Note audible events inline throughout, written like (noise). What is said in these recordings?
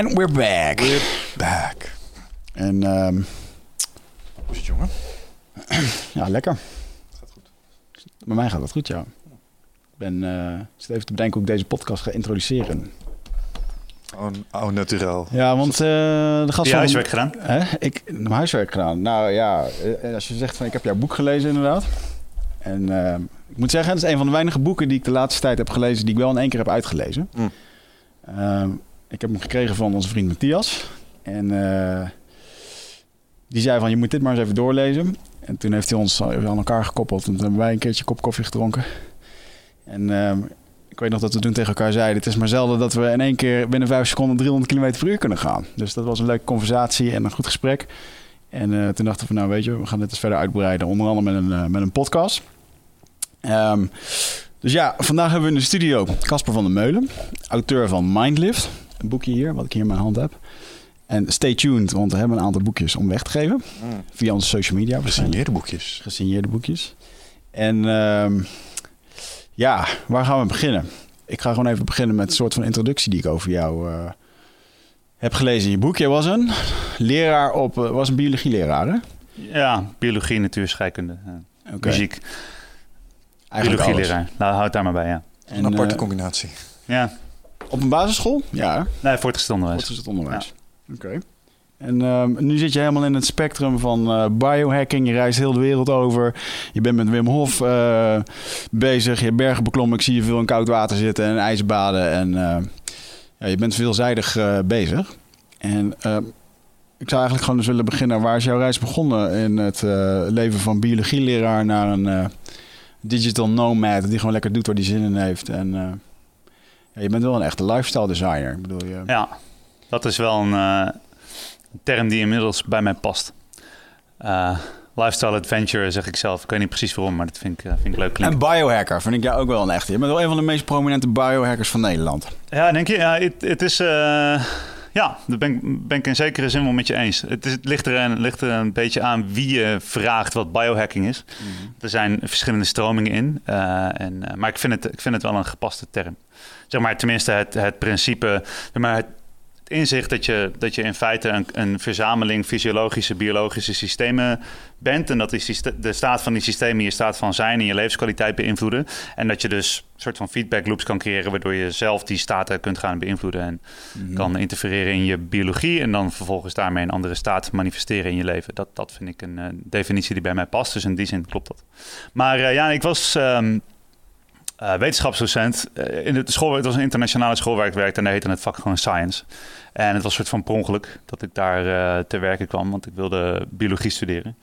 And we're back. Back. En ehm, Hoe is het, jongen? ja, lekker. Gaat goed. Bij mij gaat het goed, ja. Ik ben, eh, ik zit even te bedenken hoe ik deze podcast ga introduceren. Oh, oh naturel. Ja, want eh, de gast Heb je huiswerk gedaan? Hè? Ik heb mijn huiswerk gedaan. Nou ja, eh, als je zegt van ik heb jouw boek gelezen inderdaad. En eh, ik moet zeggen, het is een van de weinige boeken die ik de laatste tijd heb gelezen... die ik wel in één keer heb uitgelezen. Mm. Eh, ik heb hem gekregen van onze vriend Matthias. En eh, die zei van je moet dit maar eens even doorlezen. En toen heeft hij ons aan elkaar gekoppeld. En toen hebben wij een keertje kop koffie gedronken. En eh, ik weet nog dat we toen tegen elkaar zeiden... het is maar zelden dat we in één keer binnen vijf seconden 300 km per uur kunnen gaan. Dus dat was een leuke conversatie en een goed gesprek. En eh, toen dachten we nou weet je, we gaan dit eens verder uitbreiden. Onder andere met een, eh, met een podcast. Ehm, dus ja, vandaag hebben we in de studio Casper van der Meulen. Auteur van Mindlift. Een boekje hier, wat ik hier in mijn hand heb. En stay tuned, want we hebben een aantal boekjes om weg te geven. Mm. Via onze social media. Gesigneerde boekjes. gesigneerde boekjes. En ehm, ja, waar gaan we beginnen? Ik ga gewoon even beginnen met een soort van introductie die ik over jou eh, heb gelezen in je boek. Jij was een leraar op, eh, was een biologieleraar, hè? Ja, biologie, natuur, scheikunde. ja. Oké. Muziek, Eigenlijk alles. biologieleraar. Nou, houd daar maar bij, ja. Een En, aparte eh, combinatie. Ja, op een basisschool? Ja, nee, voortgezet onderwijs. Het onderwijs? Oké. En ehm, nu zit je helemaal in het spectrum van eh, biohacking. Je reist heel de wereld over. Je bent met Wim Hof eh, bezig. Je hebt bergen beklommen. Ik zie je veel in koud water zitten en ijsbaden. En eh, ja, je bent veelzijdig bezig. En ehm, ik zou eigenlijk gewoon eens willen beginnen. Waar is jouw reis begonnen in het leven van biologieleraar naar een digital nomad die gewoon lekker doet waar die zin in heeft? En ja, je bent wel een echte lifestyle designer. Ik bedoel, je, Ja, dat is wel een eh, term die inmiddels bij mij past. Eh, lifestyle adventure zeg ik zelf. Ik weet niet precies waarom, maar dat vind ik, eh, vind ik leuk En klinken. biohacker vind ik jou ook wel een echte. Je bent wel een van de meest prominente biohackers van Nederland. Ja, denk je? Ja, het, is... ja, daar ben ik, ben ik in zekere zin wel met je eens. Het, is, het ligt, er een, ligt er een beetje aan wie je vraagt wat biohacking is. Er zijn verschillende stromingen in. en, maar ik vind, het, ik vind het wel een gepaste term. Zeg maar tenminste het, het principe... zeg Maar het, het inzicht dat je, dat je in feite een, een verzameling fysiologische, biologische systemen bent. En dat die syste- de staat van die systemen je staat van zijn en je levenskwaliteit beïnvloeden. En dat je dus een soort van feedback loops kan creëren, waardoor je zelf die staten kunt gaan beïnvloeden. En kan interfereren in je biologie. En dan vervolgens daarmee een andere staat manifesteren in je leven. Dat, dat vind ik een eh, definitie die bij mij past. Dus in die zin klopt dat. Maar eh, ja, ik was. ehm, eh, wetenschapsdocent eh, in de school. Het was een internationale school waar ik werkte en daar heette het vak gewoon science. En het was een soort van per ongeluk dat ik daar eh te werken kwam, want ik wilde biologie studeren.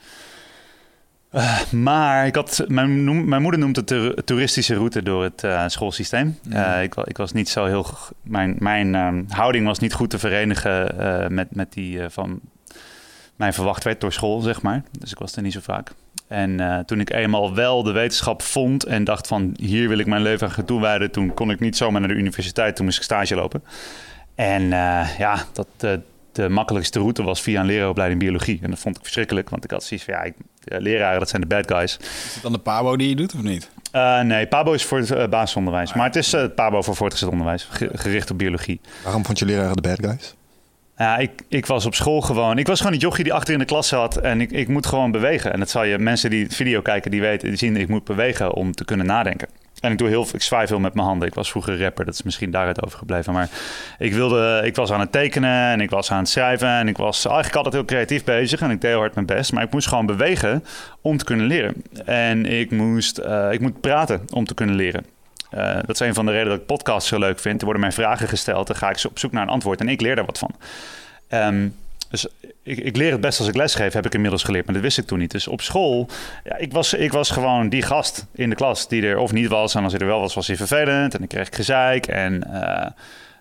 Maar ik had, mijn, noem- mijn moeder noemt het de toeristische route door het schoolsysteem. Eh, ik, ik was niet zo heel. Mijn, mijn ehm, houding was niet goed te verenigen met, met die van mijn verwacht werd door school, zeg maar. Dus ik was er niet zo vaak. En eh, toen ik eenmaal wel de wetenschap vond en dacht van hier wil ik mijn leven aan gaan toewijden, toen kon ik niet zomaar naar de universiteit, toen moest ik stage lopen. En eh, ja, dat de, de makkelijkste route was via een leraaropleiding biologie. En dat vond ik verschrikkelijk, want ik had zoiets van ja, ik, leraren dat zijn de bad guys. Is het dan de Pabo die je doet of niet? Eh, nee, PABO is voor het eh, basisonderwijs, maar het is eh, het PABO voor voortgezet onderwijs, ge- gericht op biologie. Waarom vond je leraren de bad guys? Ja, ik, ik was op school gewoon. Ik was gewoon een jochie die achter in de klas zat. En ik, ik moet gewoon bewegen. En dat zal je mensen die video kijken, die weten, die zien ik moet bewegen om te kunnen nadenken. En ik doe heel ik zwaai veel met mijn handen. Ik was vroeger rapper, dat is misschien daaruit overgebleven. Maar ik wilde, ik was aan het tekenen en ik was aan het schrijven. En ik was eigenlijk altijd heel creatief bezig. En ik deed heel hard mijn best. Maar ik moest gewoon bewegen om te kunnen leren. En ik moest, eh, ik moet praten om te kunnen leren. Eh, dat is een van de redenen dat ik podcasts zo leuk vind. Er worden mij vragen gesteld, dan ga ik op zoek naar een antwoord en ik leer daar wat van. Ehm, dus ik, ik, leer het best als ik lesgeef, heb ik inmiddels geleerd, maar dat wist ik toen niet. Dus op school, ja, ik, was, ik was gewoon die gast in de klas die er of niet was. En als hij er wel was, was hij vervelend en dan kreeg ik gezeik. En uh,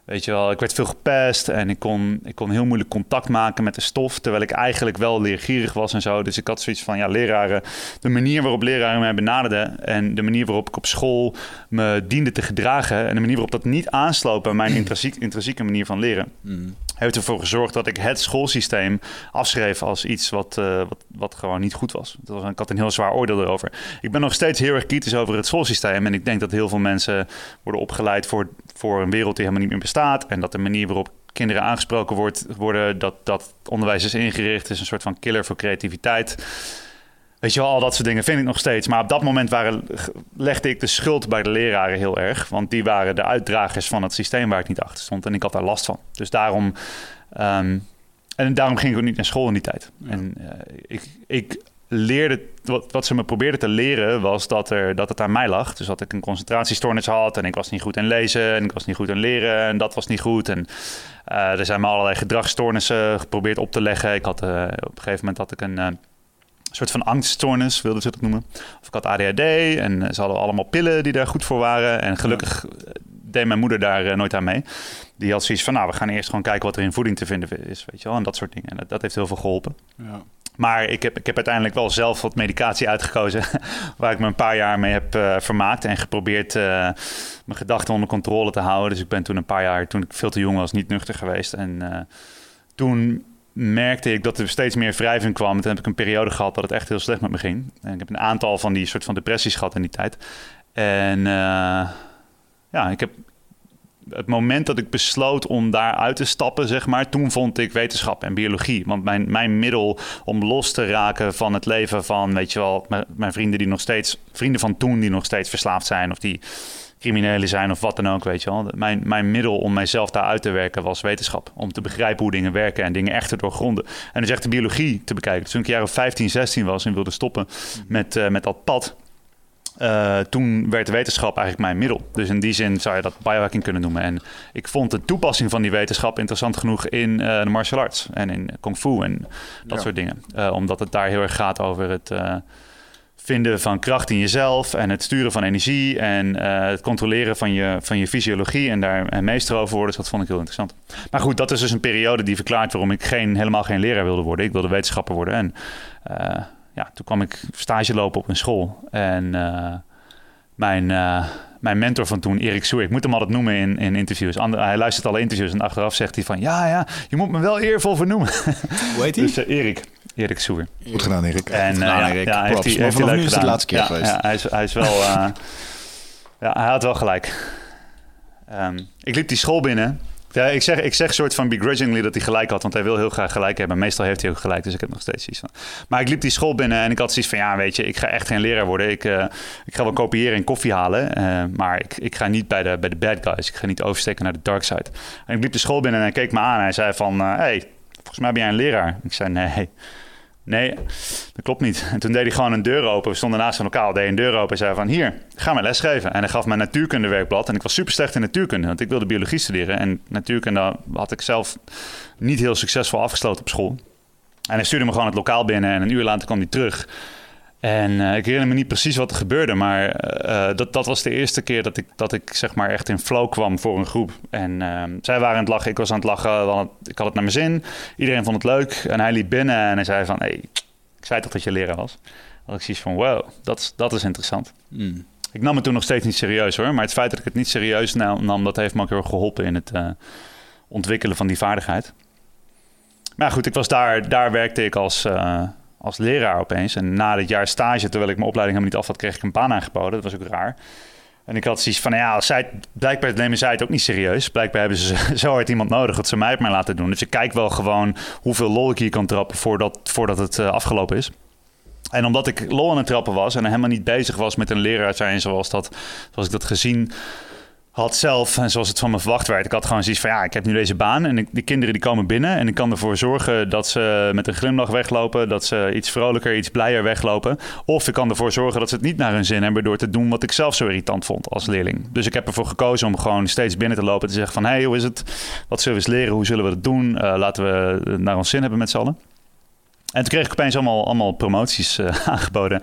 Weet je wel, ik werd veel gepest en ik kon, ik kon heel moeilijk contact maken met de stof, terwijl ik eigenlijk wel leergierig was en zo. Dus ik had zoiets van, ja, leraren, de manier waarop leraren mij benaderden en de manier waarop ik op school me diende te gedragen en de manier waarop dat niet aansloot bij mijn (clears throat) intrinsiek, intrinsieke manier van leren. Mm heeft ervoor gezorgd dat ik het schoolsysteem afschreef als iets wat, uh, wat, wat gewoon niet goed was. was. Ik had een heel zwaar oordeel erover. Ik ben nog steeds heel erg kritisch over het schoolsysteem. En ik denk dat heel veel mensen worden opgeleid voor, voor een wereld die helemaal niet meer bestaat. En dat de manier waarop kinderen aangesproken wordt, worden, dat, dat onderwijs is ingericht, is een soort van killer voor creativiteit. Weet je wel, al dat soort dingen vind ik nog steeds. Maar op dat moment waren, legde ik de schuld bij de leraren heel erg. Want die waren de uitdragers van het systeem waar ik niet achter stond. En ik had daar last van. Dus daarom... Um, en daarom ging ik ook niet naar school in die tijd. En uh, ik, ik leerde... Wat, wat ze me probeerden te leren was dat, er, dat het aan mij lag. Dus dat ik een concentratiestoornis had. En ik was niet goed in lezen. En ik was niet goed in leren. En dat was niet goed. En uh, er zijn me allerlei gedragsstoornissen geprobeerd op te leggen. Ik had, uh, op een gegeven moment had ik een soort van angststoornis, wilden ze het noemen. Of ik had ADHD en eh, ze hadden allemaal pillen die daar goed voor waren. En gelukkig eh, deed mijn moeder daar eh, nooit aan mee. Die had zoiets van, nou, we gaan eerst gewoon kijken wat er in voeding te vinden is, weet je wel. En dat soort dingen. En dat, dat heeft heel veel geholpen. Ja. Maar ik heb, ik heb uiteindelijk wel zelf wat medicatie uitgekozen. (laughs) waar ik me een paar jaar mee heb uh, vermaakt. En geprobeerd uh, mijn gedachten onder controle te houden. Dus ik ben toen een paar jaar, toen ik veel te jong was, niet nuchter geweest. En uh, toen merkte ik dat er steeds meer wrijving kwam. En toen heb ik een periode gehad dat het echt heel slecht met me ging. En ik heb een aantal van die soort van depressies gehad in die tijd. En uh, ja, ik heb het moment dat ik besloot om daar uit te stappen, zeg maar, toen vond ik wetenschap en biologie. Want mijn, mijn middel om los te raken van het leven van, weet je wel, mijn vrienden die nog steeds, vrienden van toen die nog steeds verslaafd zijn of die criminelen zijn of wat dan ook, weet je wel. Mijn, mijn middel om mijzelf daar uit te werken was wetenschap. Om te begrijpen hoe dingen werken en dingen echt te doorgronden. En dus echt de biologie te bekijken. Dus toen ik jaren 15, 16 was en wilde stoppen met, uh, met dat pad... Uh, toen werd wetenschap eigenlijk mijn middel. Dus in die zin zou je dat biohacking kunnen noemen. En ik vond de toepassing van die wetenschap interessant genoeg in uh, de martial arts en in kung fu en dat ja. soort dingen. Uh, omdat het daar heel erg gaat over het vinden van kracht in jezelf en het sturen van energie en uh, het controleren van je, van je fysiologie en daar meester over worden. Dus dat vond ik heel interessant. Maar goed, dat is dus een periode die verklaart waarom ik geen, helemaal geen leraar wilde worden. Ik wilde wetenschapper worden. En uh, ja, toen kwam ik stage lopen op een school. En uh, mijn, mijn mentor van toen, Erik Soer, ik moet hem altijd noemen in, in interviews. Ander, hij luistert alle interviews en achteraf zegt hij van... ja, ja, je moet me wel eervol vernoemen. Hoe heet hij? (laughs) dus Erik. Erik Soer. Goed gedaan, Erik. En, Goed gedaan, uh, Erik. Ja, Props. heeft hij, maar heeft hij vanaf leuk nu is het gedaan. de laatste keer ja, geweest. Ja, hij, is, hij is wel... Uh, ja, hij had wel gelijk. Um, ik liep die school binnen. Ja, ik zeg, ik zeg soort van begrudgingly dat hij gelijk had, want hij wil heel graag gelijk hebben. Meestal heeft hij ook gelijk, dus ik heb nog steeds iets van. Maar ik liep die school binnen en ik had zoiets van, ja, weet je, ik ga echt geen leraar worden. Ik, uh, ik ga wel kopiëren en koffie halen, uh, maar ik, ik ga niet bij de, bij de bad guys. Ik ga niet oversteken naar de dark side. En ik liep de school binnen en hij keek me aan en hij zei van, hé, uh, hey, volgens mij ben jij een leraar. Ik zei, nee. Nee, dat klopt niet. En toen deed hij gewoon een deur open. We stonden naast een lokaal, deed een deur open en zei van... hier, ga maar lesgeven. En hij gaf mij natuurkundewerkblad. En ik was super slecht in natuurkunde, want ik wilde biologie studeren. En natuurkunde had ik zelf niet heel succesvol afgesloten op school. En hij stuurde me gewoon het lokaal binnen en een uur later kwam hij terug. En uh, ik herinner me niet precies wat er gebeurde, maar uh, dat, dat was de eerste keer dat ik, dat ik zeg maar echt in flow kwam voor een groep. En uh, zij waren aan het lachen, ik was aan het lachen, het, ik had het naar mijn zin. Iedereen vond het leuk en hij liep binnen en hij zei van, hey, ik zei toch dat je leraar was? Dat ik zoiets van, wow, dat, dat is interessant. Mm. Ik nam het toen nog steeds niet serieus hoor, maar het feit dat ik het niet serieus nam, dat heeft me ook heel erg geholpen in het ontwikkelen van die vaardigheid. Maar goed, ik was daar, daar werkte ik als als leraar opeens. En na dit jaar stage, terwijl ik mijn opleiding helemaal niet af had, kreeg ik een baan aangeboden. Dat was ook raar. En ik had zoiets van, nou ja, blijkbaar nemen zij het ook niet serieus. Blijkbaar hebben ze (laughs) zo hard iemand nodig dat ze mij het mij laten doen. Dus ik kijk wel gewoon hoeveel lol ik hier kan trappen voordat, voordat het uh, afgelopen is. En omdat ik lol aan het trappen was en helemaal niet bezig was met een leraar zijn zoals, dat, zoals ik dat gezien had zelf en zoals het van me verwacht werd. Ik had gewoon zoiets van ja, ik heb nu deze baan en die kinderen die komen binnen en ik kan ervoor zorgen dat ze met een glimlach weglopen, dat ze iets vrolijker, iets blijer weglopen. Of ik kan ervoor zorgen dat ze het niet naar hun zin hebben door te doen wat ik zelf zo irritant vond als leerling. Dus ik heb ervoor gekozen om gewoon steeds binnen te lopen en te zeggen van hey, hoe is het? Wat zullen we eens leren? Hoe zullen we het doen? Eh, laten we het naar ons zin hebben met z'n allen. En toen kreeg ik opeens allemaal, allemaal promoties eh, (laughs) aangeboden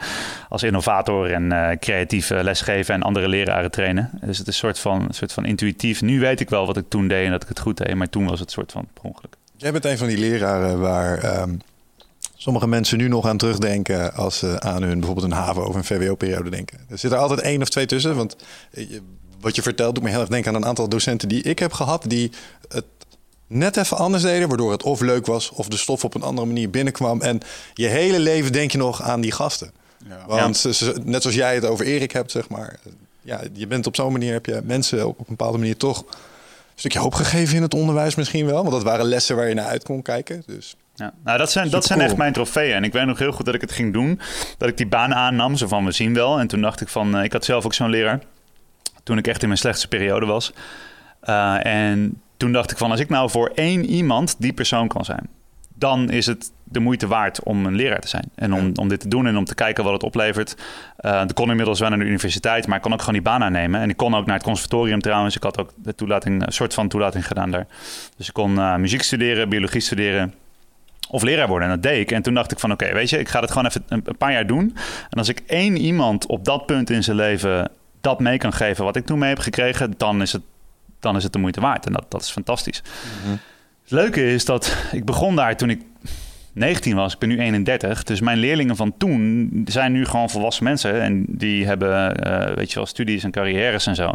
als innovator en eh, creatief eh, lesgeven en andere leraren trainen. Dus het is een soort van, soort van intuïtief. Nu weet ik wel wat ik toen deed en dat ik het goed deed, maar toen was het een soort van per ongeluk. Jij bent een van die leraren waar ehm, sommige mensen nu nog aan terugdenken als ze aan hun bijvoorbeeld een HAVO of een VWO-periode denken. Er zit er altijd één of twee tussen, want wat je vertelt doet me heel erg denken aan een aantal docenten die ik heb gehad, die het net even anders deden, waardoor het of leuk was of de stof op een andere manier binnenkwam. En je hele leven denk je nog aan die gasten. Want ze- ze- net zoals jij het over Erik hebt, zeg maar. Ja, je bent op zo'n manier, heb je mensen op een bepaalde manier toch een stukje hoop gegeven in het onderwijs misschien wel. Want dat waren lessen waar je naar uit kon kijken. Dus Ja. Nou, dat zijn, dat zijn cool. echt mijn trofeeën. En ik weet nog heel goed dat ik het ging doen. Dat ik die baan aannam, zo van we zien wel. En toen dacht ik van, eh, ik had zelf ook zo'n leraar. Toen ik echt in mijn slechtste periode was. Eh, en toen dacht ik van, als ik nou voor één iemand die persoon kan zijn. Dan is het de moeite waard om een leraar te zijn. En om, om dit te doen en om te kijken wat het oplevert. Eh ik kon inmiddels wel naar de universiteit, maar ik kon ook gewoon die baan aannemen. En ik kon ook naar het conservatorium trouwens. Ik had ook de toelating, een soort van toelating gedaan daar. Dus ik kon eh, muziek studeren, biologie studeren of leraar worden. En dat deed ik. En toen dacht ik van oké, weet je, ik ga het gewoon even een paar jaar doen. En als ik één iemand op dat punt in zijn leven dat mee kan geven wat ik toen mee heb gekregen, dan is het, dan is het de moeite waard. En dat, dat is fantastisch. Het leuke is dat ik begon daar toen ik 19 was. Ik ben nu 31. Dus mijn leerlingen van toen zijn nu gewoon volwassen mensen. En die hebben, eh, weet je wel, studies en carrières en zo.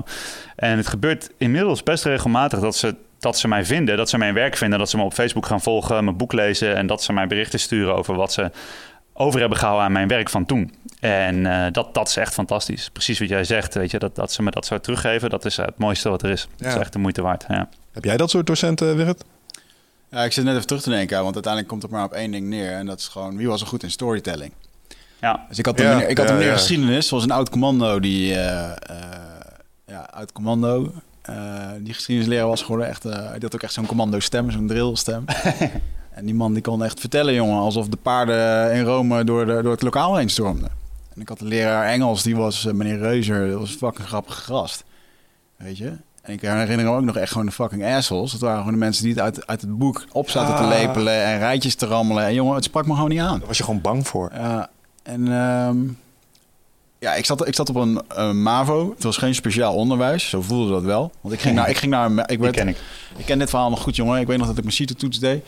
En het gebeurt inmiddels best regelmatig dat ze, dat ze mij vinden. Dat ze mijn werk vinden. Dat ze me op Facebook gaan volgen, mijn boek lezen. En dat ze mij berichten sturen over wat ze over hebben gehouden aan mijn werk van toen. En eh, dat, dat is echt fantastisch. Precies wat jij zegt, weet je. Dat, dat ze me dat zo teruggeven, dat is eh, het mooiste wat er is. Dat is Ja. echt de moeite waard, ja. heb jij dat soort docenten, Wigert? Ja, ik zit net even terug te denken, want uiteindelijk komt het maar op één ding neer. En dat is gewoon, wie was er goed in storytelling? Ja, Dus ik had een Ja, meneer, ik had een ja, meneer ja. geschiedenis, zoals een oud commando die, eh, eh, ja, oud commando, eh, die geschiedenisleraar was geworden. Echt, eh, hij had ook echt zo'n commando stem, zo'n drill stem. (laughs) en die man die kon echt vertellen, jongen, alsof de paarden in Rome door, de, door het lokaal heen stormden. En ik had een leraar Engels, die was eh, meneer Reuzer, dat was fucking grappig grast. Weet je? En ik herinner me ook nog echt gewoon de fucking assholes. Dat waren gewoon de mensen die het uit, uit het boek op zaten te Ah. lepelen en rijtjes te rammelen. En jongen, het sprak me gewoon niet aan. Daar was je gewoon bang voor. En ehm, ja, ik zat, ik zat op een MAVO. Het was geen speciaal onderwijs, zo voelde dat wel. Want ik ging naar, ik ging naar, een- ik werd, ken ik. ik ken dit verhaal nog goed, jongen. Ik weet nog dat ik mijn CITO-toets deed.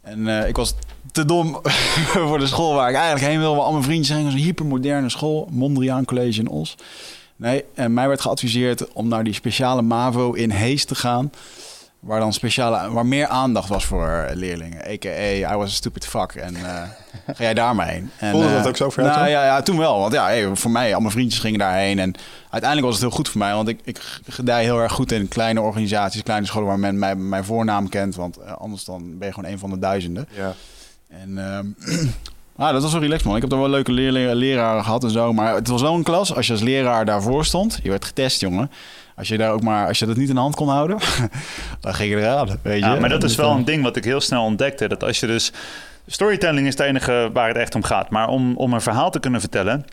En eh, ik was te dom (laughs) voor de school waar ik eigenlijk heen wilde. Al mijn vriendjes heen. Een hypermoderne school. Mondriaan College in Os. Nee, en mij werd geadviseerd om naar die speciale MAVO in Hees te gaan. Waar dan speciale, waar meer aandacht was voor leerlingen. A.k.a. I was a stupid fuck. En eh, (laughs) ga jij daar maar heen. En, Voelde dat eh, ook zo jou Nou ja, ja, toen wel. Want ja, hey, voor mij, al mijn vriendjes gingen daarheen. En uiteindelijk was het heel goed voor mij. Want ik, ik gedij heel erg goed in kleine organisaties, kleine scholen waar men mij, mijn voornaam kent. Want eh, anders dan ben je gewoon een van de duizenden. Ja. En ehm, (clears throat) ah, dat was wel relaxed, man. Ik heb er wel leuke leerlingen, leraren gehad en zo. Maar het was wel een klas. Als je als leraar daarvoor stond, je werd getest, jongen. Als je daar ook maar, als je dat niet in de hand kon houden, (laughs) dan ging je eraan, weet je. Ja, maar dat is wel eh, een ding wat ik heel snel ontdekte. Dat als je dus... Storytelling is het enige waar het echt om gaat. Maar om, om een verhaal te kunnen vertellen...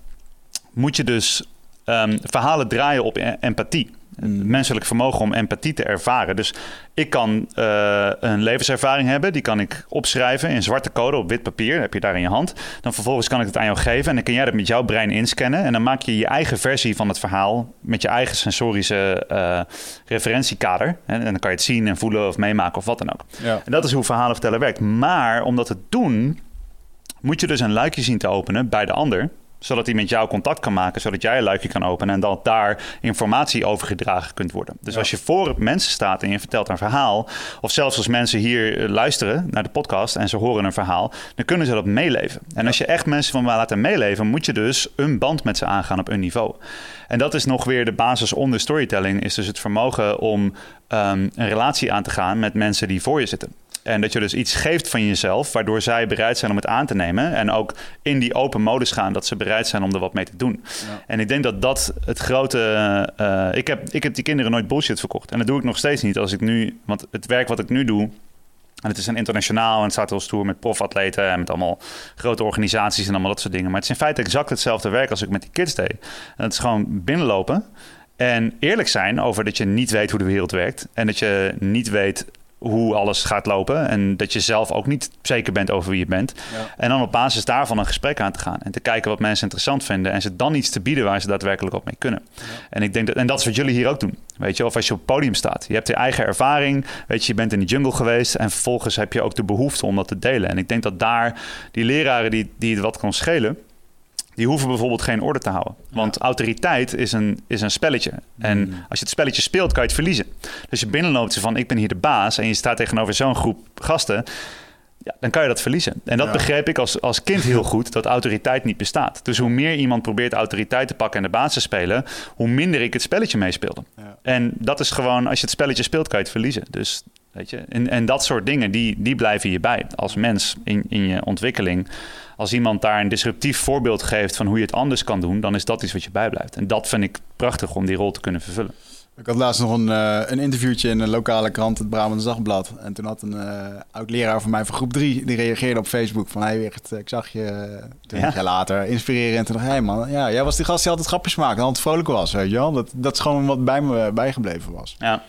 moet je dus ehm, verhalen draaien op e- empathie. Het Mm. menselijk vermogen om empathie te ervaren. Dus ik kan eh, een levenservaring hebben. Die kan ik opschrijven in zwarte code op wit papier. heb je daar in je hand. Dan vervolgens kan ik het aan jou geven. En dan kun jij dat met jouw brein inscannen. En dan maak je je eigen versie van het verhaal. Met je eigen sensorische eh, referentiekader. En dan kan je het zien en voelen of meemaken of wat dan ook. Ja. En dat is hoe verhalen vertellen werkt. Maar om dat te doen, moet je dus een luikje zien te openen bij de ander zodat hij met jou contact kan maken, zodat jij een luikje kan openen en dat daar informatie overgedragen kunt worden. Dus Ja. als je voor mensen staat en je vertelt een verhaal, of zelfs als mensen hier eh, luisteren naar de podcast en ze horen een verhaal, dan kunnen ze dat meeleven. En als je echt mensen van laten meeleven, moet je dus een band met ze aangaan op een niveau. En dat is nog weer de basis onder storytelling, is dus het vermogen om ehm, een relatie aan te gaan met mensen die voor je zitten. En dat je dus iets geeft van jezelf, waardoor zij bereid zijn om het aan te nemen. En ook in die open modus gaan, dat ze bereid zijn om er wat mee te doen. En ik denk dat dat het grote. eh, ik, heb, ik heb die kinderen nooit bullshit verkocht. En dat doe ik nog steeds niet. Als ik nu. Want het werk wat ik nu doe. En het is een internationaal en het staat heel stoer met profatleten en met allemaal grote organisaties en allemaal dat soort dingen. Maar het is in feite exact hetzelfde werk als ik met die kids deed. En het is gewoon binnenlopen en eerlijk zijn over dat je niet weet hoe de wereld werkt. En dat je niet weet hoe alles gaat lopen. En dat je zelf ook niet zeker bent over wie je bent. Ja. En dan op basis daarvan een gesprek aan te gaan. En te kijken wat mensen interessant vinden. En ze dan iets te bieden waar ze daadwerkelijk op mee kunnen. En ik denk dat, en dat is wat jullie hier ook doen. Weet je, of als je op het podium staat. Je hebt je eigen ervaring. Weet je, je bent in de jungle geweest. En vervolgens heb je ook de behoefte om dat te delen. En ik denk dat daar die leraren die, die het wat kan schelen. Die hoeven bijvoorbeeld geen orde te houden. Want autoriteit is een, is een spelletje. En als je het spelletje speelt, kan je het verliezen. Dus je binnenloopt ze van ik ben hier de baas. En je staat tegenover zo'n groep gasten. Ja, dan kan je dat verliezen. En dat Ja. begreep ik als, als kind heel (laughs) goed, dat autoriteit niet bestaat. Dus hoe meer iemand probeert autoriteit te pakken en de baas te spelen, hoe minder ik het spelletje meespeelde. Ja. En dat is gewoon, als je het spelletje speelt, kan je het verliezen. Dus weet je, en, en dat soort dingen, die, die blijven je bij als mens in, in je ontwikkeling. Als iemand daar een disruptief voorbeeld geeft van hoe je het anders kan doen, dan is dat iets wat je bijblijft. En dat vind ik prachtig om die rol te kunnen vervullen. Ik had laatst nog een, eh, een interviewtje in een lokale krant, het Brabants Dagblad. En toen had een eh, oud-leraar van mij van groep 3, die reageerde op Facebook van... Hey, Wigert, ik zag je twintig Ja. jaar later inspireren. En toen dacht hey man, ja, jij was die gast die altijd grapjes maakte en altijd vrolijk was, weet je wel. Dat, dat is gewoon wat bij me bijgebleven was. Ja.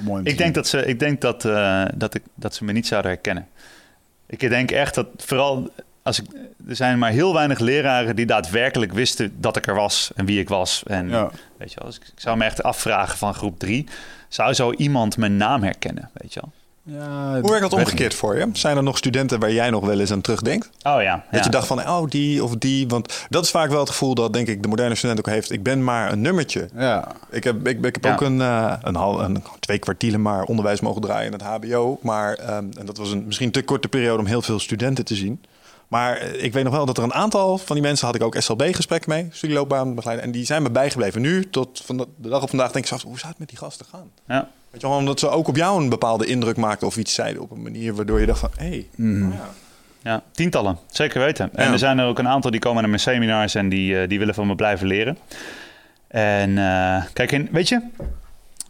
Mooi Ik denk, dat ze, ik denk dat, eh, dat, ik, dat ze me niet zouden herkennen. Ik denk echt dat vooral als ik, er zijn maar heel weinig leraren die daadwerkelijk wisten dat ik er was en wie ik was. En Ja. weet je wel, dus ik ik zou me echt afvragen van groep drie, zou zo iemand mijn naam herkennen, weet je wel? Ja, Hoe werkt dat omgekeerd voor je? Zijn er nog studenten waar jij nog wel eens aan terugdenkt? Oh ja. Dat ja. je dacht van, oh, die of die. Want dat is vaak wel het gevoel dat, denk ik, de moderne student ook heeft. Ik ben maar een nummertje. Ja, Ik heb, ik, ik heb Ja. ook een, eh, een, hal, een twee kwartielen maar onderwijs mogen draaien in het HBO. Maar ehm, en dat was een misschien te korte periode om heel veel studenten te zien. Maar eh, ik weet nog wel dat er een aantal van die mensen had ik ook SLB-gesprek mee, studieloopbaanbegeleider. En die zijn me bijgebleven. Nu, tot van de, dag op vandaag, denk ik zelfs, hoe zou het met die gasten gaan? Ja. Weet je wel, omdat ze ook op jou een bepaalde indruk maakten of iets zeiden op een manier waardoor je dacht van, hé, hey, Mhm. ja. Ja, tientallen, zeker weten. En Ja. er zijn er ook een aantal die komen naar mijn seminars en die, eh, die willen van me blijven leren. En eh, kijk, in, weet je,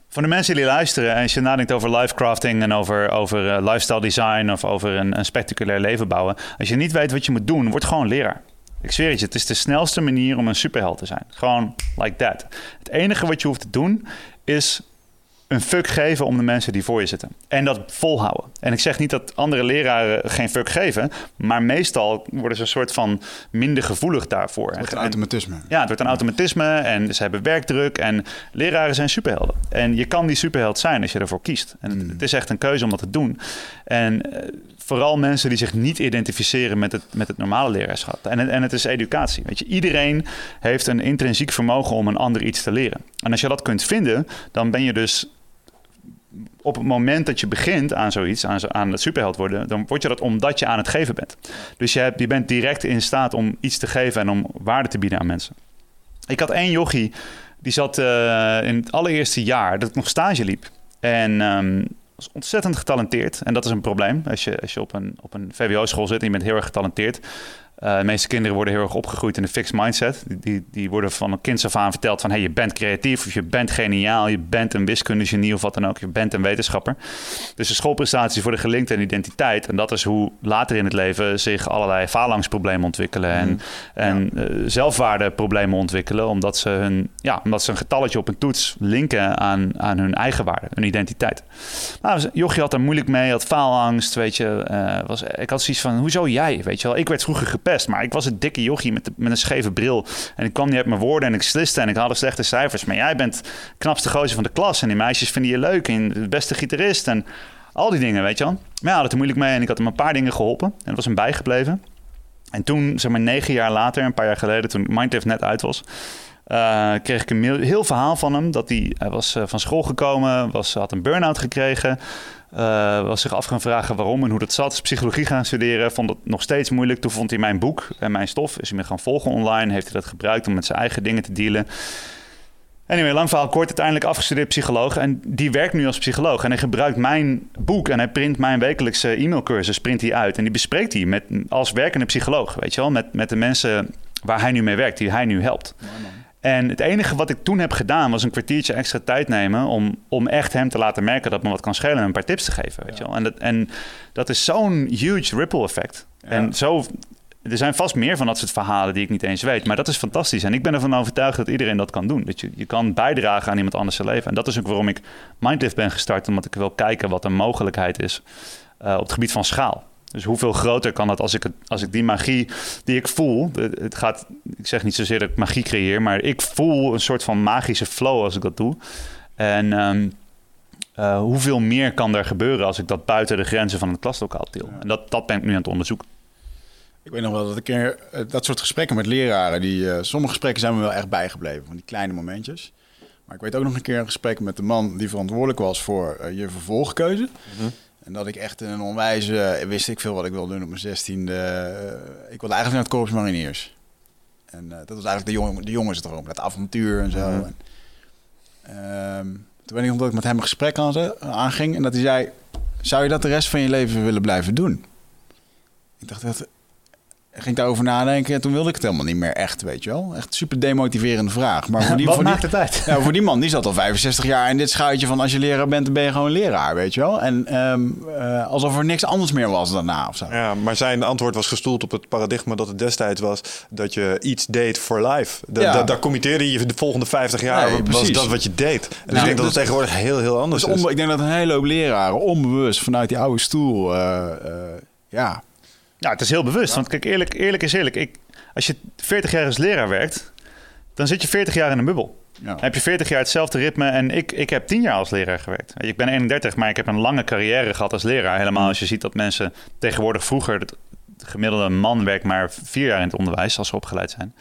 voor de mensen die luisteren en als je nadenkt over lifecrafting en over, over eh, lifestyle design of over een, een spectaculair leven bouwen. Als je niet weet wat je moet doen, word gewoon leraar. Ik zweer het je, het is de snelste manier om een superheld te zijn. Gewoon like that. Het enige wat je hoeft te doen is een fuck geven om de mensen die voor je zitten. En dat volhouden. En ik zeg niet dat andere leraren geen fuck geven, maar meestal worden ze een soort van minder gevoelig daarvoor. het wordt een En- automatisme. ja, het wordt een automatisme en ze hebben werkdruk en leraren zijn superhelden. En je kan die superheld zijn als je ervoor kiest. En het, het is echt een keuze om dat te doen. En eh, vooral mensen die zich niet identificeren met het, met het normale leraarschap. En, en het is educatie. Weet je, iedereen heeft een intrinsiek vermogen om een ander iets te leren. En als je dat kunt vinden, dan ben je dus op het moment dat je begint aan zoiets, aan, aan het superheld worden, dan word je dat omdat je aan het geven bent. Dus je, je bent direct in staat om iets te geven en om waarde te bieden aan mensen. Ik had één jochie, die zat eh, in het allereerste jaar dat ik nog stage liep. En ehm, was ontzettend getalenteerd. En dat is een probleem als je, als je op een, op een VWO-school zit en je bent heel erg getalenteerd. Eh, de meeste kinderen worden heel erg opgegroeid in een fixed mindset. Die, die, die worden van een kind af aan verteld van... hey, je bent creatief of je bent geniaal... je bent een wiskundegenie of wat dan ook. Je bent een wetenschapper. Dus de schoolprestaties worden gelinkt aan identiteit. En dat is hoe later in het leven zich allerlei faalangstproblemen ontwikkelen... en, en eh, zelfwaardeproblemen ontwikkelen... Omdat ze, hun, ja, omdat ze een getalletje op een toets linken aan, aan hun eigen waarde, hun identiteit. Nou, Jochie had er moeilijk mee, had faalangst, weet je. eh, was, ik had zoiets van, hoezo jij, weet je wel. Ik werd vroeger gepest, maar ik was een dikke jochie met, met een scheve bril. En ik kwam niet uit mijn woorden en ik sliste en ik haalde slechte cijfers. Maar jij bent knapste gozer van de klas en die meisjes vinden je leuk en de beste gitarist en al die dingen, weet je wel. Maar ja, had het er moeilijk mee en ik had hem een paar dingen geholpen. En dat was hem bijgebleven. En toen, zeg maar negen jaar later, een paar jaar geleden, toen Mindlift net uit was... eh, kreeg ik een heel verhaal van hem. Dat hij, hij was eh, van school gekomen, was, had een burn-out gekregen. Eh, was zich af gaan vragen waarom en hoe dat zat. Psychologie gaan studeren, vond het nog steeds moeilijk. Toen vond hij mijn boek en mijn stof. Is hij me gaan volgen online. Heeft hij dat gebruikt om met zijn eigen dingen te dealen. Anyway, lang verhaal kort, uiteindelijk afgestudeerd psycholoog. En die werkt nu als psycholoog. En hij gebruikt mijn boek en hij print mijn wekelijkse e-mailcursus print hij uit. En die bespreekt hij met, als werkende psycholoog, weet je wel. Met, met de mensen waar hij nu mee werkt, die hij nu helpt. En het enige wat ik toen heb gedaan was een kwartiertje extra tijd nemen om, om echt hem te laten merken dat me wat kan schelen en een paar tips te geven. Weet je wel? En, dat, en dat is zo'n huge ripple effect. En zo, er zijn vast meer van dat soort verhalen die ik niet eens weet. Maar dat is fantastisch. En ik ben ervan overtuigd dat iedereen dat kan doen. Dat je, je kan bijdragen aan iemand anders zijn leven. En dat is ook waarom ik Mindlift ben gestart. Omdat ik wil kijken wat een mogelijkheid is uh, op het gebied van schaal. Dus hoeveel groter kan dat als ik, het, als ik die magie die ik voel. Het gaat, ik zeg niet zozeer dat ik magie creëer, maar ik voel een soort van magische flow als ik dat doe. En um, uh, hoeveel meer kan er gebeuren als ik dat buiten de grenzen van het klaslokaal til? En dat, dat ben ik nu aan het onderzoeken. Ik weet nog wel dat ik keer dat soort gesprekken met leraren, die, uh, sommige gesprekken zijn me wel echt bijgebleven, van die kleine momentjes. Maar ik weet ook nog een keer een gesprek met de man die verantwoordelijk was voor uh, je vervolgkeuze. Mm -hmm. En dat ik echt in een onwijze, wist ik veel wat ik wilde doen op mijn zestiende. Uh, ik wilde eigenlijk naar het Korps Mariniers. En uh, dat was eigenlijk de, jong, de jongensdroom, dat avontuur en zo. Mm -hmm. en, um, toen weet ik nog dat ik met hem een gesprek aan, aanging en dat hij zei, zou je dat de rest van je leven willen blijven doen? Ik dacht, dat, ging daarover nadenken en toen wilde ik het helemaal niet meer echt, weet je wel. Echt super demotiverende vraag. Maar voor die, Wat voor maakt die, het uit? Ja, voor die man, die zat al 65 jaar in dit schuitje van als je leraar bent, dan ben je gewoon leraar, weet je wel. En um, uh, alsof er niks anders meer was daarna of zo. Ja, maar zijn antwoord was gestoeld op het paradigma dat het destijds was dat je iets deed for life. Da, Ja. da, daar committeerde je de volgende 50 jaar, Nee, was dat wat je deed. En Nou, ik denk dat dus- het tegenwoordig heel, heel anders Dus is. ik denk dat een hele hoop leraren onbewust vanuit die oude stoel, eh, eh, ja, Ja, het is heel bewust. Want kijk, eerlijk, eerlijk is eerlijk. Ik, als je 40 jaar als leraar werkt, dan zit je 40 jaar in een bubbel. ja. Dan heb je 40 jaar hetzelfde ritme. En ik, ik heb 10 jaar als leraar gewerkt. Ik ben 31, maar ik heb een lange carrière gehad als leraar. Helemaal als je ziet dat mensen tegenwoordig vroeger... het gemiddelde man werkt maar vier jaar in het onderwijs als ze opgeleid zijn.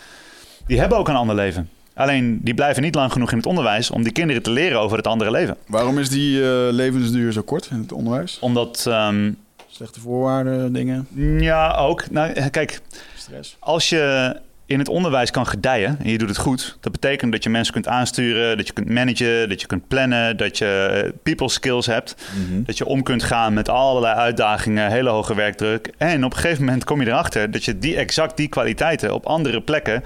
Die hebben ook een ander leven. Alleen die blijven niet lang genoeg in het onderwijs om die kinderen te leren over het andere leven. Waarom is die eh, levensduur zo kort in het onderwijs? Omdat, ehm, Slechte voorwaarden, dingen, ja, ook. Nou, kijk, stress. Als je in het onderwijs kan gedijen en je doet het goed, dat betekent dat je mensen kunt aansturen, dat je kunt managen, dat je kunt plannen, dat je eh, people skills hebt, dat je om kunt gaan met allerlei uitdagingen, hele hoge werkdruk. En op een gegeven moment kom je erachter dat je die exact die kwaliteiten op andere plekken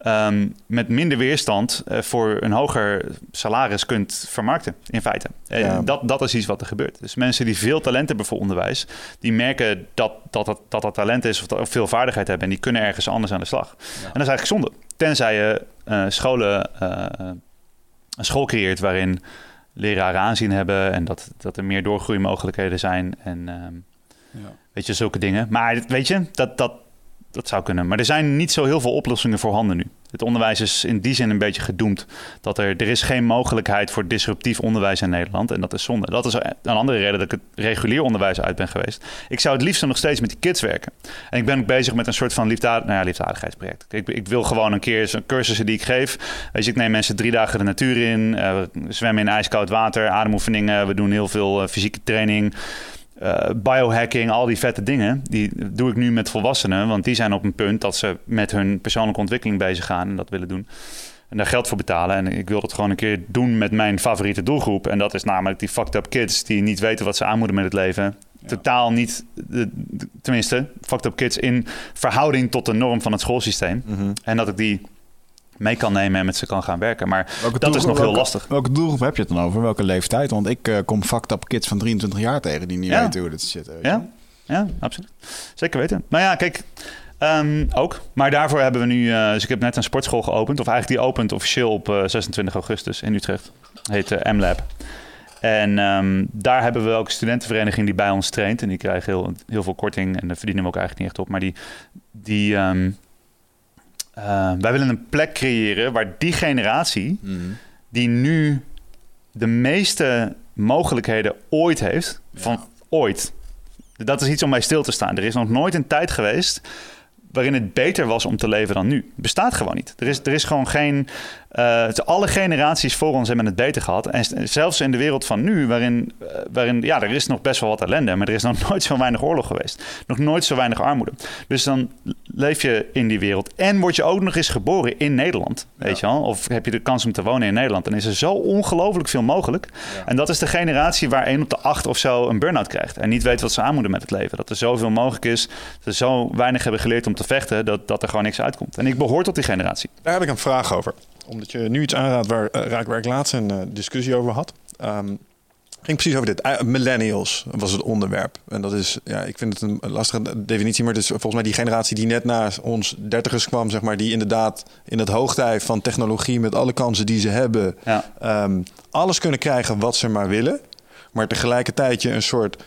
ehm, met minder weerstand eh, voor een hoger salaris kunt vermarkten, in feite. Ja. dat, dat is iets wat er gebeurt. Dus mensen die veel talent hebben voor onderwijs, die merken dat dat, dat, dat, dat talent is of, dat, of veel vaardigheid hebben en die kunnen ergens anders aan de slag. En dat is eigenlijk zonde. Tenzij je eh, scholen, eh, een school creëert waarin leraren aanzien hebben en dat, dat er meer doorgroeimogelijkheden zijn en ehm, Ja. weet je, zulke dingen. Maar weet je, dat, dat, dat zou kunnen. Maar er zijn niet zo heel veel oplossingen voorhanden nu. Het onderwijs is in die zin een beetje gedoemd. Dat er, er is geen mogelijkheid voor disruptief onderwijs in Nederland. En dat is zonde. Dat is een andere reden dat ik het regulier onderwijs uit ben geweest. Ik zou het liefst nog steeds met die kids werken. En ik ben ook bezig met een soort van liefdaad, nou ja, liefdadigheidsproject. Ik, ik wil gewoon een keer zo'n cursussen die ik geef. Weet je, ik neem mensen drie dagen de natuur in. eh, we zwemmen in ijskoud water, ademoefeningen. We doen heel veel eh, fysieke training. Eh, biohacking, al die vette dingen, die doe ik nu met volwassenen. Want die zijn op een punt dat ze met hun persoonlijke ontwikkeling bezig gaan en dat willen doen. En daar geld voor betalen. En ik wil dat gewoon een keer doen met mijn favoriete doelgroep. En dat is namelijk die fucked up kids die niet weten wat ze aan moeten met het leven. Totaal niet, tenminste, fucked up kids in verhouding tot de norm van het schoolsysteem. Mhm. En dat ik die mee kan nemen en met ze kan gaan werken. Maar Welke dat is nog heel lastig. Welke doelgroep heb je het dan over? Welke leeftijd? Want ik eh, kom fucked up kids van 23 jaar tegen die niet Ja. weten hoe dit zit. weet je. Ja, ja, absoluut. Zeker weten. Maar ja, kijk, ehm, ook. Maar daarvoor hebben we nu... eh, dus ik heb net een sportschool geopend. Of eigenlijk die opent officieel op eh, 26 augustus in Utrecht. Heet eh, M-Lab. En ehm, daar hebben we ook een studentenvereniging die bij ons traint. En die krijgen heel, heel veel korting. En daar verdienen we ook eigenlijk niet echt op. Maar die... die ehm, eh, wij willen een plek creëren waar die generatie... Mhm. die nu de meeste mogelijkheden ooit heeft. Van ooit. Dat is iets om bij stil te staan. Er is nog nooit een tijd geweest waarin het beter was om te leven dan nu. Bestaat gewoon niet. Er is, er is gewoon geen. Uh, alle generaties voor ons hebben het beter gehad. En zelfs in de wereld van nu, waarin, uh, waarin ja, er is nog best wel wat ellende, maar er is nog (laughs) nooit zo weinig oorlog geweest. Nog nooit zo weinig armoede. Dus dan leef je in die wereld. En word je ook nog eens geboren in Nederland. Weet je wel? Of heb je de kans om te wonen in Nederland. Dan is er zo ongelooflijk veel mogelijk. Ja. En dat is de generatie waar één op de acht of zo een burn-out krijgt. En niet weet wat ze aan moeten met het leven. Dat er zoveel mogelijk is. Dat ze zo weinig hebben geleerd om te vechten. Dat, dat er gewoon niks uitkomt. En ik behoor tot die generatie. Daar heb ik een vraag over omdat je nu iets aanraadt waar, uh, waar ik laatst een uh, discussie over had. Um, ging precies over dit. Uh, millennials was het onderwerp. En dat is, ja, ik vind het een lastige definitie, maar het is volgens mij die generatie die net na ons dertigers kwam, zeg maar, die inderdaad in het hoogtij van technologie met alle kansen die ze hebben, ja. um, alles kunnen krijgen wat ze maar willen. Maar tegelijkertijd je een soort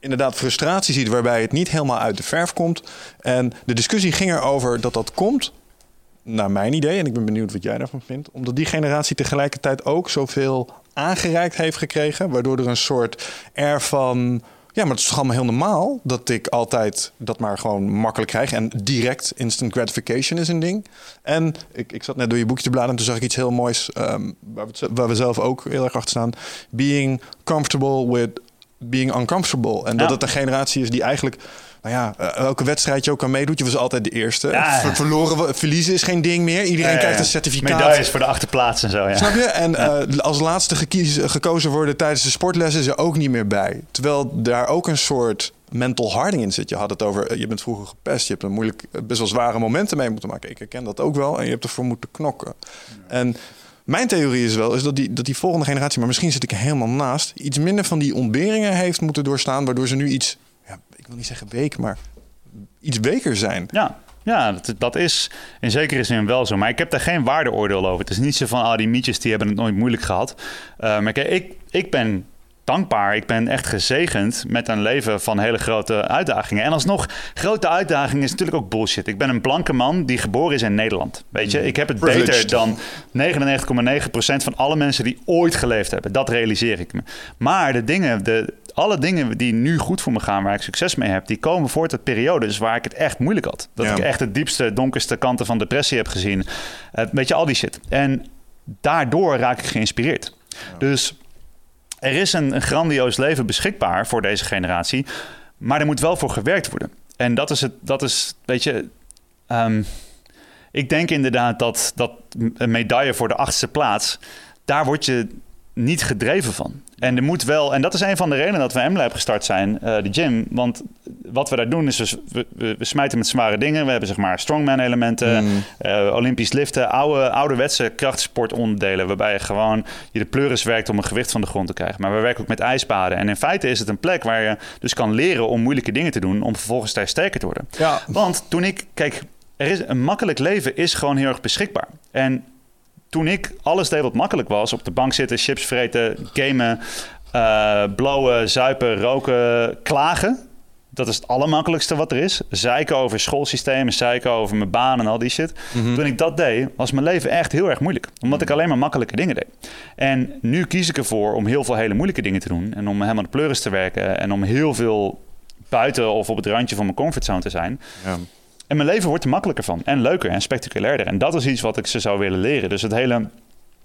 inderdaad frustratie ziet waarbij het niet helemaal uit de verf komt. En de discussie ging erover dat dat komt naar mijn idee, en ik ben benieuwd wat jij daarvan vindt, omdat die generatie tegelijkertijd ook zoveel aangereikt heeft gekregen, waardoor er een soort air van. Ja, maar het is toch allemaal heel normaal dat ik altijd dat maar gewoon makkelijk krijg. En direct instant gratification is een ding. En ik, ik zat net door je boekje te bladeren en toen zag ik iets heel moois um, waar, we, waar, we, zelf ook heel erg achter staan. Being comfortable with being uncomfortable. En dat het een generatie is die eigenlijk nou ja, uh, welke wedstrijd je ook aan meedoet, je was altijd de eerste. Ja. verloren, verliezen is geen ding meer. Iedereen krijgt een certificaat. Medailles voor de achterplaats en zo, ja. Snap je? En uh, als laatste gekozen worden tijdens de sportlessen is er ook niet meer bij. Terwijl daar ook een soort mental harding in zit. Je had het over, eh, je bent vroeger gepest. Je hebt een moeilijk, best wel zware momenten mee moeten maken. Ik herken dat ook wel. En je hebt ervoor moeten knokken. En mijn theorie is wel is dat, die, dat die volgende generatie, maar misschien zit ik er helemaal naast, iets minder van die ontberingen heeft moeten doorstaan, waardoor ze nu iets ik wil niet zeggen week, maar iets weker zijn. Ja, ja, dat, dat, is in zekere zin wel zo. Maar ik heb daar geen waardeoordeel over. Het is niet zo van, ah, die mietjes die hebben het nooit moeilijk gehad. Uh, maar kijk, ik, ik ben dankbaar. Ik ben echt gezegend met een leven van hele grote uitdagingen. En alsnog, grote uitdagingen is natuurlijk ook bullshit. Ik ben een blanke man die geboren is in Nederland. Weet je, ik heb het beter dan 99,9% van alle mensen die ooit geleefd hebben. Dat realiseer ik me. Maar de dingen, de, alle dingen die nu goed voor me gaan, waar ik succes mee heb, die komen voort uit periodes waar ik het echt moeilijk had. Dat ik echt de diepste, donkerste kanten van depressie heb gezien. Uh, weet je, al die shit. En daardoor raak ik geïnspireerd. Dus er is een, een grandioos leven beschikbaar voor deze generatie, maar er moet wel voor gewerkt worden. En dat is het, dat is, weet je. Um, ik denk inderdaad dat, dat een medaille voor de achtste plaats, daar word je niet gedreven van. En er moet wel, en dat is een van de redenen dat we MLab gestart zijn, uh, de gym. Want wat we daar doen is, dus, we, we, we, smijten met zware dingen. We hebben zeg maar strongman elementen, mm. uh, olympisch liften, oude, ouderwetse krachtsport onderdelen. Waarbij je gewoon je de pleuris werkt om een gewicht van de grond te krijgen. Maar we werken ook met ijsbaden. En in feite is het een plek waar je dus kan leren om moeilijke dingen te doen. Om vervolgens daar sterker te worden. Ja. Want toen ik, kijk, er is een makkelijk leven is gewoon heel erg beschikbaar. En toen ik alles deed wat makkelijk was, op de bank zitten, chips vreten, gamen, uh, blowen, zuipen, roken, klagen. Dat is het allermakkelijkste wat er is. Zeiken over schoolsystemen, zeiken over mijn baan en al die shit. Mhm. Toen ik dat deed, was mijn leven echt heel erg moeilijk. Omdat ik alleen maar makkelijke dingen deed. En nu kies ik ervoor om heel veel hele moeilijke dingen te doen. En om helemaal de pleuris te werken. En om heel veel buiten of op het randje van mijn comfortzone te zijn. Ja. En mijn leven wordt er makkelijker van. En leuker en spectaculairder. En dat is iets wat ik ze zou willen leren. Dus het hele...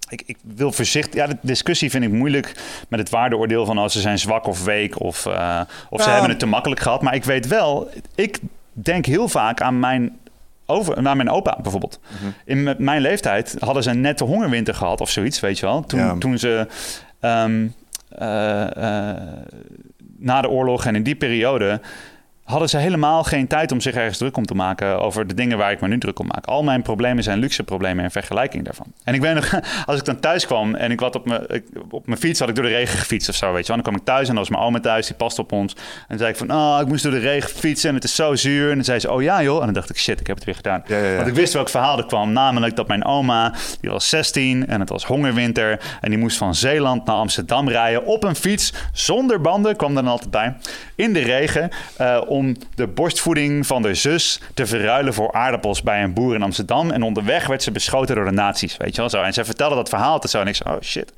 Ik, ik wil voorzichtig... Ja, de discussie vind ik moeilijk met het waardeoordeel van... als oh, ze zijn zwak of week of, uh, of ze hebben het te makkelijk gehad. Maar ik weet wel... Ik denk heel vaak aan mijn over, naar mijn opa bijvoorbeeld. Mhm. In mijn leeftijd hadden ze een nette hongerwinter gehad of zoiets, weet je wel. Toen, toen ze um, uh, uh, na de oorlog en in die periode hadden ze helemaal geen tijd om zich ergens druk om te maken over de dingen waar ik me nu druk om maak. Al mijn problemen zijn luxe problemen in vergelijking daarvan. En ik weet nog, (laughs) als ik dan thuis kwam en ik had op mijn, op mijn fiets, had ik door de regen gefietst of zo, weet je wel. Dan kwam ik thuis en dan was mijn oma thuis, die past op ons. En dan zei ik van, oh, ik moest door de regen fietsen en het is zo zuur. En dan zei ze, oh ja joh. En dan dacht ik, shit, ik heb het weer gedaan. Ja, ja, ja. Want ik wist welk verhaal er kwam, namelijk dat mijn oma, die was 16 en het was hongerwinter. En die moest van Zeeland naar Amsterdam rijden op een fiets, zonder banden, kwam dan altijd bij, in de regen, uh, om de borstvoeding van de zus te verruilen voor aardappels bij een boer in Amsterdam. En onderweg werd ze beschoten door de nazi's, weet je wel zo. En ze vertelde dat verhaal te zo en ik zei, oh shit.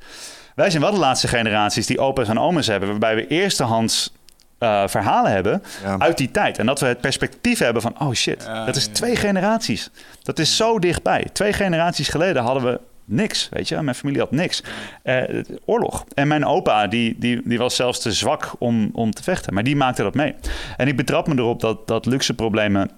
Wij zijn wel de laatste generaties die opa's en oma's hebben, waarbij we eerstehands eh, verhalen hebben Ja. uit die tijd. En dat we het perspectief hebben van, oh shit, Ja, dat is ja. twee generaties. Dat is zo dichtbij. Twee generaties geleden hadden we niks, weet je. Mijn familie had niks. Eh, oorlog. En mijn opa, die, die, die was zelfs te zwak om, om te vechten. Maar die maakte dat mee. En ik betrap me erop dat, dat luxe problemen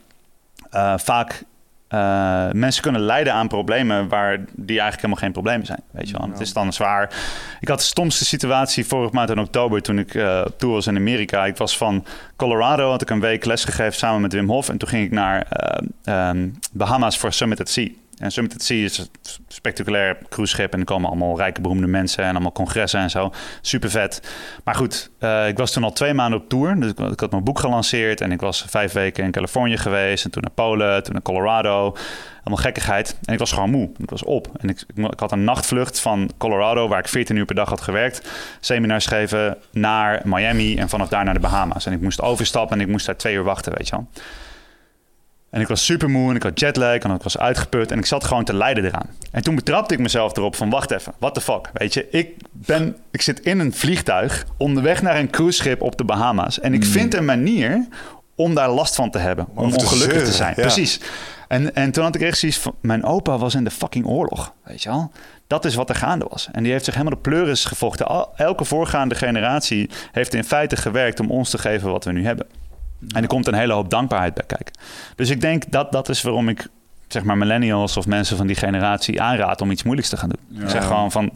eh, vaak... eh, mensen kunnen lijden aan problemen waar die eigenlijk helemaal geen problemen zijn. Weet je wel. Het is dan zwaar. Ik had de stomste situatie vorig maand in oktober toen ik op tour was in Amerika. Ik was van Colorado, had ik een week lesgegeven samen met Wim Hof. En toen ging ik naar eh, ehm, Bahamas voor Summit at Sea. En Summit at Sea is spectaculair cruiseschip. En komen allemaal rijke, beroemde mensen en allemaal congressen en zo. Super vet. Maar goed, eh, ik was toen al twee maanden op tour. Dus ik, ik had mijn boek gelanceerd. En ik was vijf weken in Californië geweest. En toen naar Polen, toen naar Colorado. Allemaal gekkigheid. En ik was gewoon moe. Ik was op. En ik, ik, ik had een nachtvlucht van Colorado, waar ik 14 uur per dag had gewerkt. Seminars geven naar Miami en vanaf daar naar de Bahama's. En ik moest overstappen en ik moest daar twee uur wachten, weet je wel. En ik was super moe en ik had jetlag en ik was uitgeput en ik zat gewoon te lijden eraan. En toen betrapte ik mezelf erop van wacht even, what the fuck, weet je. Ik, ben, ik zit in een vliegtuig onderweg naar een cruiseschip op de Bahama's. En ik vind een manier om daar last van te hebben, om te ongelukkig te zijn. ja. Precies. En, en toen had ik echt zoiets van, mijn opa was in de fucking oorlog, weet je wel. Dat is wat er gaande was. En die heeft zich helemaal de pleuris gevochten. Elke voorgaande generatie heeft in feite gewerkt om ons te geven wat we nu hebben. En er komt een hele hoop dankbaarheid bij kijken. Dus ik denk dat dat is waarom ik zeg maar millennials of mensen van die generatie aanraad om iets moeilijks te gaan doen. Ik zeg gewoon van,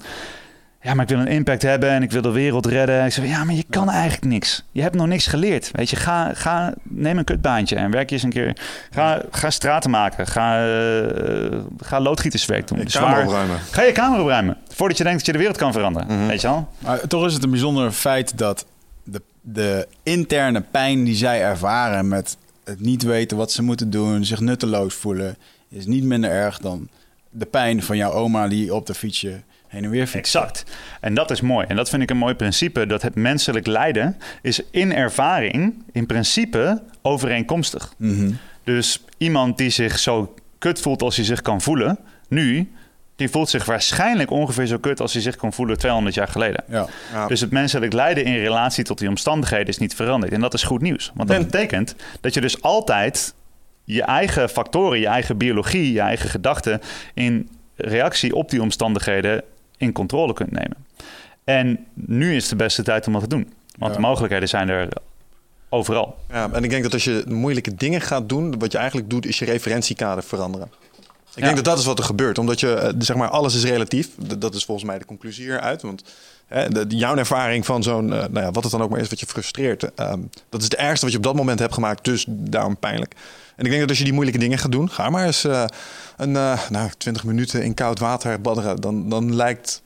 ja, maar ik wil een impact hebben en ik wil de wereld redden. Ik zeg, ja, maar je kan eigenlijk niks. Je hebt nog niks geleerd. Weet je, ga, ga neem een kutbaantje en werk je eens een keer. Ga, ga straten maken. Ga, eh, ga loodgieterswerk doen. Je Dus kamer waar- opruimen. Ga je kamer opruimen. Voordat je denkt dat je de wereld kan veranderen. Weet je wel? Maar toch is het een bijzonder feit dat de, interne pijn die zij ervaren met het niet weten wat ze moeten doen, zich nutteloos voelen, is niet minder erg dan de pijn van jouw oma die op de fietsje heen en weer fietst. Exact. En dat is mooi. En dat vind ik een mooi principe. Dat het menselijk lijden is in ervaring in principe overeenkomstig. Mhm. Dus iemand die zich zo kut voelt als hij zich kan voelen, nu, die voelt zich waarschijnlijk ongeveer zo kut als hij zich kon voelen 200 jaar geleden. Ja. Ja. Dus het menselijk lijden in relatie tot die omstandigheden is niet veranderd. En dat is goed nieuws. Want dat En- betekent dat je dus altijd je eigen factoren, je eigen biologie, je eigen gedachten in reactie op die omstandigheden in controle kunt nemen. En nu is de beste tijd om dat te doen. Want Ja. de mogelijkheden zijn er overal. Ja, en ik denk dat als je moeilijke dingen gaat doen, wat je eigenlijk doet, is je referentiekader veranderen. Ik denk dat dat is wat er gebeurt, omdat je, eh, zeg maar, alles is relatief. Dat is volgens mij de conclusie hieruit. Want hè, de, jouw ervaring van zo'n, eh, nou ja, wat het dan ook maar is, wat je frustreert, ehm, dat is het ergste wat je op dat moment hebt gemaakt, dus daarom pijnlijk. En ik denk dat als je die moeilijke dingen gaat doen, ga maar eens eh, een, nou, 20 minuten in koud water badderen, dan, dan lijkt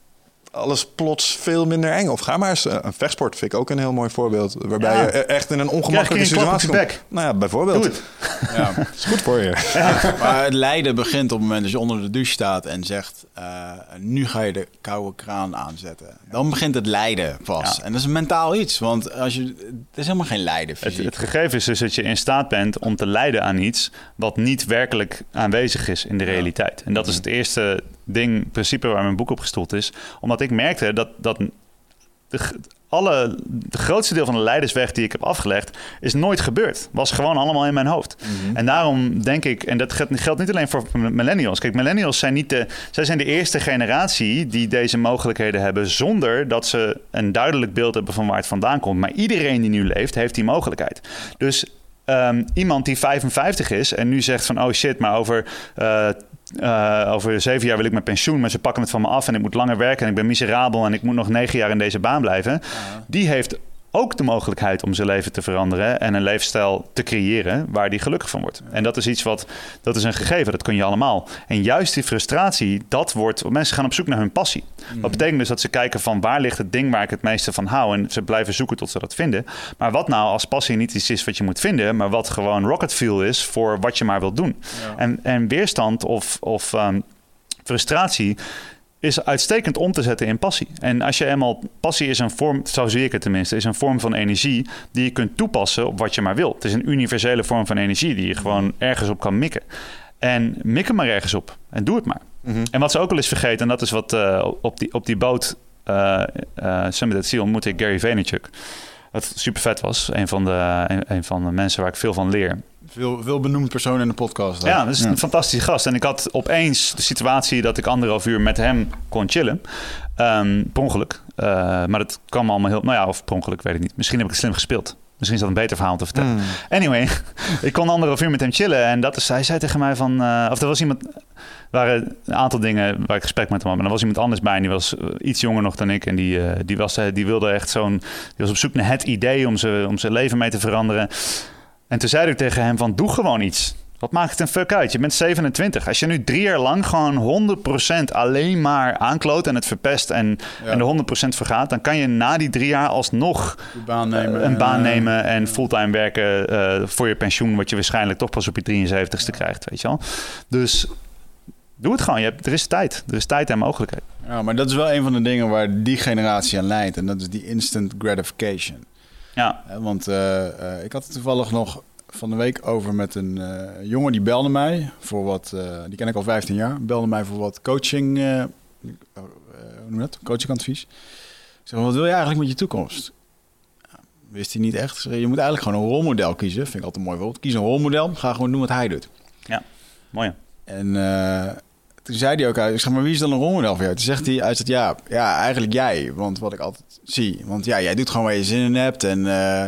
alles plots veel minder eng. Of ga maar eens eh, een vechtsport, vind ik ook een heel mooi voorbeeld, waarbij Ja. je echt in een ongemakkelijke situatie komt. Nou ja, bijvoorbeeld. Doe het. Ja. (laughs) is goed voor je. Maar het lijden begint op het moment dat je onder de douche staat en zegt: eh, Nu ga je de koude kraan aanzetten. Dan begint het lijden pas. Ja. En dat is een mentaal iets, want als je, het is helemaal geen lijden Het, het gegeven is dus dat je in staat bent om te lijden aan iets wat niet werkelijk aanwezig is in de realiteit. En dat is het eerste ding, principe waar mijn boek op gestoeld is. Omdat ik merkte dat, dat de, alle, de grootste deel van de leidersweg die ik heb afgelegd, is nooit gebeurd. Was gewoon allemaal in mijn hoofd. En daarom denk ik, en dat geldt, geldt niet alleen voor millennials. Kijk, millennials zijn niet de, zij zijn de eerste generatie die deze mogelijkheden hebben zonder dat ze een duidelijk beeld hebben van waar het vandaan komt. Maar iedereen die nu leeft, heeft die mogelijkheid. Dus ehm, iemand die 55 is en nu zegt van oh shit, maar over, eh, eh, over zeven jaar wil ik mijn pensioen, maar ze pakken het van me af en ik moet langer werken en ik ben miserabel en ik moet nog negen jaar in deze baan blijven. Die heeft ook de mogelijkheid om zijn leven te veranderen en een leefstijl te creëren waar die gelukkig van wordt. En dat is iets wat, dat is een gegeven, dat kun je allemaal. En juist die frustratie, dat wordt, mensen gaan op zoek naar hun passie. Dat betekent dus dat ze kijken van waar ligt het ding waar ik het meeste van hou en ze blijven zoeken tot ze dat vinden. Maar wat nou als passie niet iets is wat je moet vinden, maar wat gewoon rocket fuel is voor wat je maar wilt doen. En, en weerstand of, of ehm, frustratie is uitstekend om te zetten in passie. En als je eenmaal passie is een vorm, zo zie ik het tenminste, is een vorm van energie die je kunt toepassen op wat je maar wil. Het is een universele vorm van energie die je gewoon ergens op kan mikken. En mik er maar ergens op en doe het maar. En wat ze ook al eens vergeten, en dat is wat eh, op, die, op die boot uh, uh, Summit at Sea ontmoette ik Gary Vaynerchuk. Wat super vet was. Een van, de, een, een van de mensen waar ik veel van leer. Veel, veel benoemd persoon in de podcast. hè? Ja, dat is een fantastische gast. En ik had opeens de situatie dat ik anderhalf uur met hem kon chillen. Ehm per ongeluk. Eh, maar dat kwam allemaal heel... Nou ja, of per ongeluk, weet ik niet. Misschien heb ik het slim gespeeld. Misschien is dat een beter verhaal om te vertellen. Anyway, (laughs) ik kon anderhalf uur met hem chillen. En dat is, hij zei tegen mij van... eh, of er was iemand... Er waren een aantal dingen waar ik gesprek met hem had. Maar er was iemand anders bij. En die was eh, iets jonger nog dan ik. En die, die, was, die wilde echt zo'n... Die was op zoek naar het idee om zijn om zijn leven mee te veranderen. En toen zei ik tegen hem van... Doe gewoon iets. Wat maakt het een fuck uit? Je bent 27. Als je nu drie jaar lang gewoon 100% alleen maar aankloot en het verpest en, Ja. en de 100% vergaat, dan kan je na die drie jaar alsnog Een baan nemen. een baan en, eh, nemen en fulltime werken eh, voor je pensioen, wat je waarschijnlijk toch pas op je 73ste krijgt, weet je wel. Dus doe het gewoon. Je hebt, er is tijd. Er is tijd en mogelijkheid. Ja, maar dat is wel een van de dingen waar die generatie aan leidt. En dat is die instant gratification. Ja, Want eh, eh, ik had het toevallig nog van de week over met een eh, jongen die belde mij voor wat, die ken ik al 15 jaar, belde mij voor wat coaching, hoe noem je dat? Coachingadvies. Ik zeg, wat wil je eigenlijk met je toekomst? Ja, wist hij niet echt. Je moet eigenlijk gewoon een rolmodel kiezen. Vind ik altijd een mooi voorbeeld. Kies een rolmodel, ga gewoon doen wat hij doet. mooi. En toen zei hij ook uit, ik zeg maar, wie is dan een rolmodel voor jou? Toen zegt hij, hij zegt, ja, ja, eigenlijk jij. Want wat ik altijd zie, want ja, jij doet gewoon waar je zin in hebt. En, eh,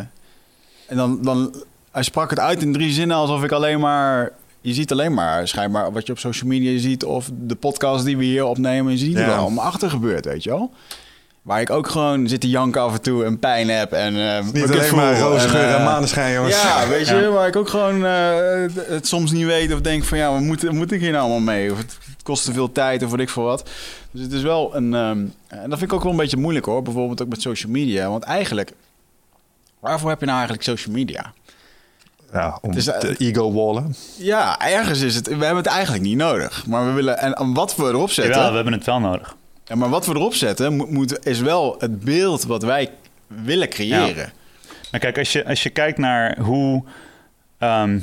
en dan, dan, hij sprak het uit in drie zinnen alsof ik alleen maar, je ziet alleen maar schijnbaar wat je op social media ziet of de podcast die we hier opnemen. Je ziet Ja. er wel allemaal achter gebeurt, weet je wel. Waar ik ook gewoon zit te janken af en toe en pijn heb. En, eh, Niet alleen maar roze geur en eh, maneschijn, jongens. ja, weet je, Ja. waar ik ook gewoon eh, het soms niet weet of denk van ja, wat moet, moet ik hier nou allemaal mee? Of het kost te veel tijd of weet ik veel wat. Dus het is wel een, ehm, en dat vind ik ook wel een beetje moeilijk hoor, bijvoorbeeld ook met social media. Want eigenlijk, waarvoor heb je nou eigenlijk social media? Ja, om is, te ego-wallen. Ja, ergens is het, we hebben het eigenlijk niet nodig. Maar we willen, en, en wat we erop zetten, Jawel, we hebben het wel nodig. Ja, maar wat we erop zetten, moet, moet, is wel het beeld wat wij willen creëren. Maar kijk, als je, als je kijkt naar hoe ehm,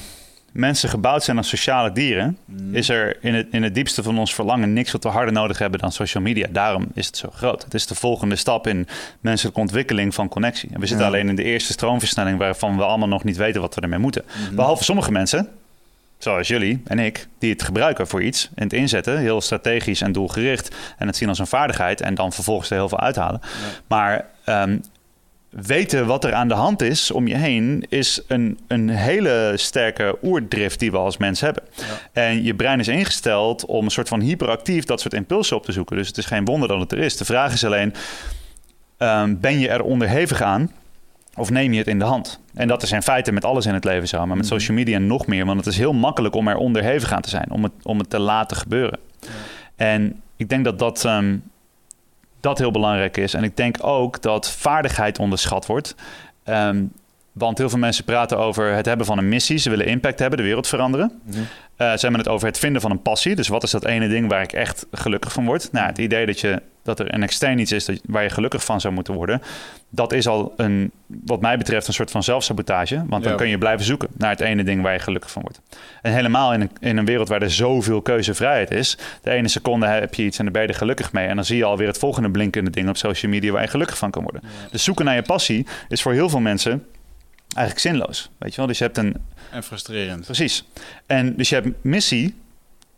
mensen gebouwd zijn als sociale dieren, is er in het, in het diepste van ons verlangen niks wat we harder nodig hebben dan social media. Daarom is het zo groot. Het is de volgende stap in menselijke ontwikkeling van connectie. En we zitten Ja. alleen in de eerste stroomversnelling waarvan we allemaal nog niet weten wat we ermee moeten. Behalve sommige mensen, zoals jullie en ik, die het gebruiken voor iets en het inzetten, heel strategisch en doelgericht en het zien als een vaardigheid en dan vervolgens er heel veel uithalen. Maar ehm, weten wat er aan de hand is om je heen, is een, een hele sterke oerdrift die we als mens hebben. En je brein is ingesteld om een soort van hyperactief dat soort impulsen op te zoeken. Dus het is geen wonder dat het er is. De vraag is alleen, ehm, ben je er onderhevig aan? Of neem je het in de hand? En dat is in feite met alles in het leven zo. Maar met social media nog meer. Want het is heel makkelijk om er onderhevig aan te zijn. Om het, om het te laten gebeuren. En ik denk dat dat, ehm, dat heel belangrijk is. En ik denk ook dat vaardigheid onderschat wordt. Ehm, want heel veel mensen praten over het hebben van een missie. Ze willen impact hebben, de wereld veranderen. Eh, ze hebben het over het vinden van een passie. Dus wat is dat ene ding waar ik echt gelukkig van word? Nou, het idee dat, je, dat er een extern iets is dat, waar je gelukkig van zou moeten worden... dat is al een, wat mij betreft een soort van zelfsabotage. Want dan Ja. kun je blijven zoeken naar het ene ding waar je gelukkig van wordt. En helemaal in een, in een wereld waar er zoveel keuzevrijheid is... de ene seconde heb je iets en dan ben je er gelukkig mee... en dan zie je alweer het volgende blinkende ding op social media... waar je gelukkig van kan worden. Dus zoeken naar je passie is voor heel veel mensen eigenlijk zinloos. Weet je wel? Dus je hebt een, En frustrerend. Precies. En dus je hebt missie.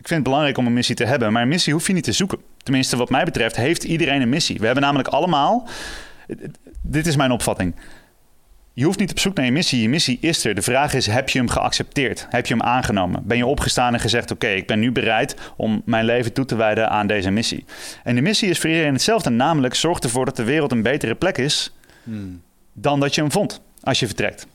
Ik vind het belangrijk om een missie te hebben, maar een missie hoef je niet te zoeken. Tenminste, wat mij betreft, heeft iedereen een missie. We hebben namelijk allemaal. Dit is mijn opvatting. Je hoeft niet op zoek naar je missie. Je missie is er. De vraag is: heb je hem geaccepteerd? Heb je hem aangenomen? Ben je opgestaan en gezegd: Oké, ik ben nu bereid om mijn leven toe te wijden aan deze missie? En de missie is voor iedereen hetzelfde, namelijk zorg ervoor dat de wereld een betere plek is dan dat je hem vond als je vertrekt.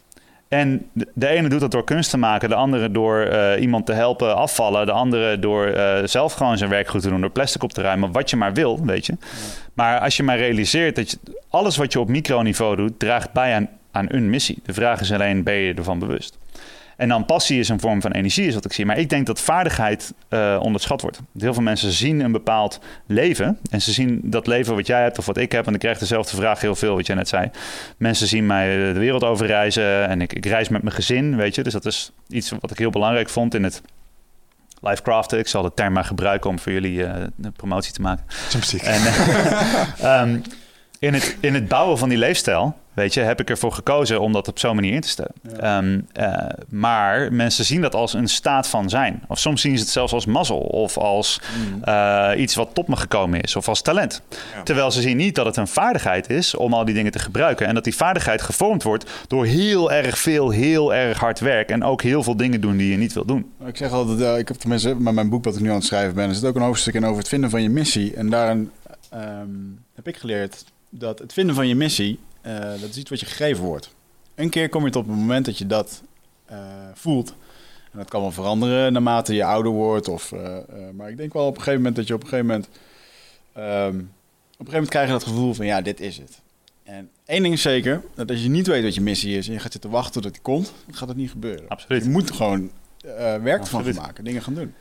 En de, ene doet dat door kunst te maken, de andere door eh, iemand te helpen afvallen, de andere door eh, zelf gewoon zijn werk goed te doen, door plastic op te ruimen, wat je maar wil, weet je. Maar als je maar realiseert dat je, alles wat je op microniveau doet, draagt bij aan, aan een missie. De vraag is alleen, ben je ervan bewust? En dan passie is een vorm van energie, is wat ik zie. Maar ik denk dat vaardigheid eh, onderschat wordt. Heel veel mensen zien een bepaald leven. En ze zien dat leven wat jij hebt of wat ik heb. En ik krijg dezelfde vraag heel veel, wat jij net zei. Mensen zien mij de wereld overreizen. En ik, ik reis met mijn gezin, weet je. Dus dat is iets wat ik heel belangrijk vond in het lifecraften. Ik zal de term maar gebruiken om voor jullie eh, de promotie te maken. En, (laughs) eh, ehm, in, het, in het bouwen van die leefstijl, weet je, heb ik ervoor gekozen om dat op zo'n manier in te stellen. Ehm, eh, maar mensen zien dat als een staat van zijn. Of soms zien ze het zelfs als mazzel of als eh, iets wat tot me gekomen is of als talent. Terwijl ze zien niet dat het een vaardigheid is om al die dingen te gebruiken. En dat die vaardigheid gevormd wordt door heel erg veel, heel erg hard werk en ook heel veel dingen doen die je niet wil doen. Ik zeg altijd, eh, ik heb tenminste met mijn boek wat ik nu aan het schrijven ben, er zit ook een hoofdstuk in over het vinden van je missie. En daarin ehm, heb ik geleerd dat het vinden van je missie, eh, dat is iets wat je gegeven wordt. Een keer kom je tot het moment dat je dat eh, voelt. En dat kan wel veranderen naarmate je ouder wordt. Of, eh, maar ik denk wel op een gegeven moment dat je op een gegeven moment... ehm, op een gegeven moment krijg je dat gevoel van ja, dit is het. En één ding is zeker, dat als je niet weet wat je missie is... en je gaat zitten wachten tot het komt, dan gaat het niet gebeuren. Absoluut. Je moet gewoon werk gaan maken, dingen gaan doen.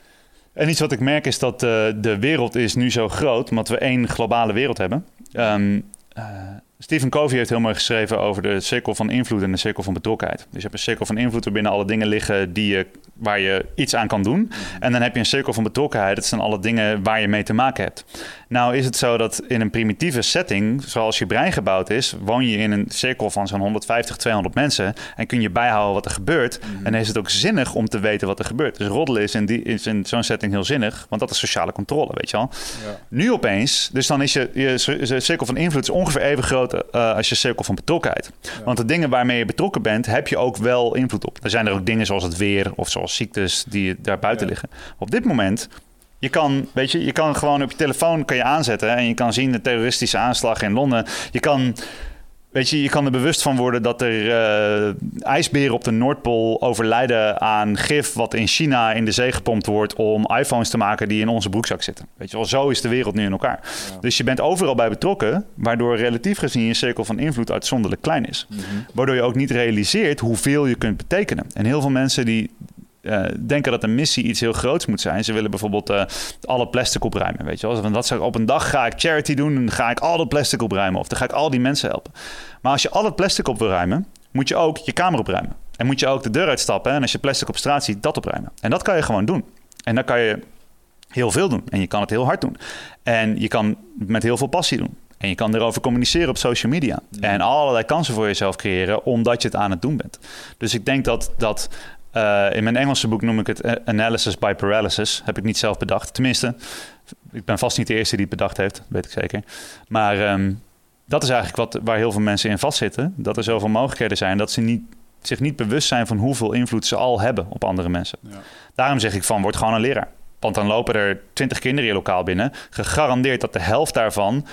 En iets wat ik merk is dat de wereld is nu zo groot, omdat we één globale wereld hebben. Ehm, eh, Stephen Covey heeft heel mooi geschreven over de cirkel van invloed en de cirkel van betrokkenheid. Dus je hebt een cirkel van invloed waarbinnen alle dingen liggen die je, waar je iets aan kan doen. En dan heb je een cirkel van betrokkenheid. Dat zijn alle dingen waar je mee te maken hebt. Nou is het zo dat in een primitieve setting, zoals je brein gebouwd is, woon je in een cirkel van zo'n 150, 200 mensen en kun je bijhouden wat er gebeurt. En dan is het ook zinnig om te weten wat er gebeurt. Dus roddelen is in, die, is in zo'n setting heel zinnig, want dat is sociale controle, weet je wel. Nu opeens, dus dan is je, je, je cirkel van invloed is ongeveer even groot eh, als je cirkel van betrokkenheid. Want de dingen waarmee je betrokken bent, heb je ook wel invloed op. Er zijn er ook dingen zoals het weer of zoals ziektes die daar buiten Ja. liggen. Op dit moment, je kan, weet je, je kan gewoon op je telefoon kan je aanzetten en je kan zien de terroristische aanslag in Londen. Je kan Weet je, je kan er bewust van worden dat er eh, ijsberen op de Noordpool overlijden aan gif wat in China in de zee gepompt wordt om iPhones te maken die in onze broekzak zitten. Weet je wel, zo is de wereld nu in elkaar. Dus je bent overal bij betrokken, waardoor relatief gezien je cirkel van invloed uitzonderlijk klein is. Waardoor je ook niet realiseert hoeveel je kunt betekenen. En heel veel mensen die eh, denken dat een missie iets heel groots moet zijn. Ze willen bijvoorbeeld eh, alle plastic opruimen. Weet je wel? Want dat zou, op een dag ga ik charity doen en dan ga ik al dat plastic opruimen. Of dan ga ik al die mensen helpen. Maar als je al het plastic op wil ruimen, moet je ook je kamer opruimen. En moet je ook de deur uitstappen. En als je plastic op straat ziet, dat opruimen. En dat kan je gewoon doen. En dan kan je heel veel doen. En je kan het heel hard doen. En je kan met heel veel passie doen. En je kan erover communiceren op social media. En allerlei kansen voor jezelf creëren, omdat je het aan het doen bent. Dus ik denk dat dat. Eh, in mijn Engelse boek noem ik het analysis by paralysis. Heb ik niet zelf bedacht. Tenminste, ik ben vast niet de eerste die het bedacht heeft, weet ik zeker. Maar ehm, dat is eigenlijk wat, waar heel veel mensen in vastzitten. Dat er zoveel mogelijkheden zijn dat ze niet, zich niet bewust zijn van hoeveel invloed ze al hebben op andere mensen. Ja. Daarom zeg ik van, word gewoon een leraar. Want dan lopen er twintig kinderen je lokaal binnen. Gegarandeerd dat de helft daarvan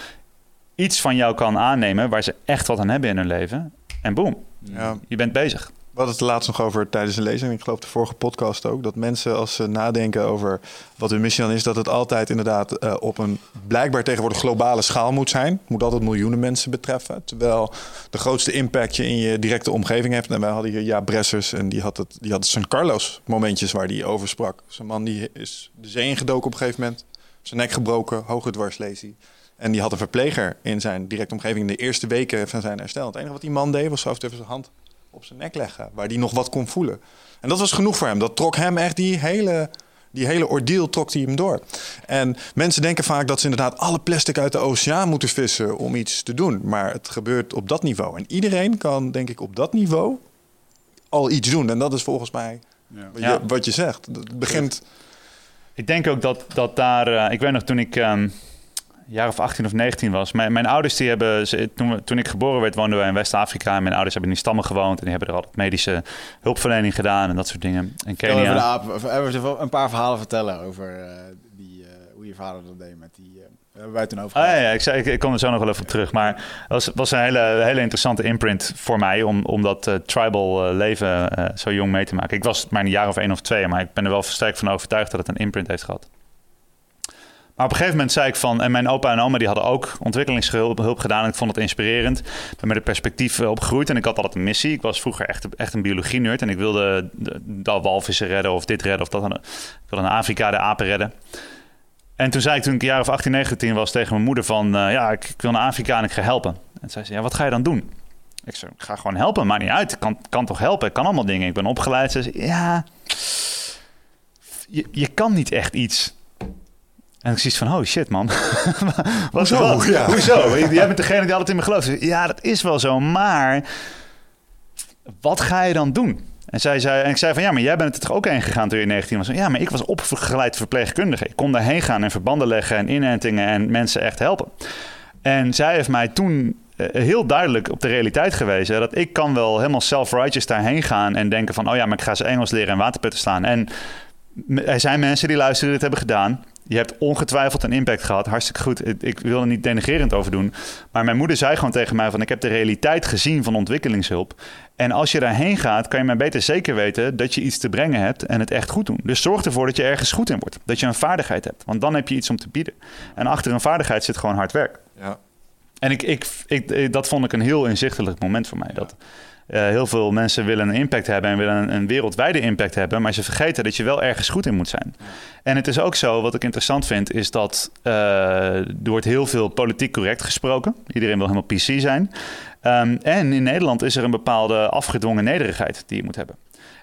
iets van jou kan aannemen... waar ze echt wat aan hebben in hun leven. En boom, Ja. je bent bezig. Hadden het laatst nog over tijdens een lezing. Ik geloof de vorige podcast ook. Dat mensen als ze nadenken over wat hun missie dan is... dat het altijd inderdaad eh, op een blijkbaar tegenwoordig globale schaal moet zijn. Moet altijd miljoenen mensen betreffen. Terwijl de grootste impact je in je directe omgeving hebt. En wij hadden hier Ja Bressers en die had het, die had San Carlos momentjes waar die over sprak. Zo'n man die is de zee ingedoken op een gegeven moment. Zijn nek gebroken, hoge dwarslesie. En die had een verpleger in zijn directe omgeving in de eerste weken van zijn herstel. Het enige wat die man deed was af even zijn hand op zijn nek leggen, waar hij nog wat kon voelen. En dat was genoeg voor hem. Dat trok hem echt die hele, die hele ordeal trok hij hem door. En mensen denken vaak dat ze inderdaad alle plastic uit de oceaan moeten vissen om iets te doen. Maar het gebeurt op dat niveau. En iedereen kan, denk ik, op dat niveau al iets doen. En dat is volgens mij Ja. wat, Ja. je, wat je zegt. Het begint. Ik denk ook dat, dat daar... eh, ik weet nog toen ik ehm, jaar of 18 of 19 was. Mijn, mijn ouders die hebben... ze- Toen, toen ik geboren werd woonden we in West-Afrika. En mijn ouders hebben in die stammen gewoond. En die hebben er altijd medische hulpverlening gedaan en dat soort dingen. Even, de Kenia. aap, even- even een paar verhalen vertellen over eh, die, eh, hoe je vader dat deed met die... hebben wij toen over Ah, ja, ik, zei, ik, ik kom er zo nog wel even op terug. Maar het was, was een hele, hele interessante imprint voor mij om, om dat tribal leven zo jong mee te maken. Ik was maar een jaar of één of twee, maar ik ben er wel sterk van overtuigd dat het een imprint heeft gehad. Maar op een gegeven moment zei ik van, en mijn opa en oma die hadden ook ontwikkelingshulp hulp gedaan. En ik vond het inspirerend. Ik ben met het perspectief eh, opgegroeid en ik had altijd een missie. Ik was vroeger echt, echt een biologie-nerd en ik wilde de, de walvissen redden of dit redden of dat. Ik wilde in Afrika de apen redden. En toen zei ik toen ik een jaar of 18, 19 was tegen mijn moeder van... eh, ja, ik, ik wil naar Afrika en ik ga helpen. En zei ze, ja, wat ga je dan doen? Ik zei, ik ga gewoon helpen, maakt niet uit. Ik kan, kan toch helpen, ik kan allemaal dingen. Ik ben opgeleid. Ze zei, ja, je, je kan niet echt iets. En ik zoiets van, oh shit man. (laughs) Wat Hoezo? wat? Ja. Hoezo? Jij bent degene die altijd in me gelooft. Ja, dat is wel zo, maar wat ga je dan doen? En, zij zei, en ik zei van, ja, maar jij bent er toch ook heen gegaan toen je 19 was? Ja, maar ik was opgeleid verpleegkundige. Ik kon daarheen gaan en verbanden leggen en inentingen en mensen echt helpen. En zij heeft mij toen eh, heel duidelijk op de realiteit gewezen... dat ik kan wel helemaal self-righteous daarheen gaan en denken van... oh ja, maar ik ga ze Engels leren en waterputten slaan. En er zijn mensen die luisteren die dit hebben gedaan. Je hebt ongetwijfeld een impact gehad. Hartstikke goed. Ik, wil er niet denigerend over doen. Maar mijn moeder zei gewoon tegen mij van... ik heb de realiteit gezien van ontwikkelingshulp. En als je daarheen gaat, kan je maar beter zeker weten... dat je iets te brengen hebt en het echt goed doen. Dus zorg ervoor dat je ergens goed in wordt. Dat je een vaardigheid hebt. Want dan heb je iets om te bieden. En achter een vaardigheid zit gewoon hard werk. Ja. En ik, ik, ik, ik- dat vond ik een heel inzichtelijk moment voor mij. Dat eh, heel veel mensen willen een impact hebben en willen een, wereldwijde impact hebben, maar ze vergeten dat je wel ergens goed in moet zijn. En het is ook zo, wat ik interessant vind, is dat eh, er wordt heel veel politiek correct gesproken. Iedereen wil helemaal PC zijn. Ehm, en in Nederland is er een bepaalde afgedwongen nederigheid die je moet hebben.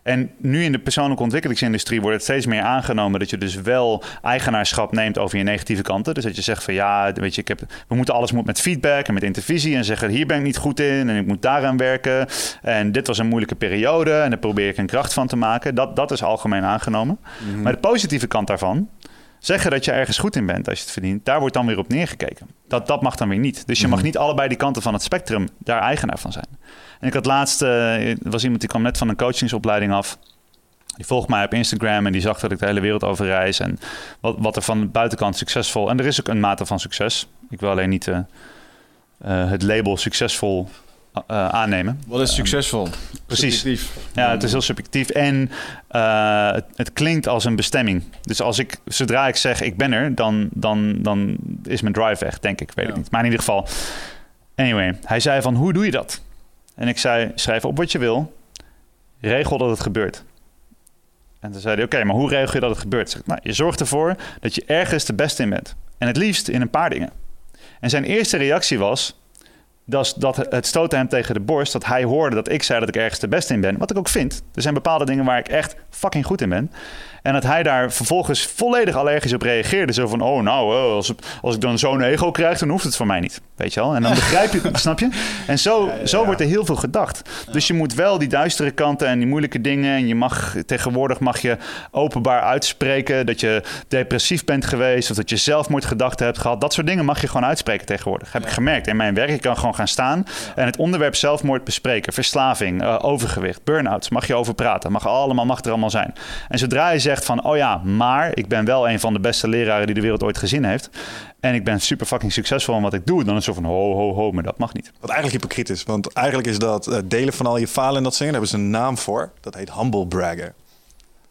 En nu in de persoonlijke ontwikkelingsindustrie wordt het steeds meer aangenomen dat je dus wel eigenaarschap neemt over je negatieve kanten. Dus dat je zegt van ja, weet je, ik heb, we moeten alles moet met feedback en met intervisie en zeggen hier ben ik niet goed in en ik moet daaraan werken. En dit was een moeilijke periode en daar probeer ik een kracht van te maken. Dat, dat is algemeen aangenomen. Maar de positieve kant daarvan, zeggen dat je ergens goed in bent als je het verdient, daar wordt dan weer op neergekeken. Dat, dat mag dan weer niet. Dus je mag niet allebei die kanten van het spectrum daar eigenaar van zijn. En ik had laatst, eh, er was iemand die kwam net van een coachingsopleiding af. Die volgt mij op Instagram en die zag dat ik de hele wereld over reis. En wat, wat er van de buitenkant succesvol... En er is ook een mate van succes. Ik wil alleen niet eh, eh, het label succesvol eh, aannemen. Wat is succesvol? Precies. Subjectief. Ja, het is heel subjectief en eh, het, het klinkt als een bestemming. Dus als ik, zodra ik zeg ik ben er, dan, dan, dan is mijn drive weg, denk ik. Weet ik niet. Maar in ieder geval. Anyway, hij zei van hoe doe je dat? En ik zei schrijf op wat je wil, regel dat het gebeurt. En toen zei hij oké, maar hoe regel je dat het gebeurt? Zeg nou, je zorgt ervoor dat je ergens de beste in bent. En het liefst in een paar dingen. En zijn eerste reactie was, dat, dat het stootte hem tegen de borst. Dat hij hoorde dat ik zei dat ik ergens de beste in ben. Wat ik ook vind. Er zijn bepaalde dingen waar ik echt fucking goed in ben. En dat hij daar vervolgens volledig allergisch op reageerde. Zo van, oh nou, eh, als, als ik dan zo'n ego krijg, dan hoeft het van mij niet. Weet je wel? En dan (laughs) begrijp je het, snap je? En zo, zo wordt er heel veel gedacht. Dus je moet wel die duistere kanten en die moeilijke dingen... en je mag tegenwoordig mag je openbaar uitspreken... dat je depressief bent geweest of dat je zelfmoordgedachten hebt gehad. Dat soort dingen mag je gewoon uitspreken tegenwoordig. Heb ik gemerkt in mijn werk. Ik kan gewoon gaan staan en het onderwerp zelfmoord bespreken. Verslaving, eh, overgewicht, burn-outs. Mag je over praten. Mag, allemaal, mag er allemaal zijn. En zodra je zegt van, oh ja, maar ik ben wel een van de beste leraren die de wereld ooit gezien heeft. En ik ben super fucking succesvol in wat ik doe. Dan is zo van, ho, ho, ho, maar dat mag niet. Wat eigenlijk hypocriet is. Want eigenlijk is dat eh, delen van al je falen en dat zingen. Daar hebben ze een naam voor. Dat heet humble bragger.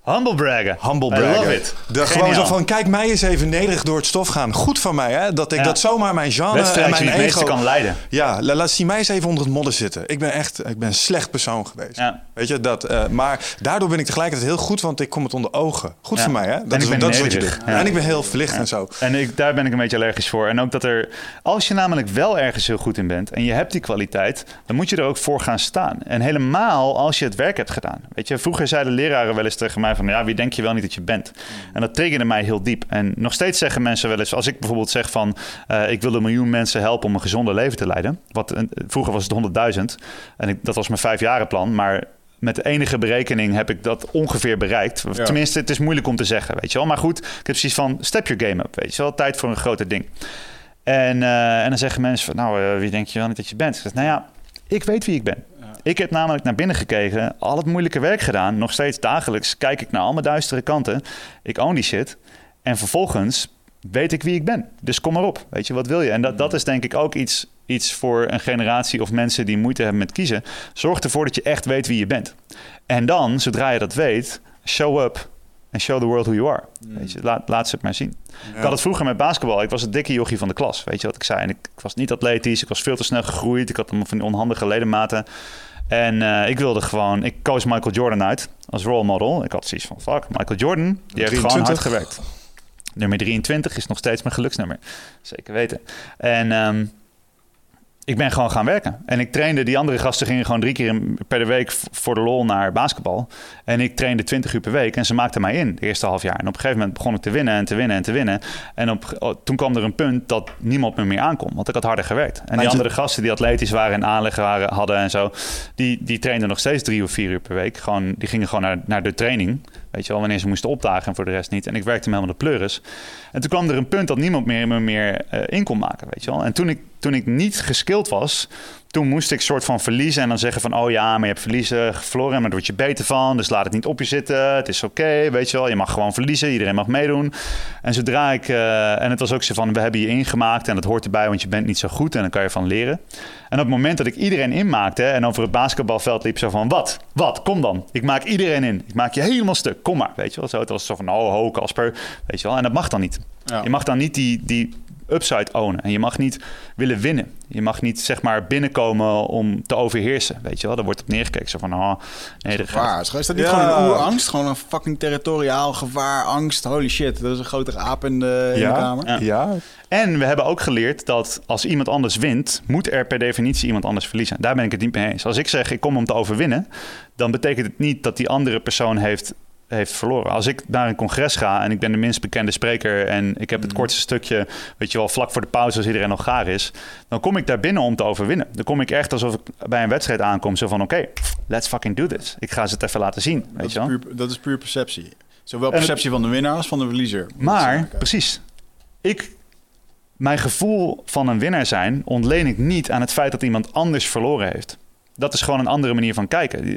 Humble braggen. Humble it. De, gewoon zo van, kijk mij eens even nederig door het stof gaan. Goed van mij, hè? Dat ik Ja. dat zomaar mijn genre en mijn meeste ego... kan leiden. Ja, la- laat zien mij eens even onder het modder zitten. Ik ben echt ik ben een slecht persoon geweest. Ja. Weet je, dat, eh, maar daardoor ben ik tegelijkertijd heel goed, want ik kom het onder ogen. Goed Ja. voor mij, hè? En Dat ik is, ben dat is wat je doet. En ik ben heel verlicht en zo. En ik, daar ben ik een beetje allergisch voor. En ook dat er, als je namelijk wel ergens heel goed in bent en je hebt die kwaliteit, dan moet je er ook voor gaan staan. En helemaal als je het werk hebt gedaan. Weet je, vroeger zeiden leraren wel eens tegen mij van, ja, wie denk je wel niet dat je bent? En dat triggerde mij heel diep. En nog steeds zeggen mensen wel eens, als ik bijvoorbeeld zeg van, eh, ik wil een miljoen mensen helpen om een gezonder leven te leiden. Wat, vroeger was het 100.000 en ik, dat was mijn vijfjarenplan, maar met de enige berekening heb ik dat ongeveer bereikt. Ja. Tenminste, het is moeilijk om te zeggen, weet je wel. Maar goed, ik heb precies van step your game up, weet je wel. Tijd voor een groter ding. En, eh, en dan zeggen mensen van, nou, eh, wie denk je wel niet dat je bent? Ik zeg, nou ja, ik weet wie ik ben. Ik heb namelijk naar binnen gekeken, al het moeilijke werk gedaan. Nog steeds dagelijks kijk ik naar al mijn duistere kanten. Ik own die shit. En vervolgens weet ik wie ik ben. Dus kom maar op. Weet je, wat wil je? En dat, dat is denk ik ook iets, iets voor een generatie of mensen die moeite hebben met kiezen. Zorg ervoor dat je echt weet wie je bent. En dan, zodra je dat weet, show up en show the world who you are. Weet je, laat, laat ze het maar zien. Ik had het vroeger met basketbal. Ik was het dikke jochie van de klas. Weet je wat ik zei? En ik, ik was niet atletisch. Ik was veel te snel gegroeid. Ik had allemaal van die onhandige ledematen. En eh, ik wilde gewoon... Ik koos Michael Jordan uit als role model. Ik had zoiets van, fuck, Michael Jordan. Die heeft gewoon hard 23. gewerkt. Nummer 23 is nog steeds mijn geluksnummer. Zeker weten. En, ehm, ik ben gewoon gaan werken. En ik trainde, die andere gasten gingen gewoon drie keer per de week voor de lol naar basketbal. En ik trainde 20 uur per week en ze maakten mij in de eerste half jaar. En op een gegeven moment begon ik te winnen en te winnen en te winnen. En op, oh, toen kwam er een punt dat niemand me meer aankon, want ik had harder gewerkt. En die andere gasten die atletisch waren en aanleg waren, hadden en zo, die, die trainden nog steeds drie of vier uur per week. Gewoon, die gingen gewoon naar, naar de training, weet je wel, wanneer ze moesten opdagen en voor de rest niet. En ik werkte me helemaal de pleuris. En toen kwam er een punt dat niemand meer me meer eh, in kon maken, weet je wel. En toen ik, toen ik niet geskild was, toen moest ik soort van verliezen en dan zeggen van... oh ja, maar je hebt verliezen, verloren, maar daar word je beter van. Dus laat het niet op je zitten, het is oké, weet je wel. Je mag gewoon verliezen, iedereen mag meedoen. En zodra ik... eh, en het was ook zo van, we hebben je ingemaakt en dat hoort erbij... want je bent niet zo goed en dan kan je van leren. En op het moment dat ik iedereen inmaakte en over het basketbalveld liep... zo van, wat? Wat? Kom dan. Ik maak iedereen in. Ik maak je helemaal stuk. Kom maar, weet je wel. Zo, het was zo van, oh, ho, Kasper, weet je wel. En dat mag dan niet. Ja. Je mag dan niet die, die upside ownen. En je mag niet willen winnen. Je mag niet zeg maar binnenkomen om te overheersen. Weet je wel, daar wordt op neergekeken. Zo van, oh, nee, dat gaat. Is dat niet Ja. gewoon een oerangst? Gewoon een fucking territoriaal gevaar, angst. Holy shit, dat is een grotere aap in de, in de Ja, kamer. Ja. ja. En we hebben ook geleerd dat als iemand anders wint, moet er per definitie iemand anders verliezen. Daar ben ik het niet mee eens. Als ik zeg ik kom om te overwinnen, dan betekent het niet dat die andere persoon heeft, heeft verloren. Als ik naar een congres ga en ik ben de minst bekende spreker en ik heb het kortste stukje, weet je wel, vlak voor de pauze als iedereen nog gaar is, dan kom ik daar binnen om te overwinnen. Dan kom ik echt alsof ik bij een wedstrijd aankom, zo van oké, let's fucking do this. Ik ga ze het even laten zien, Dat weet is, je wel. puur, dat is puur perceptie. Zowel En perceptie van de winnaar als van de verliezer. Maar, precies. Ik, mijn gevoel van een winnaar zijn ontleen ik niet aan het feit dat iemand anders verloren heeft. Dat is gewoon een andere manier van kijken.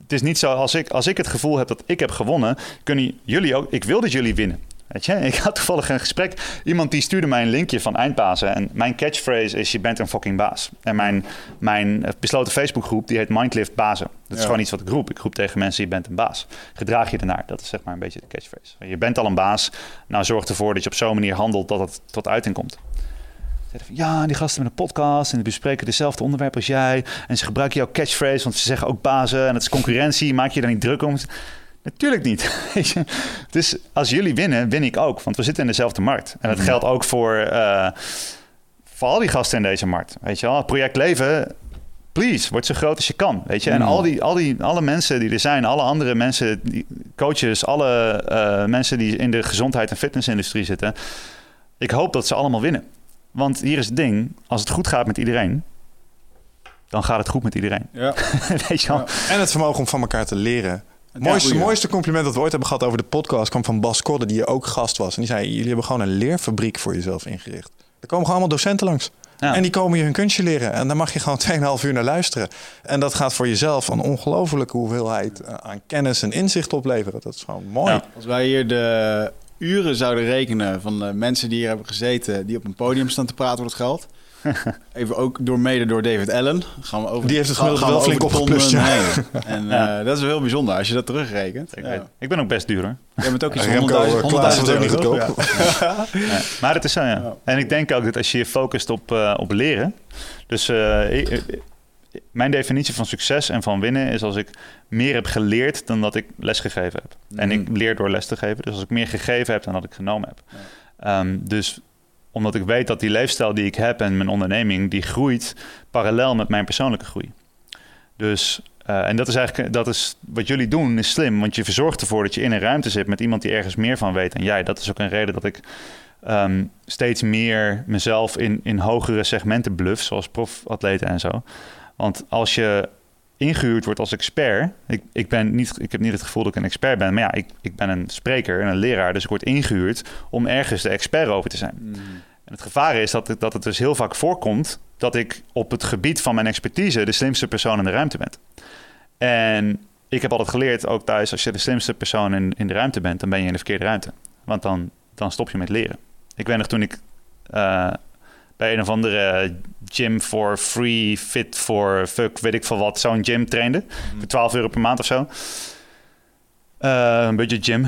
Het is niet zo als ik, als ik het gevoel heb dat ik heb gewonnen, kunnen jullie ook. Ik wil dat jullie winnen. Weet je, (laughs) ik had toevallig een gesprek. Iemand die stuurde mij een linkje van Eindbazen. En mijn catchphrase is: Je bent een fucking baas. En mijn, mijn besloten Facebookgroep die heet Mindlift Bazen. Dat is Ja. gewoon iets wat ik roep. Ik roep tegen mensen: Je bent een baas. Gedraag je ernaar. Dat is zeg maar een beetje de catchphrase. Je bent al een baas. Nou, zorg ervoor dat je op zo'n manier handelt dat het tot uiting komt. Zeiden van, Ja, die gasten met een podcast en die bespreken dezelfde onderwerp als jij. En ze gebruiken jouw catchphrase, want ze zeggen ook bazen en het is concurrentie. Maak je daar niet druk om? Natuurlijk niet. (laughs) Dus als jullie winnen, win ik ook. Want we zitten in dezelfde markt. En dat geldt ook voor, eh, voor al die gasten in deze markt. Weet je wel, het project Leven, please, word zo groot als je kan. Weet je, en al die, al die, alle mensen die er zijn, alle andere mensen, die, coaches, alle eh, mensen die in de gezondheid- en fitnessindustrie zitten. Ik hoop dat ze allemaal winnen. Want hier is het ding, als het goed gaat met iedereen, dan gaat het goed met iedereen. Ja. (laughs) Weet je wel? Ja. En het vermogen om van elkaar te leren. Het mooiste, mooiste compliment dat we ooit hebben gehad over de podcast kwam van Bas Kodde, die hier ook gast was. En die zei: Jullie hebben gewoon een leerfabriek voor jezelf ingericht. Er komen gewoon allemaal docenten langs. Ja. En die komen je hun kunstje leren. En daar mag je gewoon (laughs) 2,5 uur naar luisteren. En dat gaat voor jezelf een ongelofelijke hoeveelheid eh, aan kennis en inzicht opleveren. Dat is gewoon mooi. Ja. Als wij hier de uren zouden rekenen van de mensen die hier hebben gezeten... die op een podium staan te praten over het geld... (laughs) Even ook door, mede door David Allen. Gaan we over, Die heeft het gemiddelde wel flink opgeplust, ja. heen. (laughs) En Ja. eh, dat is wel heel bijzonder als je dat terugrekent. Ik, Ja. ben ook best duur hoor. Jij bent ook iets van Remco, 100.000 eh, Klaas is ook niet 100.000 euro, goedkoop. ja. (laughs) Ja, maar het is zo, ja. Ja. En ik denk ook dat als je je focust op, eh, op leren. Dus eh, ik- mijn definitie van succes en van winnen is als ik meer heb geleerd dan dat ik les gegeven heb. En ik leer door les te geven. Dus als ik meer gegeven heb dan dat ik genomen heb. Ehm, dus omdat ik weet dat die leefstijl die ik heb en mijn onderneming, die groeit parallel met mijn persoonlijke groei. Dus, eh, en dat is eigenlijk, dat is wat jullie doen, is slim. Want je verzorgt ervoor dat je in een ruimte zit met iemand die ergens meer van weet dan jij. Dat is ook een reden dat ik ehm, steeds meer mezelf in, in hogere segmenten bluff, zoals profatleten en zo. Want als je ingehuurd wordt als expert, ik, ik, ben niet, ik heb niet het gevoel dat ik een expert ben, maar ja, ik, ik ben een spreker en een leraar, dus ik word ingehuurd om ergens de expert over te zijn. Mm. En het gevaar is dat het, dat het dus heel vaak voorkomt dat ik op het gebied van mijn expertise de slimste persoon in de ruimte ben. En ik heb altijd geleerd, ook thuis, als je de slimste persoon in, in de ruimte bent, dan ben je in de verkeerde ruimte. Want dan, dan stop je met leren. Ik weet nog toen ik eh, bij een of andere gym for free, fit for fuck, weet ik veel wat, zo'n gym trainde. Voor 12 euro per maand of zo. Eh, een budget gym.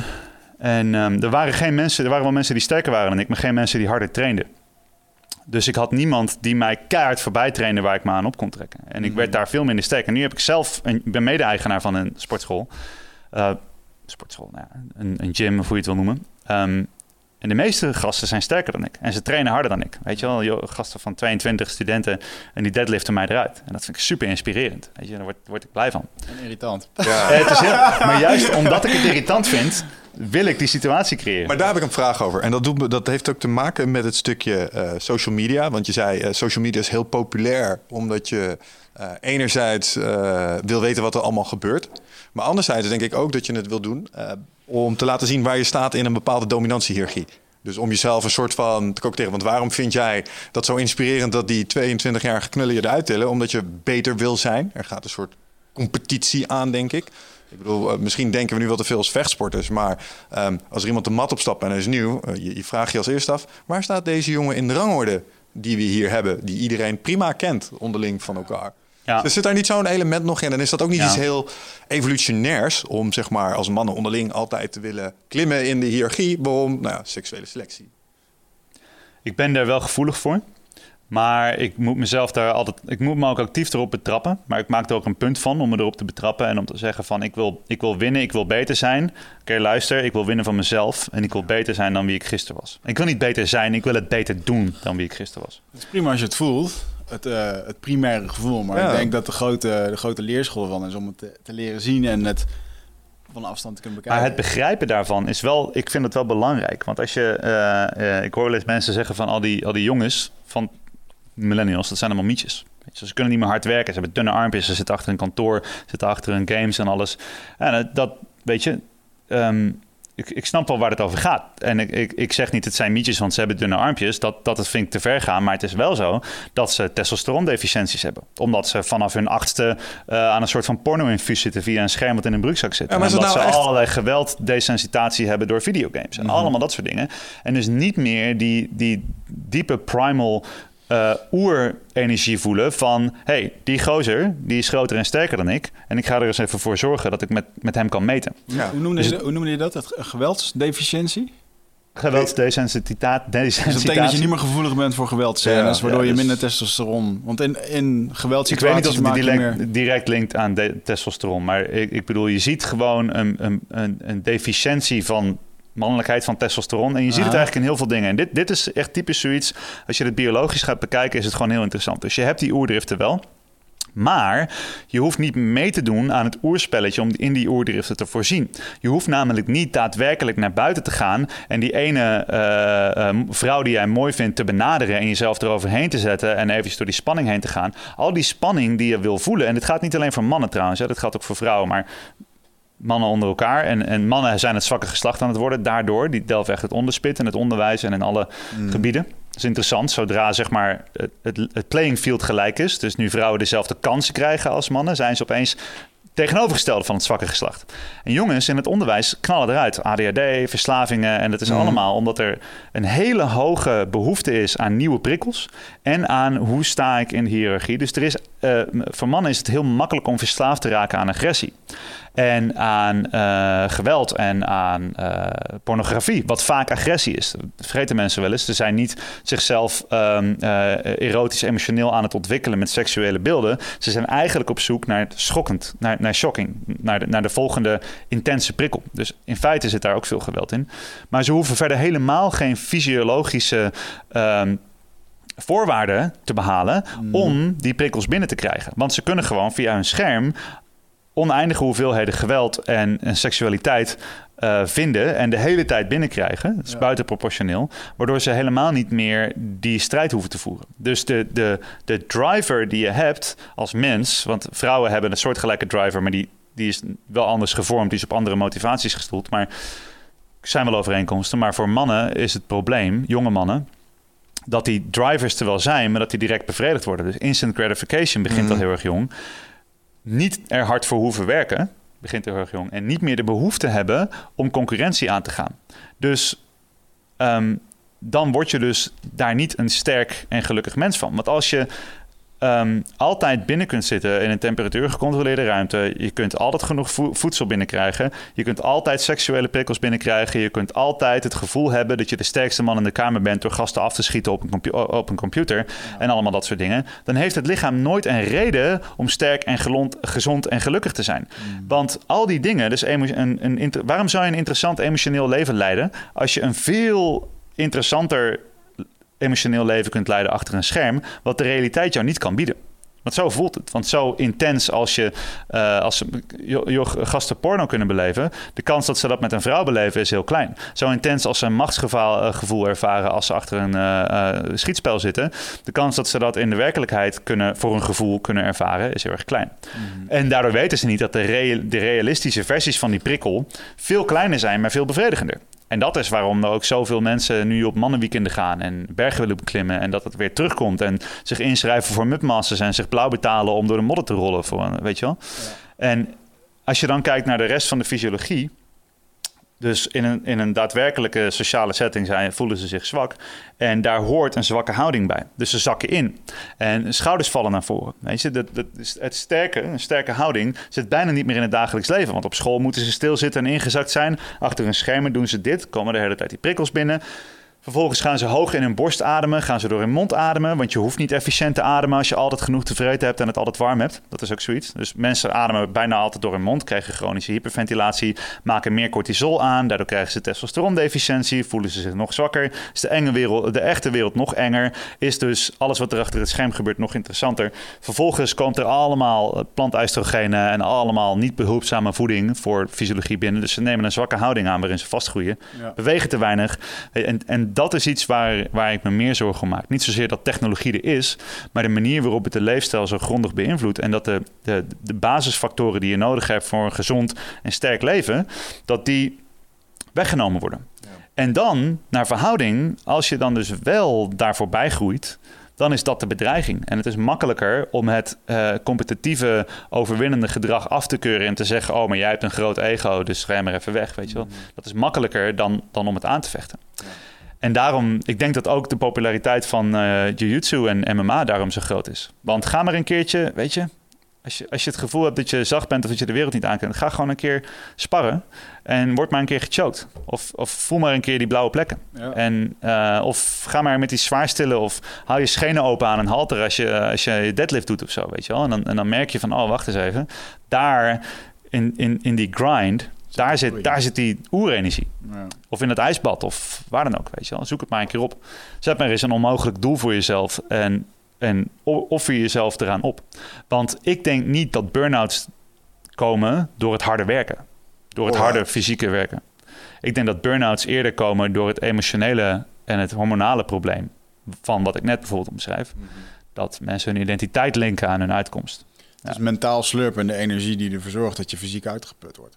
En ehm, er waren geen mensen, er waren wel mensen die sterker waren dan ik, maar geen mensen die harder trainden. Dus ik had niemand die mij keihard voorbij trainde waar ik me aan op kon trekken. En ik werd daar veel minder sterk. En nu heb ik zelf, een, ben mede-eigenaar van een sportschool. Eh, sportschool, nou ja, een, een gym of hoe je het wil noemen. Ehm, En de meeste gasten zijn sterker dan ik. En ze trainen harder dan ik. Weet je wel, joh, gasten van 22 studenten en die deadliften mij eruit. En dat vind ik super inspirerend. Weet je, daar word, word ik blij van. En irritant. Ja. Eh, het is heel, maar juist omdat ik het irritant vind, wil ik die situatie creëren. Maar daar heb ik een vraag over. En dat, doet, me- dat heeft ook te maken met het stukje eh, social media. Want je zei, eh, social media is heel populair omdat je eh, enerzijds eh, wil weten wat er allemaal gebeurt. Maar anderzijds denk ik ook dat je het wil doen eh, om te laten zien waar je staat in een bepaalde dominantiehierarchie. Dus om jezelf een soort van te kokteren. Want waarom vind jij dat zo inspirerend dat die 22-jarige knullen je eruit tillen? Omdat je beter wil zijn. Er gaat een soort competitie aan, denk ik. Ik bedoel, eh, misschien denken we nu wel te veel als vechtsporters. Maar ehm, als er iemand de mat opstapt en hij is nieuw, eh, je, je vraagt je als eerste af: waar staat deze jongen in de rangorde die we hier hebben? Die iedereen prima kent onderling van elkaar. Ja. Dus zit daar niet zo'n element nog in? En is dat ook niet Ja. iets heel evolutionairs om zeg maar als mannen onderling altijd te willen klimmen in de hiërarchie? Waarom? Nou ja, seksuele selectie. Ik ben daar wel gevoelig voor. Maar ik moet mezelf daar altijd. Ik moet me ook actief erop betrappen. Maar ik maak er ook een punt van om me erop te betrappen. En om te zeggen van ik wil, ik wil winnen, ik wil beter zijn. Oké, luister, ik wil winnen van mezelf. En ik wil beter zijn dan wie ik gisteren was. Ik wil niet beter zijn, ik wil het beter doen dan wie ik gisteren was. Het is prima als je het voelt, het, eh, het primaire gevoel. Maar Ja. ik denk dat de grote, de grote leerschool van is om het te, te leren zien en het van afstand te kunnen bekijken. Maar het begrijpen daarvan is wel, ik vind het wel belangrijk. Want als je, eh, eh, ik hoor wel eens mensen zeggen van al die, al die jongens van millennials, dat zijn allemaal mietjes. Weet je, Ze kunnen niet meer hard werken, ze hebben dunne armpjes, ze zitten achter een kantoor, zitten achter hun games en alles. En dat, weet je, ehm, ik, ik snap wel waar het over gaat. En ik, ik, ik zeg niet, het zijn mietjes, want ze hebben dunne armpjes. Dat, dat het vind ik te ver gaan. Maar het is wel zo dat ze testosterondeficiënties hebben. Omdat ze vanaf hun achtste eh, aan een soort van porno-infuus zitten via een scherm wat in een broekzak zit. Ja, en het dat nou ze echt- allerlei geweld, desensitatie hebben door videogames. En Mhm. allemaal dat soort dingen. En dus niet meer die, die diepe primal eh oerenergie voelen van... hey, die gozer, die is groter en sterker dan ik. En ik ga er eens even voor zorgen dat ik met, met hem kan meten. Ja. Hoe noemde, je, hoe noemde je dat? Het ge- geweldsdeficiëntie? Geweldsdesensiteit. Dus dat betekent dat je niet meer gevoelig bent voor geweldscènes, Ja, waardoor ja, je dus- minder testosteron... Want in, in Ik weet niet of het direct, meer... direct linkt aan de- testosteron. Maar ik, ik bedoel, je ziet gewoon een, een, een, een deficiëntie van mannelijkheid van testosteron. En je ziet het Aha. eigenlijk in heel veel dingen. En dit, dit is echt typisch zoiets. Als je het biologisch gaat bekijken, is het gewoon heel interessant. Dus je hebt die oerdriften wel. Maar je hoeft niet mee te doen aan het oerspelletje om in die oerdriften te voorzien. Je hoeft namelijk niet daadwerkelijk naar buiten te gaan en die ene eh, eh, vrouw die jij mooi vindt te benaderen en jezelf eroverheen te zetten en eventjes door die spanning heen te gaan. Al die spanning die je wil voelen, en dit gaat niet alleen voor mannen trouwens, hè, dat geldt ook voor vrouwen, maar mannen onder elkaar. En, en mannen zijn het zwakke geslacht aan het worden daardoor. Die delven echt het onderspit en het onderwijs en in alle gebieden. Dat is interessant. Zodra zeg maar, het, het, het playing field gelijk is, dus nu vrouwen dezelfde kansen krijgen als mannen, zijn ze opeens tegenovergestelde van het zwakke geslacht. En jongens in het onderwijs knallen eruit. ADHD, verslavingen. En dat is allemaal omdat er een hele hoge behoefte is aan nieuwe prikkels. En aan hoe sta ik in de hiërarchie. Dus er is, eh, voor mannen is het heel makkelijk om verslaafd te raken aan agressie. En aan eh, geweld en aan eh, pornografie, wat vaak agressie is. Dat vergeten mensen wel eens. Ze zijn niet zichzelf ehm, eh, erotisch, emotioneel aan het ontwikkelen met seksuele beelden. Ze zijn eigenlijk op zoek naar schokkend, naar, naar shocking, naar de, naar de volgende intense prikkel. Dus in feite zit daar ook veel geweld in. Maar ze hoeven verder helemaal geen fysiologische. ehm, voorwaarden te behalen om die prikkels binnen te krijgen. Want ze kunnen gewoon via hun scherm oneindige hoeveelheden geweld en, en seksualiteit eh, vinden en de hele tijd binnenkrijgen. Dat is buitenproportioneel. Waardoor ze helemaal niet meer die strijd hoeven te voeren. Dus de, de, de driver die je hebt als mens, want vrouwen hebben een soortgelijke driver, maar die, die is wel anders gevormd, die is op andere motivaties gestoeld. Maar er zijn wel overeenkomsten. Maar voor mannen is het probleem, jonge mannen, dat die drivers er wel zijn, maar dat die direct bevredigd worden. Dus instant gratification begint al heel erg jong. Niet er hard voor hoeven werken, begint heel erg jong. En niet meer de behoefte hebben om concurrentie aan te gaan. Dus ehm, dan word je dus daar niet een sterk en gelukkig mens van. Want als je. Ehm, altijd binnen kunt zitten in een temperatuurgecontroleerde ruimte. Je kunt altijd genoeg voedsel binnenkrijgen. Je kunt altijd seksuele prikkels binnenkrijgen. Je kunt altijd het gevoel hebben dat je de sterkste man in de kamer bent door gasten af te schieten op een, op een computer en allemaal dat soort dingen. Dan heeft het lichaam nooit een reden om sterk en gezond en gelukkig te zijn. Hmm. Want al die dingen, dus een, een, waarom zou je een interessant emotioneel leven leiden als je een veel interessanter emotioneel leven kunt leiden achter een scherm, wat de realiteit jou niet kan bieden. Want zo voelt het. Want zo intens als je uh, als je, gasten porno kunnen beleven, de kans dat ze dat met een vrouw beleven is heel klein. Zo intens als ze een machtsgevoel uh, ervaren als ze achter een uh, schietspel zitten, de kans dat ze dat in de werkelijkheid kunnen voor een gevoel kunnen ervaren is heel erg klein. Mhm. En daardoor weten ze niet dat de, de realistische versies van die prikkel veel kleiner zijn, maar veel bevredigender. En dat is waarom er ook zoveel mensen nu op mannenweekenden gaan en bergen willen beklimmen. En dat het weer terugkomt en zich inschrijven voor Mudmasters en zich blauw betalen om door de modder te rollen. Voor, weet je wel? En als je dan kijkt naar de rest van de fysiologie, dus in een, in een daadwerkelijke sociale setting zijn, voelen ze zich zwak. En daar hoort een zwakke houding bij. Dus ze zakken in. En schouders vallen naar voren. Weet je, dat, het sterke, een sterke houding zit bijna niet meer in het dagelijks leven. Want op school moeten ze stilzitten en ingezakt zijn. Achter een scherm doen ze dit. Komen de hele tijd die prikkels binnen. Vervolgens gaan ze hoog in hun borst ademen, gaan ze door hun mond ademen. Want je hoeft niet efficiënt te ademen als je altijd genoeg tevreden hebt en het altijd warm hebt. Dat is ook zoiets. Dus mensen ademen bijna altijd door hun mond, krijgen chronische hyperventilatie, maken meer cortisol aan. Daardoor krijgen ze testosterondeficiëntie, voelen ze zich nog zwakker. Is de, enge wereld, de echte wereld nog enger. Is dus alles wat er achter het scherm gebeurt nog interessanter. Vervolgens komt er allemaal plantestrogenen en allemaal niet behulpzame voeding voor fysiologie binnen. Dus ze nemen een zwakke houding aan waarin ze vastgroeien. Bewegen te weinig. En, en dat is iets waar, waar ik me meer zorgen om maak. Niet zozeer dat technologie er is, maar de manier waarop het de leefstijl zo grondig beïnvloedt. En dat de, de, de basisfactoren die je nodig hebt voor een gezond en sterk leven, dat die weggenomen worden. En dan, naar verhouding, als je dan dus wel daarvoor bijgroeit, dan is dat de bedreiging. En het is makkelijker om het uh, competitieve, overwinnende gedrag af te keuren en te zeggen: Oh, maar jij hebt een groot ego, dus scherm er even weg. Weet je wel? Mm. Dat is makkelijker dan, dan om het aan te vechten. En daarom, ik denk dat ook de populariteit van uh, Jiu-Jitsu en MMA daarom zo groot is. Want ga maar een keertje, weet je, als je, als je het gevoel hebt dat je zacht bent of dat je de wereld niet aan kunt, ga gewoon een keer sparren en word maar een keer gechoked. Of, of voel maar een keer die blauwe plekken. En, uh, of ga maar met die zwaarstillen of hou je schenen open aan een halter als je, als je deadlift doet of zo, weet je wel. En dan, en dan merk je van, oh, wacht eens even. Daar in, in, in die grind daar zit, daar zit die oerenergie. Ja. Of in het ijsbad of waar dan ook, weet je wel. Zoek het maar een keer op. Zet maar eens een onmogelijk doel voor jezelf en, en offer jezelf eraan op. Want ik denk niet dat burn-outs komen door het harde werken. Door het harde fysieke werken. Ik denk dat burn-outs eerder komen door het emotionele en het hormonale probleem. Van wat ik net bijvoorbeeld omschrijf. Mhm. Dat mensen hun identiteit linken aan hun uitkomst. Dus mentaal slurpen de energie die ervoor zorgt dat je fysiek uitgeput wordt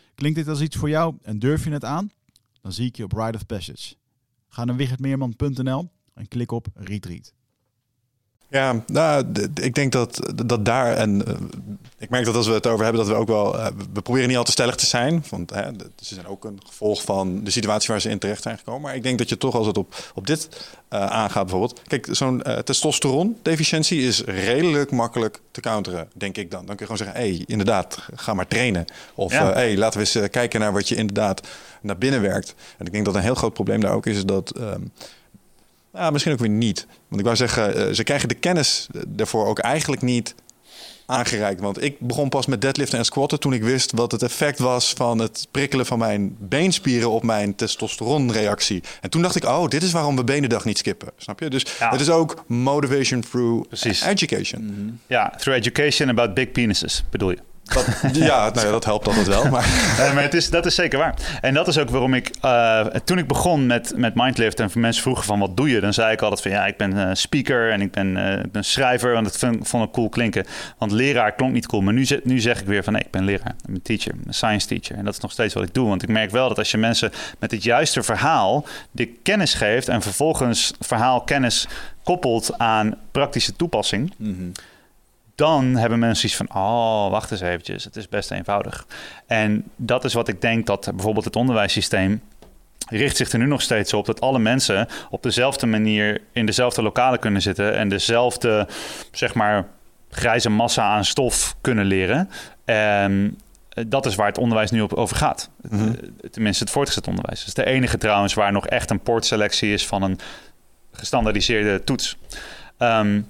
Klinkt dit als iets voor jou en durf je het aan? Dan zie ik je op Ride of Passage. Ga naar wichertmeerman.nl en klik op Retreat. Ja, nou, ik denk dat, dat daar en eh, ik merk dat als we het over hebben, dat we ook wel, eh, we proberen niet al te stellig te zijn, want hè, ze zijn ook een gevolg van de situatie waar ze in terecht zijn gekomen. Maar ik denk dat je toch als het op, op dit eh, aangaat bijvoorbeeld, kijk, zo'n testosteron-deficiëntie is redelijk makkelijk te counteren, denk ik dan. Dan kun je gewoon zeggen, hé, hey, inderdaad, ga maar trainen. Of Ja. hé, hey, laten we eens kijken naar wat je inderdaad naar binnen werkt. En ik denk dat een heel groot probleem daar ook is, is dat ehm, ja, misschien ook weer niet. Want ik wou zeggen, eh, ze krijgen de kennis daarvoor ook eigenlijk niet aangereikt. Want ik begon pas met deadliften en squatten toen ik wist wat het effect was van het prikkelen van mijn beenspieren op mijn testosteronreactie. En toen dacht ik, oh, dit is waarom we benendag niet skippen. Snap je? Dus Ja. het is ook motivation through Precies. education. Ja, through education about big penises, bedoel je. Dat, (laughs) ja, nou ja, dat helpt altijd wel. Maar Nee, (laughs) maar het is, dat is zeker waar. En dat is ook waarom ik, eh, toen ik begon met, met Mindlift en mensen vroegen van wat doe je, dan zei ik altijd van ja, ik ben eh, speaker en ik ben, eh, ik ben schrijver, want dat vind, vond ik cool klinken. Want leraar klonk niet cool, maar nu, nu zeg ik weer van nee, ik ben leraar, ik ben teacher, een science teacher. En dat is nog steeds wat ik doe, want ik merk wel dat als je mensen met het juiste verhaal de kennis geeft en vervolgens verhaal kennis koppelt aan praktische toepassing, dan hebben mensen iets van, oh, wacht eens eventjes, het is best eenvoudig. En dat is wat ik denk dat bijvoorbeeld het onderwijssysteem richt zich er nu nog steeds op dat alle mensen op dezelfde manier in dezelfde lokalen kunnen zitten en dezelfde, zeg maar, grijze massa aan stof kunnen leren. En eh, dat is waar het onderwijs nu op over gaat. Mhm. Eh, Tenminste, het voortgezet onderwijs. Het is de enige trouwens waar nog echt een poortselectie is van een gestandaardiseerde toets. Ehm,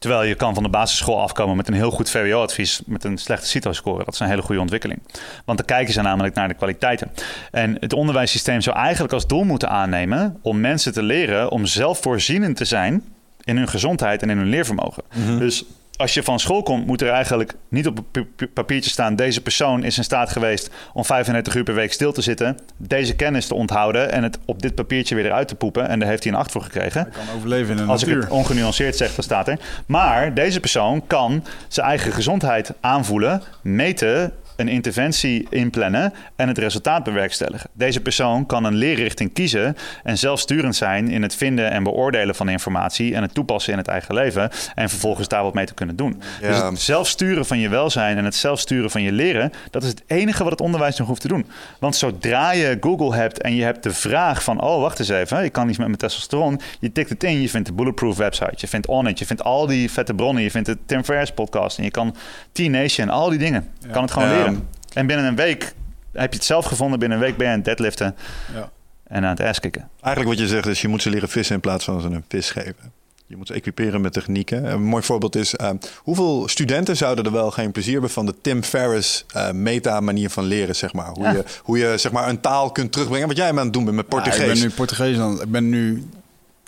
terwijl je kan van de basisschool afkomen met een heel goed VWO-advies met een slechte CITO-score. Dat is een hele goede ontwikkeling. Want dan kijken ze namelijk naar de kwaliteiten. En het onderwijssysteem zou eigenlijk als doel moeten aannemen om mensen te leren om zelfvoorzienend te zijn in hun gezondheid en in hun leervermogen. Dus als je van school komt, moet er eigenlijk niet op een papiertje staan: deze persoon is in staat geweest om 35 uur per week stil te zitten, deze kennis te onthouden en het op dit papiertje weer eruit te poepen. En daar heeft hij een 8 voor gekregen. Hij kan overleven in de Als ik het ongenuanceerd zeg, dan staat er. Maar deze persoon kan zijn eigen gezondheid aanvoelen, meten, een interventie inplannen en het resultaat bewerkstelligen. Deze persoon kan een leerrichting kiezen en zelfsturend zijn in het vinden en beoordelen van informatie en het toepassen in het eigen leven en vervolgens daar wat mee te kunnen doen. Ja. Dus het zelfsturen van je welzijn en het zelfsturen van je leren, dat is het enige wat het onderwijs nog hoeft te doen. Want zodra je Google hebt en je hebt de vraag van, oh wacht eens even, ik kan iets met mijn testosteron, je tikt het in, je vindt de Bulletproof website, je vindt Onnit, je vindt al die vette bronnen, je vindt de Tim Ferriss podcast en je kan T-Nation, al die dingen, je kan het gewoon Ja. leren. En binnen een week heb je het zelf gevonden, binnen een week ben je aan het deadliften Ja. en aan het asskicken. Eigenlijk wat je zegt is, je moet ze leren vissen in plaats van ze een vis geven. Je moet ze equiperen met technieken. Een mooi voorbeeld is, eh, hoeveel studenten zouden er wel geen plezier hebben van de Tim Ferriss eh, meta-manier van leren, zeg maar. Hoe, Ja. je, hoe je zeg maar, een taal kunt terugbrengen. Wat jij aan het doen bent met Ja, Portugees. ik ben nu Portugees dan. Ik ben nu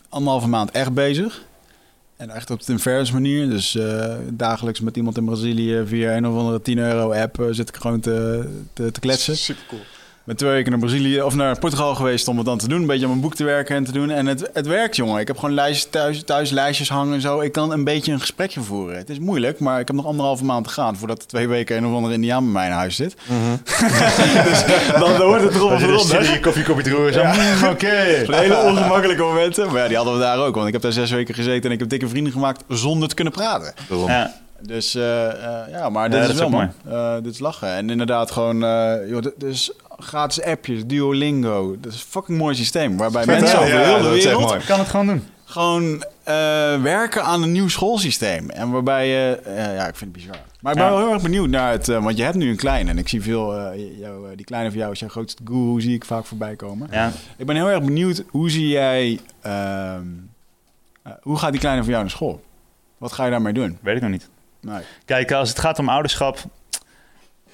anderhalve maand echt bezig. En echt op Tim Ferriss manier. Dus eh, dagelijks met iemand in Brazilië via een of andere 10 euro app eh, zit ik gewoon te, te, te kletsen. Super cool. Ik ben twee weken naar Brazilië of naar Portugal geweest om het dan te doen. Een beetje aan mijn boek te werken en te doen. En het, het werkt, jongen. Ik heb gewoon lijstjes thuis, thuis lijstjes hangen en zo. Ik kan een beetje een gesprekje voeren. Het is moeilijk, maar ik heb nog anderhalve maand te gaan voordat er twee weken een of andere Indiaan bij mij in huis zit. (laughs) dus dan hoort het erop of eronder. je koffiekopje te roeren, zo, mm, oké. (laughs) Hele ongemakkelijke momenten. Maar ja, die hadden we daar ook. Want ik heb daar zes weken gezeten en ik heb dikke vrienden gemaakt zonder te kunnen praten. Daarom. Ja. Dus eh, eh, ja, maar Ja, dit dat is is wel mooi. Eh, dit is lachen. En inderdaad gewoon, eh joh, dus gratis appjes, Duolingo. Dat is een fucking mooi systeem. Waarbij (laughs) mensen over Ja, heel de wereld. Ik kan het gewoon doen. gewoon eh, werken aan een nieuw schoolsysteem. En waarbij je, eh, ja, ik vind het bizar. Maar ik ben Ja. wel heel erg benieuwd naar het, eh, want je hebt nu een kleine. En ik zie veel, eh, jou, die kleine van jou is jouw grootste guru, zie ik vaak voorbij komen. Ja. Ik ben heel erg benieuwd, hoe zie jij, ehm, eh, hoe gaat die kleine van jou naar school? Wat ga je daarmee doen? Weet ik nog niet. Nee. Kijk, als het gaat om ouderschap.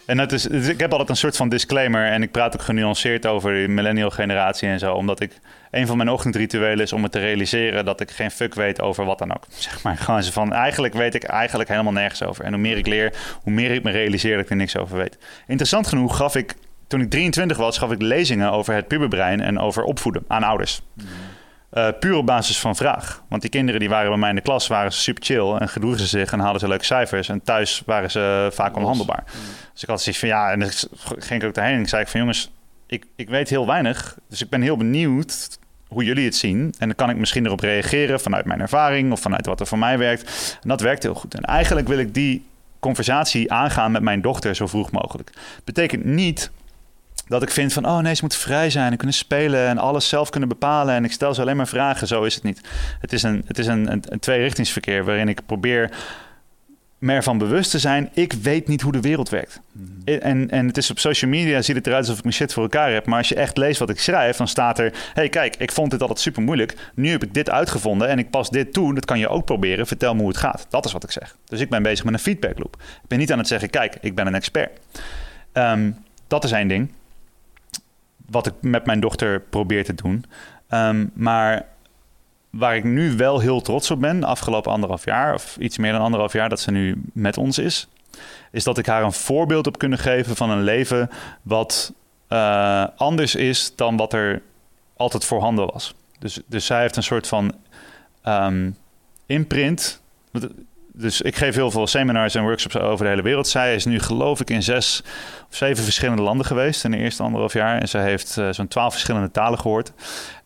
En dat is, ik heb altijd een soort van disclaimer. En ik praat ook genuanceerd over de millennial generatie en zo. Omdat ik een van mijn ochtendrituelen is om me te realiseren dat ik geen fuck weet over wat dan ook. (laughs) Zeg maar gewoon zo van. Eigenlijk weet ik eigenlijk helemaal nergens over. En hoe meer ik leer, hoe meer ik me realiseer dat ik er niks over weet. Interessant genoeg gaf ik. Toen ik 23 was, gaf ik lezingen over het puberbrein en over opvoeden aan ouders. Eh, puur op basis van vraag. Want die kinderen die waren bij mij in de klas, waren ze super chill en gedroegen ze zich en hadden ze leuke cijfers. En thuis waren ze vaak onhandelbaar. Dus ik had zoiets van ja, en dan ging ik ook daarheen en ik zei ik van jongens, ik, ik weet heel weinig. Dus ik ben heel benieuwd hoe jullie het zien. En dan kan ik misschien erop reageren vanuit mijn ervaring of vanuit wat er voor mij werkt. En dat werkt heel goed. En eigenlijk wil ik die conversatie aangaan met mijn dochter zo vroeg mogelijk. Betekent niet dat ik vind van, oh nee, ze moet vrij zijn en kunnen spelen en alles zelf kunnen bepalen. En ik stel ze alleen maar vragen. Zo is het niet. Het is een, het is een, een, een tweerichtingsverkeer waarin ik probeer me ervan bewust te zijn, ik weet niet hoe de wereld werkt. En, en het is op social media, ziet het eruit alsof ik mijn shit voor elkaar heb. Maar als je echt leest wat ik schrijf, dan staat er... hey, kijk, ik vond dit altijd super moeilijk. Nu heb ik dit uitgevonden en ik pas dit toe. Dat kan je ook proberen. Vertel me hoe het gaat. Dat is wat ik zeg. Dus ik ben bezig met een feedback loop. Ik ben niet aan het zeggen, kijk, ik ben een expert. Ehm, dat is één ding. Wat ik met mijn dochter probeer te doen. Ehm, maar waar ik nu wel heel trots op ben, afgelopen anderhalf jaar, of iets meer dan anderhalf jaar dat ze nu met ons is, is dat ik haar een voorbeeld heb kunnen geven van een leven wat uh, anders is dan wat er altijd voorhanden was. Dus, dus zij heeft een soort van um, imprint. Dus ik geef heel veel seminars en workshops over de hele wereld. Zij is nu geloof ik in zes of zeven verschillende landen geweest in de eerste anderhalf jaar. En ze heeft uh, zo'n twaalf verschillende talen gehoord.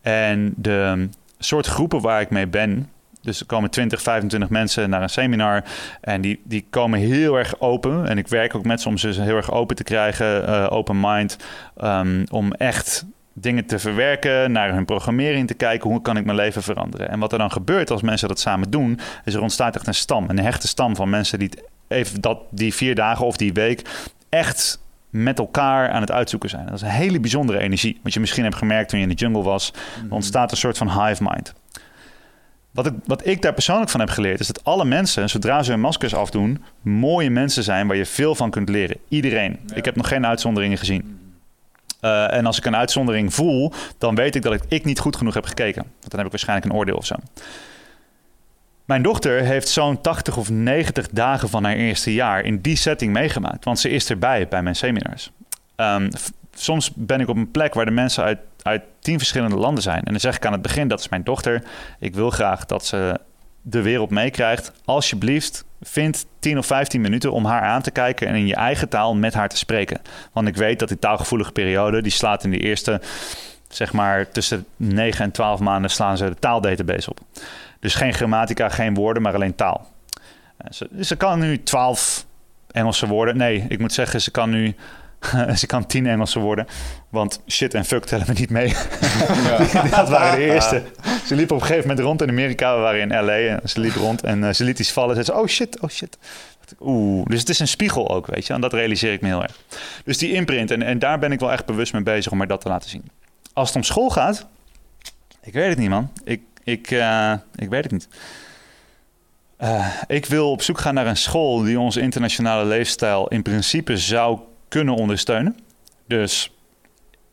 En de soort groepen waar ik mee ben. Dus er komen 20, 25 mensen naar een seminar. En die, die komen heel erg open. En ik werk ook met ze om ze heel erg open te krijgen. Uh, open mind. Um, om echt dingen te verwerken, naar hun programmering te kijken. Hoe kan ik mijn leven veranderen? En wat er dan gebeurt als mensen dat samen doen, is er ontstaat echt een stam. Een hechte stam van mensen die even dat, die vier dagen of die week echt met elkaar aan het uitzoeken zijn. Dat is een hele bijzondere energie. Wat je misschien hebt gemerkt toen je in de jungle was. Er mhm. ontstaat een soort van hive mind. Wat ik, wat ik daar persoonlijk van heb geleerd, is dat alle mensen, zodra ze hun maskers afdoen, mooie mensen zijn waar je veel van kunt leren. Iedereen. Ik heb nog geen uitzonderingen gezien. Uh, en als ik een uitzondering voel, dan weet ik dat ik, ik niet goed genoeg heb gekeken. Want dan heb ik waarschijnlijk een oordeel of zo. Mijn dochter heeft zo'n 80 of 90 dagen van haar eerste jaar in die setting meegemaakt. Want ze is erbij bij mijn seminars. Um, soms ben ik op een plek waar de mensen uit, uit tien verschillende landen zijn. En dan zeg ik aan het begin, dat is mijn dochter. Ik wil graag dat ze de wereld meekrijgt. Alsjeblieft, vind 10 of 15 minuten om haar aan te kijken en in je eigen taal met haar te spreken. Want ik weet dat die taalgevoelige periode, die slaat in de eerste, zeg maar tussen 9 en 12 maanden, slaan ze de taaldatabase op. Dus geen grammatica, geen woorden, maar alleen taal. Eh, ze, ze kan nu 12 Engelse woorden. Nee, ik moet zeggen, ze kan nu (laughs) ze kan tien Engelse woorden. Want shit en fuck tellen we niet mee. Ja. (laughs) dat waren de eerste. Ze liep op een gegeven moment rond in Amerika. We waren in LA en ze liep rond en uh, ze liet iets vallen. Ze zei, oh shit, oh shit. Oeh, dus het is een spiegel ook, weet je. En dat realiseer ik me heel erg. Dus die imprint, en, en daar ben ik wel echt bewust mee bezig om haar dat te laten zien. Als het om school gaat, ik weet het niet, man. Ik, ik, uh, ik weet het niet. Uh, ik wil op zoek gaan naar een school die onze internationale leefstijl in principe zou kunnen ondersteunen. Dus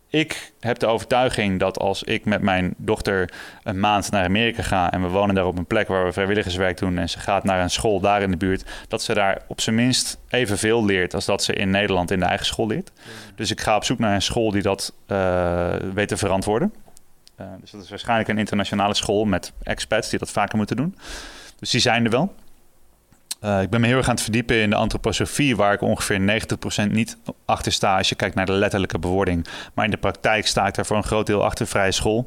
ik heb de overtuiging dat als ik met mijn dochter een maand naar Amerika ga en we wonen daar op een plek waar we vrijwilligerswerk doen en ze gaat naar een school daar in de buurt, dat ze daar op zijn minst evenveel leert als dat ze in Nederland in de eigen school leert. Dus ik ga op zoek naar een school die dat uh, weet te verantwoorden. Uh, dus dat is waarschijnlijk een internationale school met expats die dat vaker moeten doen. Dus die zijn er wel. Uh, ik ben me heel erg aan het verdiepen in de antroposofie, waar ik ongeveer 90% niet achter sta als je kijkt naar de letterlijke bewoording. Maar in de praktijk sta ik daar voor een groot deel achter. Vrije school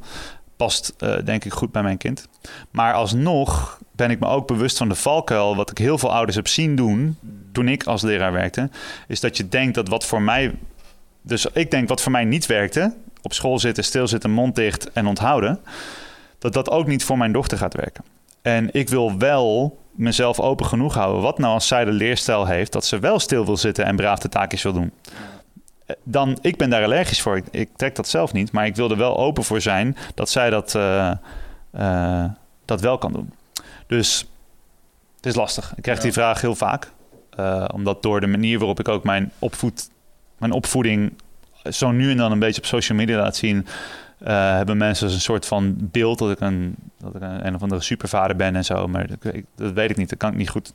past uh, denk ik goed bij mijn kind. Maar alsnog ben ik me ook bewust van de valkuil, wat ik heel veel ouders heb zien doen toen ik als leraar werkte, is dat je denkt dat wat voor mij, dus ik denk wat voor mij niet werkte, op school zitten, stilzitten, mond dicht en onthouden, dat dat ook niet voor mijn dochter gaat werken. En ik wil wel mezelf open genoeg houden. Wat nou als zij de leerstijl heeft dat ze wel stil wil zitten en braaf de taakjes wil doen? Dan, ik ben daar allergisch voor. Ik, ik trek dat zelf niet, maar ik wil er wel open voor zijn dat zij dat, uh, uh, dat wel kan doen. Dus het is lastig. Ik krijg die vraag heel vaak. Uh, omdat door de manier waarop ik ook mijn, opvoed, mijn opvoeding zo nu en dan een beetje op social media laat zien, uh, hebben mensen een soort van beeld dat ik een, dat ik een, een of andere supervader ben en zo. Maar dat, dat, weet ik niet. Dat kan ik niet goed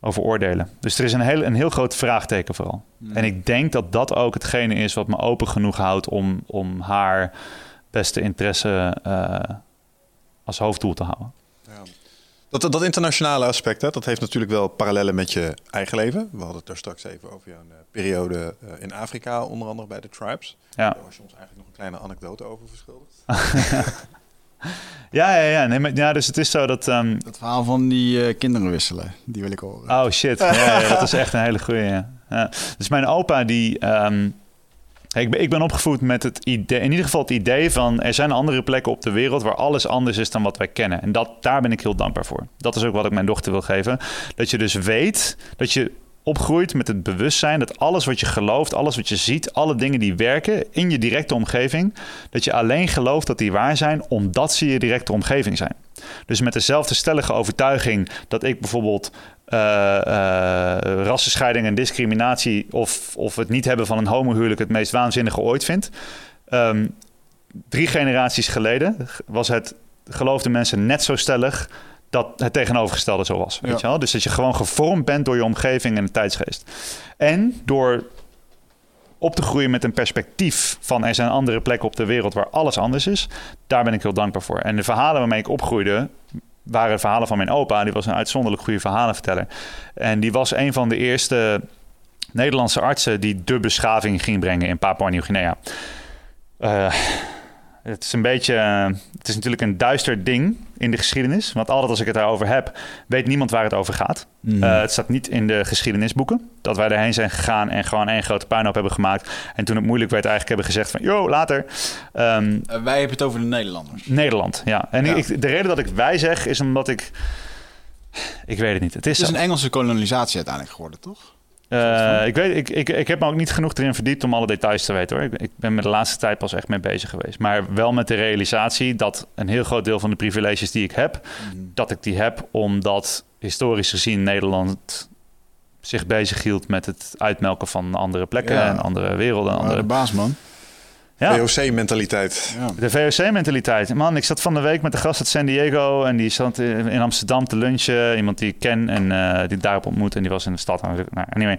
over oordelen. Dus er is een heel, een heel groot vraagteken vooral. Hmm. En ik denk dat dat ook hetgene is wat me open genoeg houdt om, om haar beste interesse uh, als hoofddoel te houden. Dat, dat internationale aspect, hè, dat heeft natuurlijk wel parallellen met je eigen leven. We hadden het daar straks even over jouw uh, periode uh, in Afrika, onder andere bij de Tribes. Ja. Daar was je ons eigenlijk nog een kleine anekdote over verschuldigd. (laughs) ja, ja, ja. Nee, maar, ja. Dus het is zo dat... Um... Dat verhaal van die uh, kinderen wisselen, die wil ik horen. Oh shit, ja, ja, dat is echt een hele goeie. Ja. ja. Dus mijn opa die... Um, ik ben, ik ben opgevoed met het idee, in ieder geval het idee van er zijn andere plekken op de wereld waar alles anders is dan wat wij kennen. En dat, daar ben ik heel dankbaar voor. Dat is ook wat ik mijn dochter wil geven. Dat je dus weet dat je opgroeit met het bewustzijn dat alles wat je gelooft, alles wat je ziet, alle dingen die werken in je directe omgeving, dat je alleen gelooft dat die waar zijn omdat ze je directe omgeving zijn. Dus met dezelfde stellige overtuiging dat ik bijvoorbeeld rassenscheiding en discriminatie of, of het niet hebben van een homohuwelijk het meest waanzinnige ooit vind. Um, drie generaties geleden was het, geloofden mensen net zo stellig dat het tegenovergestelde zo was. Weet je wel? Dus dat je gewoon gevormd bent door je omgeving en de tijdsgeest. En door op te groeien met een perspectief van er zijn andere plekken op de wereld waar alles anders is, daar ben ik heel dankbaar voor. En de verhalen waarmee ik opgroeide, waren verhalen van mijn opa. Die was een uitzonderlijk goede verhalenverteller. En die was een van de eerste Nederlandse artsen die de beschaving ging brengen in Papua Nieuw-Guinea. Uh, het is een beetje, uh, het is natuurlijk een duister ding in de geschiedenis. Want altijd als ik het daarover heb, weet niemand waar het over gaat. Mm. Uh, het staat niet in de geschiedenisboeken. Dat wij erheen zijn gegaan en gewoon één grote puinhoop hebben gemaakt. En toen het moeilijk werd, eigenlijk hebben gezegd van, yo, later. Um, uh, wij hebben het over de Nederlanders. Nederland, ja. En ja. Ik, de reden dat ik wij zeg, is omdat ik... Ik weet het niet. Het is, het is een Engelse kolonisatie uiteindelijk geworden, toch? Uh, ik, weet, ik, ik, ik heb me ook niet genoeg erin verdiept om alle details te weten hoor. Ik, ik ben me de laatste tijd pas echt mee bezig geweest. Maar wel met de realisatie dat een heel groot deel van de privileges die ik heb, mm. dat ik die heb omdat historisch gezien Nederland zich bezig hield met het uitmelken van andere plekken ja. en andere werelden. En andere... baas man. Ja. VOC-mentaliteit. Ja. De VOC-mentaliteit. Man, ik zat van de week met de gast uit San Diego en die zat in Amsterdam te lunchen. Iemand die ik ken en uh, die daarop ontmoet en die was in de stad. Nou, anyway,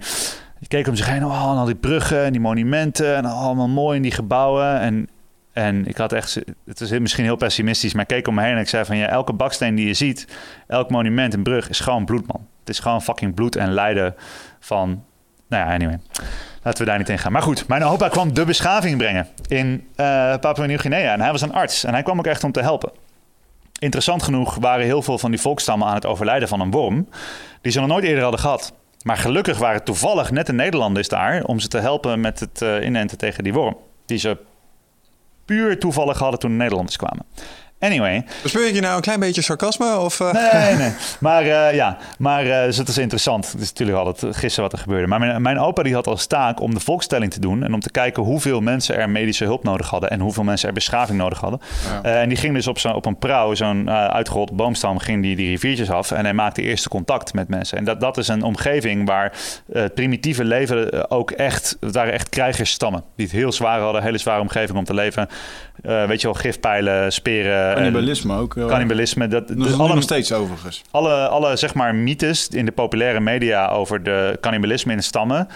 ik keek om zich heen, oh, en al die bruggen en die monumenten en allemaal mooi in die gebouwen. En, en ik had echt, het is misschien heel pessimistisch, maar ik keek om me heen en ik zei van ja, elke baksteen die je ziet, elk monument en brug is gewoon bloed, man. Het is gewoon fucking bloed en lijden van, nou ja, anyway. Laten we daar niet in gaan. Maar goed, mijn opa kwam de beschaving brengen in uh, Papua Nieuw-Guinea. En hij was een arts en hij kwam ook echt om te helpen. Interessant genoeg waren heel veel van die volkstammen aan het overlijden van een worm... die ze nog nooit eerder hadden gehad. Maar gelukkig waren toevallig net de Nederlanders daar... om ze te helpen met het uh, inenten tegen die worm. Die ze puur toevallig hadden toen de Nederlanders kwamen. Anyway. Bespeur je nou een klein beetje sarcasme? Of, uh... Nee, nee. Maar uh, ja, maar uh, dus het is interessant. Het is natuurlijk altijd gissen wat er gebeurde. Maar mijn, mijn, opa die had als taak om de volkstelling te doen... en om te kijken hoeveel mensen er medische hulp nodig hadden... en hoeveel mensen er beschaving nodig hadden. Ja. en die ging dus op, zo, op een prauw, zo'n uitgerold boomstam... ging die, die riviertjes af en hij maakte eerste contact met mensen. En dat, dat is een omgeving waar het primitieve leven ook echt... Het waren echt krijgersstammen die het heel zwaar hadden. Een hele zware omgeving om te leven. weet je wel, gifpijlen, speren... Cannibalisme ook. Uh, cannibalisme. Dat, dat is alle, nog steeds overigens. Alle, alle zeg maar mythes in de populaire media over de cannibalisme in stammen...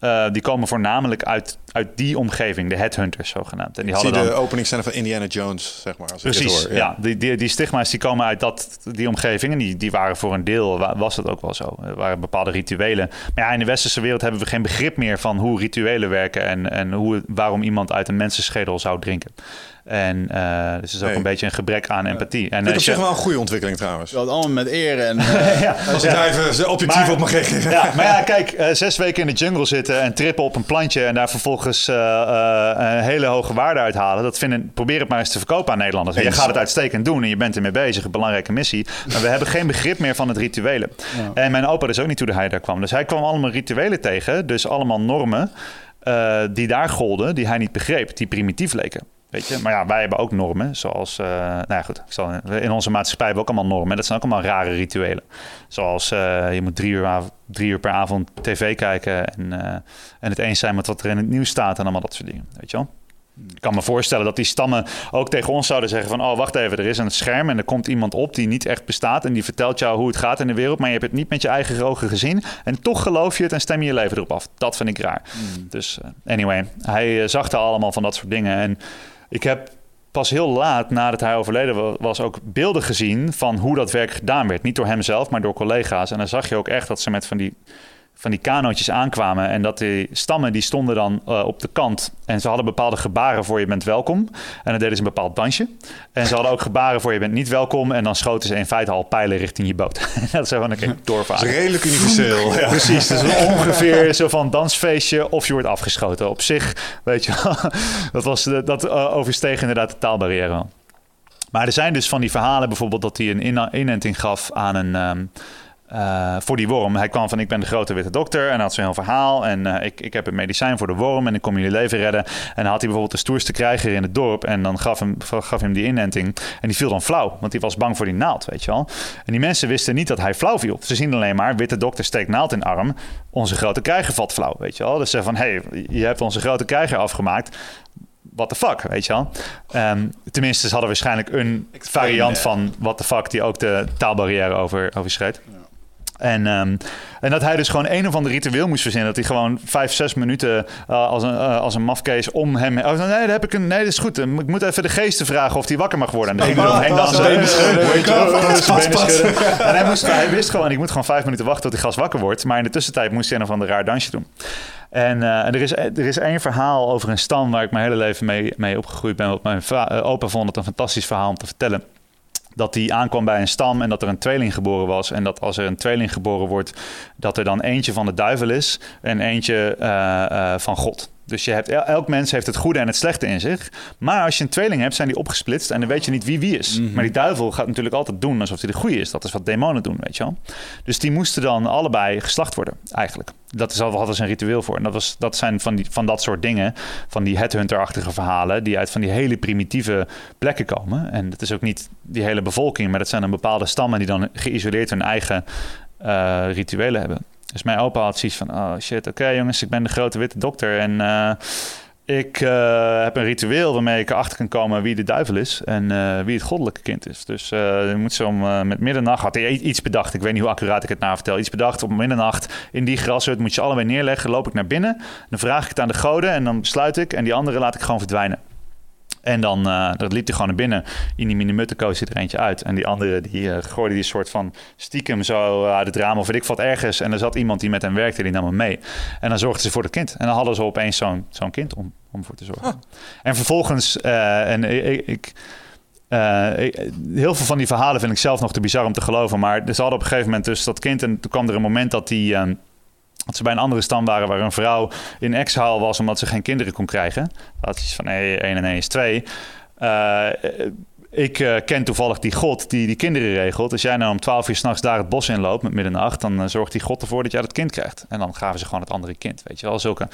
Uh, die komen voornamelijk uit, uit die omgeving, de headhunters zogenaamd. En die hadden Zie de dan... openingscène van Indiana Jones, zeg maar. Als Precies, hoor. ja. ja. Die, die, die stigma's die komen uit dat, die omgeving. En die, die waren voor een deel, was dat ook wel zo. Er waren bepaalde rituelen. Maar ja, in de westerse wereld hebben we geen begrip meer van hoe rituelen werken... en, en hoe, waarom iemand uit een mensenschedel zou drinken. En uh, dus is ook nee. een beetje een gebrek aan empathie. En Dit op zich wel een goede ontwikkeling trouwens. Dat allemaal met eer en... (laughs) Uh, ja, als ik ja. daar even objectief maar, op mag geven. Ja, maar ja, kijk, uh, zes weken in de jungle zitten en trippen op een plantje... en daar vervolgens een hele hoge waarde uithalen... dat vinden, probeer het maar eens te verkopen aan Nederlanders. Eens. Je gaat het uitstekend doen en je bent ermee bezig. Een belangrijke missie. Maar we hebben geen begrip meer van het rituelen. Ja. En mijn opa is ook niet hoe hij daar kwam. Dus hij kwam allemaal rituelen tegen. Dus allemaal normen die daar golden, die hij niet begreep. Die primitief leken. Weet je? Maar ja, wij hebben ook normen. Zoals, uh, nou ja, goed. Ik zal, in onze maatschappij hebben we ook allemaal normen. Dat zijn ook allemaal rare rituelen. Zoals uh, je moet drie uur, drie uur per avond tv kijken. En, uh, en het eens zijn met wat er in het nieuws staat. En allemaal dat soort dingen. Weet je wel? Ik kan me voorstellen dat die stammen ook tegen ons zouden zeggen van... oh, wacht even, er is een scherm en er komt iemand op die niet echt bestaat... en die vertelt jou hoe het gaat in de wereld... maar je hebt het niet met je eigen ogen gezien... en toch geloof je het en stem je je leven erop af. Dat vind ik raar. Mm. Dus anyway, hij zag er allemaal van dat soort dingen... en ik heb pas heel laat nadat hij overleden wa- was ook beelden gezien van hoe dat werk gedaan werd. Niet door hemzelf, maar door collega's. En dan zag je ook echt dat ze met van die, van die kanootjes aankwamen. En dat die stammen die stonden dan eh, op de kant. En ze hadden bepaalde gebaren voor je bent welkom. En dan deden ze een bepaald dansje. En ze hadden ook gebaren voor je bent niet welkom. En dan schoten ze in feite al pijlen richting je boot. (laughs) dat is gewoon een keer Dat is doorvaren. redelijk universeel. Ja. Precies, dus ongeveer zo van dansfeestje of je wordt afgeschoten. Op zich, weet je wel, (laughs) dat, was, de- dat eh, oversteeg inderdaad de taalbarrière. Maar er zijn dus van die verhalen bijvoorbeeld dat hij een in- inenting gaf aan een... ehm, eh, voor die worm. Hij kwam van ik ben de grote witte dokter en had zo'n heel verhaal. En eh, ik, ik heb een medicijn voor de worm en ik kom jullie leven redden. En dan had hij bijvoorbeeld de stoerste krijger in het dorp. En dan gaf hem, gaf hem die inenting. En die viel dan flauw, want die was bang voor die naald, weet je wel. En die mensen wisten niet dat hij flauw viel. Ze zien alleen maar, witte dokter steekt naald in arm. Onze grote krijger valt flauw, weet je wel. Dus ze van, hé, hey, je hebt onze grote krijger afgemaakt. What the fuck, weet je wel. Ehm, tenminste, ze hadden waarschijnlijk een variant van what the fuck... die ook de taalbarrière over, overschreed. En, ehm, en dat hij dus gewoon een of ander ritueel moest verzinnen. Dat hij gewoon vijf, zes minuten eh, als, een, eh, als een mafkees om hem... Oh, nee, dat heb ik een, nee, dat is goed. Ik moet even de geesten vragen of hij wakker mag worden. En dan ging hij eromheen dansen. En hij, moest, hij wist gewoon, ik moet gewoon vijf minuten wachten tot die gast wakker wordt. Maar in de tussentijd moest hij een of ander raar dansje doen. En, eh, er, is, er is één verhaal over een stam waar ik mijn hele leven mee, mee opgegroeid ben. Wat mijn opa vond het een fantastisch verhaal om te vertellen dat die aankwam bij een stam en dat er een tweeling geboren was. En dat als er een tweeling geboren wordt, dat er dan eentje van de duivel is en eentje eh, eh, van God. Dus je hebt, el- elk mens heeft het goede en het slechte in zich. Maar als je een tweeling hebt, zijn die opgesplitst en dan weet je niet wie wie is. Maar die duivel gaat natuurlijk altijd doen alsof hij de goede is. Dat is wat demonen doen, weet je wel. Dus die moesten dan allebei geslacht worden, eigenlijk. Dat is al hadden ze een ritueel voor. En dat, was, dat zijn van, die, van dat soort dingen, van die headhunter-achtige verhalen, die uit van die hele primitieve plekken komen. En dat is ook niet die hele bevolking, maar dat zijn dan bepaalde stammen die dan geïsoleerd hun eigen eh, rituelen hebben. Dus mijn opa had zoiets van, oh shit, oké jongens, ik ben de grote witte dokter en eh, ik eh, heb een ritueel waarmee ik erachter kan komen wie de duivel is en eh, wie het goddelijke kind is. Dus je moet zo om met middernacht, had hij i- iets bedacht, ik weet niet hoe accuraat ik het nou vertel, iets bedacht op middernacht in die grashut moet je allebei neerleggen, loop ik naar binnen, dan vraag ik het aan de goden en dan besluit ik en die andere laat ik gewoon verdwijnen. En dan, eh dat liep hij gewoon naar binnen. In die minimutten koos hij er eentje uit. En die andere, die eh, gooide die soort van stiekem zo uit het raam of weet ik wat ergens. En er zat iemand die met hem werkte, die nam hem mee. En dan zorgden ze voor het kind. En dan hadden ze opeens zo'n zo'n kind om, om voor te zorgen. En vervolgens, eh, en ik... heel veel van die verhalen vind ik zelf nog te bizar om te geloven. Maar ze hadden op een gegeven moment dus dat kind. En toen kwam er een moment dat die... eh, dat ze bij een andere stam waren waar een vrouw in exile was omdat ze geen kinderen kon krijgen. Dat iets van hey, 1 en 1 is 2. Eh, ik eh, ken toevallig die god die die kinderen regelt. Als jij nou om 12 uur s'nachts daar het bos in loopt met middernacht, dan eh, zorgt die god ervoor dat jij dat kind krijgt. En dan gaven ze gewoon het andere kind. Weet je wel, zulke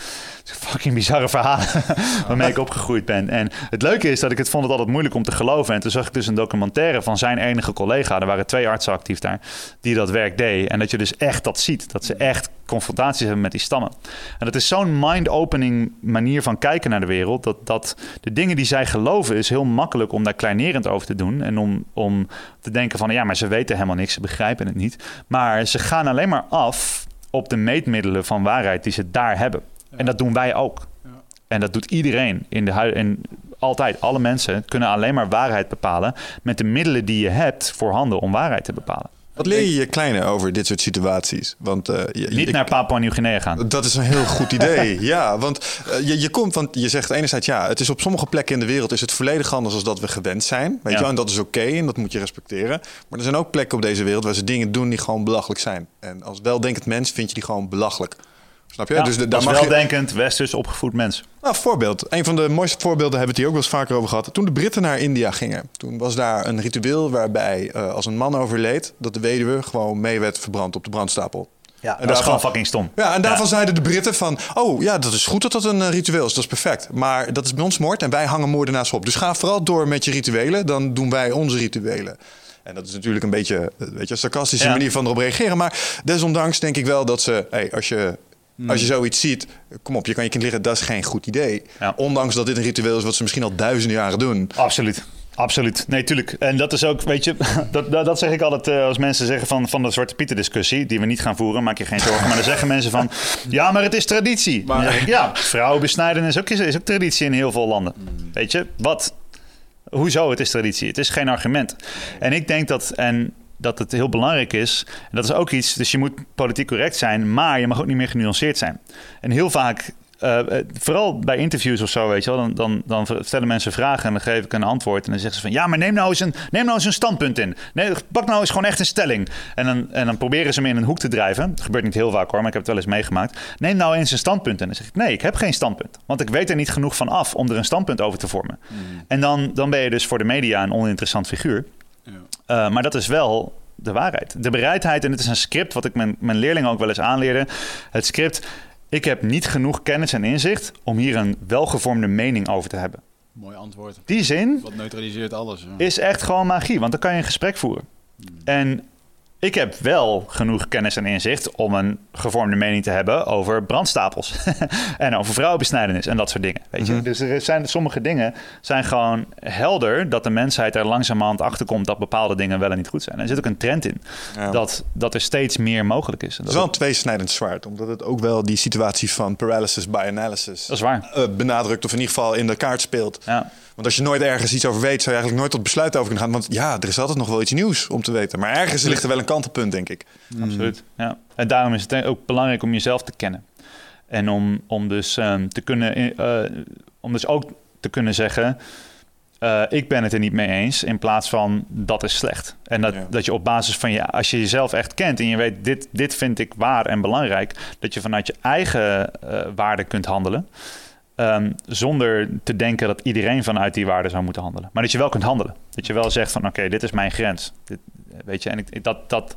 fucking bizarre verhalen (laughs) waarmee ik opgegroeid ben. En het leuke is dat ik het vond het altijd moeilijk om te geloven. En toen zag ik dus een documentaire van zijn enige collega. Er waren twee artsen actief daar die dat werk deed. En dat je dus echt dat ziet. Dat ze echt confrontaties hebben met die stammen. En dat is zo'n mind-opening manier van kijken naar de wereld. Dat, dat de dingen die zij geloven is heel makkelijk om daar kleinerend over te doen. En om, om te denken van ja, maar ze weten helemaal niks. Ze begrijpen het niet. Maar ze gaan alleen maar af op de meetmiddelen van waarheid die ze daar hebben. En dat doen wij ook. En dat doet iedereen in de hui- en altijd. Alle mensen kunnen alleen maar waarheid bepalen met de middelen die je hebt voorhanden om waarheid te bepalen. Wat leer je je kleine over dit soort situaties? Want eh, je, Niet ik- naar Papua Nieuw-Guinea gaan. Dat is een heel goed idee. (laughs) ja, want eh, je, je komt, want je zegt enerzijds ja, het is op sommige plekken in de wereld is het volledig anders dan dat we gewend zijn. Weet Ja. je? En dat is oké en dat moet je respecteren. Maar er zijn ook plekken op deze wereld waar ze dingen doen die gewoon belachelijk zijn. En als weldenkend mens vind je die gewoon belachelijk. Snap je? Ja, dus de- daar je. weldenkend, westers opgevoed mens. Nou, voorbeeld. Een van de mooiste voorbeelden hebben we het hier ook wel eens vaker over gehad. Toen de Britten naar India gingen, toen was daar een ritueel waarbij eh, als een man overleed, dat de weduwe gewoon mee werd verbrand op de brandstapel. Ja, En dat is gewoon fucking stom. Ja, en daarvan zeiden de Britten van... oh ja, dat is goed dat dat een eh, ritueel is, dat is perfect. Maar dat is bij ons moord en wij hangen moordenaars op. Dus ga vooral door met je rituelen, dan doen wij onze rituelen. En dat is natuurlijk een beetje eh, weet je, een sarcastische Ja. manier van erop reageren. Maar desondanks denk ik wel dat ze... Hey, als, je, als je zoiets ziet, kom op, je kan je kind liggen, dat is geen goed idee. Ja. Ondanks dat dit een ritueel is wat ze misschien al duizenden jaren doen. Absoluut. Absoluut. Nee, tuurlijk. En dat is ook, weet je, (laughs) dat, dat, dat zeg ik altijd eh, als mensen zeggen van, van de Zwarte Pieten discussie, die we niet gaan voeren, maak je geen zorgen. Maar dan zeggen mensen van, (laughs) ja, maar het is traditie. Ik, ja, vrouwen besnijden is ook, is ook traditie in heel veel landen. Weet je, wat? Hoezo, het is traditie. Het is geen argument. En ik denk dat, en dat het heel belangrijk is, en dat is ook iets, dus je moet politiek correct zijn, maar je mag ook niet meer genuanceerd zijn. En heel vaak uh, vooral bij interviews of zo, weet je wel, dan, dan, dan stellen mensen vragen en dan geef ik een antwoord. En dan zeggen ze van, ja, maar neem nou eens een, neem nou eens een standpunt in. Nee, pak nou eens gewoon echt een stelling. En dan, en dan proberen ze me in een hoek te drijven. Dat gebeurt niet heel vaak hoor, maar ik heb het wel eens meegemaakt. Neem nou eens een standpunt. En dan zeg ik, nee, ik heb geen standpunt. Want ik weet er niet genoeg van af om er een standpunt over te vormen. Hmm. En dan, dan ben je dus voor de media een oninteressant figuur. Uh, maar dat is wel de waarheid. De bereidheid, en het is een script wat ik mijn, mijn leerlingen ook wel eens aanleerde. Het script ik heb niet genoeg kennis en inzicht om hier een welgevormde mening over te hebben. Mooi antwoord. Die zin. Wat neutraliseert alles. Is echt gewoon magie, want dan kan je een gesprek voeren. Hmm. En ik heb wel genoeg kennis en inzicht om een gevormde mening te hebben over brandstapels. (laughs) en over vrouwenbesnijdenis en dat soort dingen. Weet je? Mhm. Dus er zijn, sommige dingen zijn gewoon helder dat de mensheid er langzamerhand achter komt dat bepaalde dingen wel en niet goed zijn. er zit ook een trend in dat, dat er steeds meer mogelijk is. Het is wel een tweesnijdend zwaard, omdat het ook wel die situatie van paralysis by analysis dat is waar. Uh, benadrukt of in ieder geval in de kaart speelt. Ja. Want als je nooit ergens iets over weet, zou je eigenlijk nooit tot besluit over kunnen gaan. Want ja, er is altijd nog wel iets nieuws om te weten. Maar ergens ligt er wel een kantelpunt, denk ik. Mm. Absoluut. Ja. En daarom is het ook belangrijk om jezelf te kennen. En om, om, dus, um, te kunnen, uh, om dus ook te kunnen zeggen. Uh, ik ben het er niet mee eens, in plaats van dat is slecht. En dat, dat je op basis van je, als je jezelf echt kent en je weet, dit, dit vind ik waar en belangrijk, dat je vanuit je eigen uh, waarde kunt handelen. Um, zonder te denken dat iedereen vanuit die waarde zou moeten handelen. Maar dat je wel kunt handelen. Dat je wel zegt van oké, dit is mijn grens. Dit, weet je, en ik, dat, dat,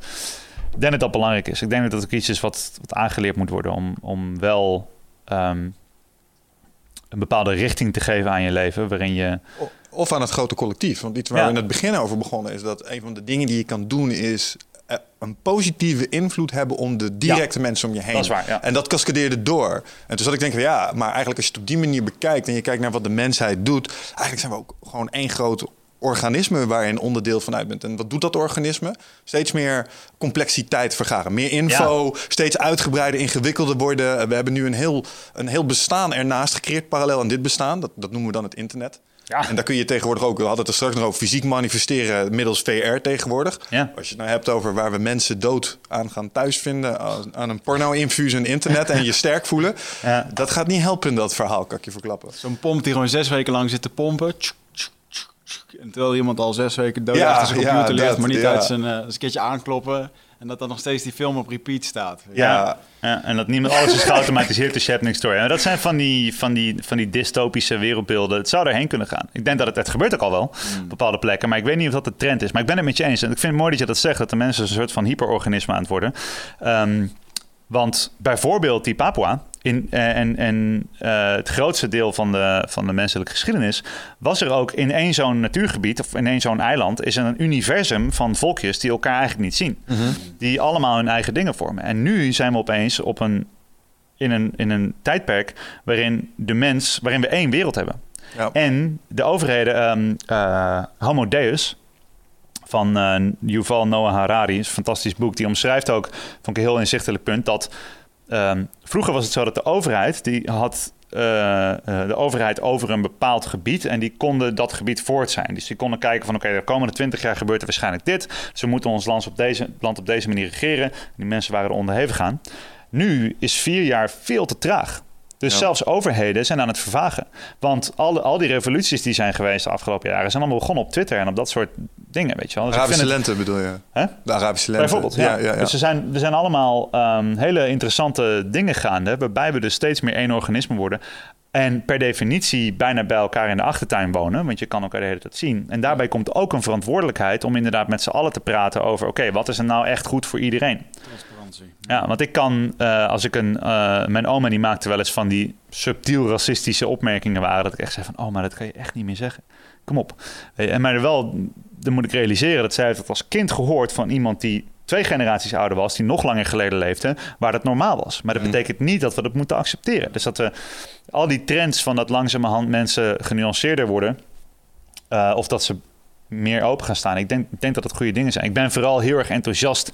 ik denk dat dat belangrijk is. Ik denk dat dat ook iets is wat, wat aangeleerd moet worden om, om wel um, een bepaalde richting te geven aan je leven. Waarin je. Of aan het grote collectief. Want iets waar we in het begin over begonnen is dat een van de dingen die je kan doen is eh, een positieve invloed hebben om de directe mensen om je heen. Dat is waar, ja. En dat cascadeerde door. En toen zat ik denken, ja, maar eigenlijk als je het op die manier bekijkt en je kijkt naar wat de mensheid doet, eigenlijk zijn we ook gewoon één groot organisme waar je een onderdeel van uit bent. En wat doet dat organisme? Steeds meer complexiteit vergaren. Meer info, steeds uitgebreider, ingewikkelder worden. We hebben nu een heel, een heel bestaan ernaast gecreëerd, parallel aan dit bestaan. Dat, dat noemen we dan het internet. Ja. En daar kun je tegenwoordig ook, we hadden het er straks nog over, fysiek manifesteren middels VR tegenwoordig. Ja. Als je het nou hebt over waar we mensen dood aan gaan thuisvinden, aan een porno-infuus en internet en je sterk voelen. (laughs) Ja. Dat gaat niet helpen in dat verhaal, kan ik je verklappen. Zo'n pomp die gewoon zes weken lang zit te pompen. En terwijl iemand al zes weken dood achter zijn computer ligt, maar niet uit zijn, uh, een keertje aankloppen. En dat dan nog steeds die film op repeat staat. Ja, ja en dat niemand alles is geautomatiseerd de Shepnick Story. En dat zijn van die, van, die, van die dystopische wereldbeelden. Het zou erheen kunnen gaan. Ik denk dat het, het gebeurt ook al wel mm. op bepaalde plekken. Maar ik weet niet of dat de trend is. Maar ik ben het met je eens. En ik vind het mooi dat je dat zegt. Dat de mensen een soort van hyperorganisme aan het worden. Um, want bijvoorbeeld die Papua, in, eh, en en uh, het grootste deel van de, van de menselijke geschiedenis was er ook in één zo'n natuurgebied of in één zo'n eiland is er een universum van volkjes die elkaar eigenlijk niet zien. Mhm. Die allemaal hun eigen dingen vormen. En nu zijn we opeens op een, in, een, in een tijdperk waarin de mens, waarin we één wereld hebben. Ja. En de overheden, um, uh, Homo Deus, van uh, Yuval Noah Harari. is een fantastisch boek. Die omschrijft ook, vond ik een heel inzichtelijk punt, dat um, vroeger was het zo dat de overheid, die had uh, de overheid over een bepaald gebied en die konden dat gebied voort zijn. Dus die konden kijken van oké, de komende twintig jaar gebeurt er waarschijnlijk dit. We moeten ons land op deze, land op deze manier regeren. Die mensen waren er onderhevig gaan. Nu is vier jaar veel te traag. Dus zelfs overheden zijn aan het vervagen. Want al, al die revoluties die zijn geweest de afgelopen jaren... zijn allemaal begonnen op Twitter en op dat soort dingen, weet je wel. Dus Arabische lente bedoel je? Hè? De Arabische lente. Bijvoorbeeld, ja. ja, ja dus er zijn, er zijn allemaal um, hele interessante dingen gaande... waarbij we dus steeds meer één organisme worden... En per definitie bijna bij elkaar in de achtertuin wonen, want je kan elkaar de hele tijd zien. En daarbij komt ook een verantwoordelijkheid om inderdaad met z'n allen te praten over: oké, wat is er nou echt goed voor iedereen? Ja, want ik kan, uh, als ik een. Uh, mijn oma die maakte wel eens van die subtiel racistische opmerkingen waren. Dat ik echt zei van: oh, maar dat kan je echt niet meer zeggen. Kom op. En maar wel, dan moet ik realiseren dat zij het als kind gehoord van iemand die twee generaties ouder was, die nog langer geleden leefde, waar dat normaal was. Maar dat mm. betekent niet dat we dat moeten accepteren. Dus dat we al die trends van dat langzamerhand mensen genuanceerder worden, uh, of dat ze meer open gaan staan. Ik denk, ik denk dat het goede dingen zijn. Ik ben vooral heel erg enthousiast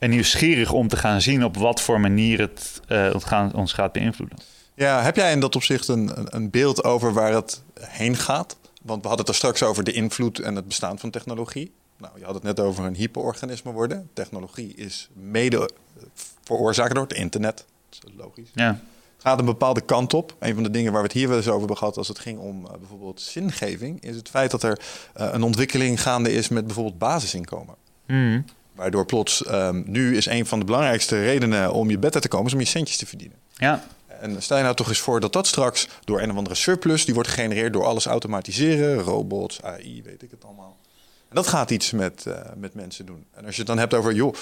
en nieuwsgierig om te gaan zien op wat voor manier het uh, gaan, ons gaat beïnvloeden. Ja, heb jij in dat opzicht een, een beeld over waar het heen gaat? Want we hadden het er straks over de invloed en het bestaan van technologie. Nou, je had het net over een hyperorganisme worden. Technologie is mede eh, veroorzaakt door het internet. Dat is logisch. Ja. Het gaat een bepaalde kant op. Een van de dingen waar we het hier wel eens over hebben gehad als het ging om uh, bijvoorbeeld zingeving, is het feit dat er uh, een ontwikkeling gaande is met bijvoorbeeld basisinkomen. Mm. Waardoor plots um, nu is een van de belangrijkste redenen om je bed uit te komen, is om je centjes te verdienen. Ja. En stel je nou toch eens voor dat dat straks door een of andere surplus, die wordt gegenereerd door alles automatiseren, robots, AI, weet ik het allemaal. En dat gaat iets met, uh, met mensen doen. En als je het dan hebt over, joh,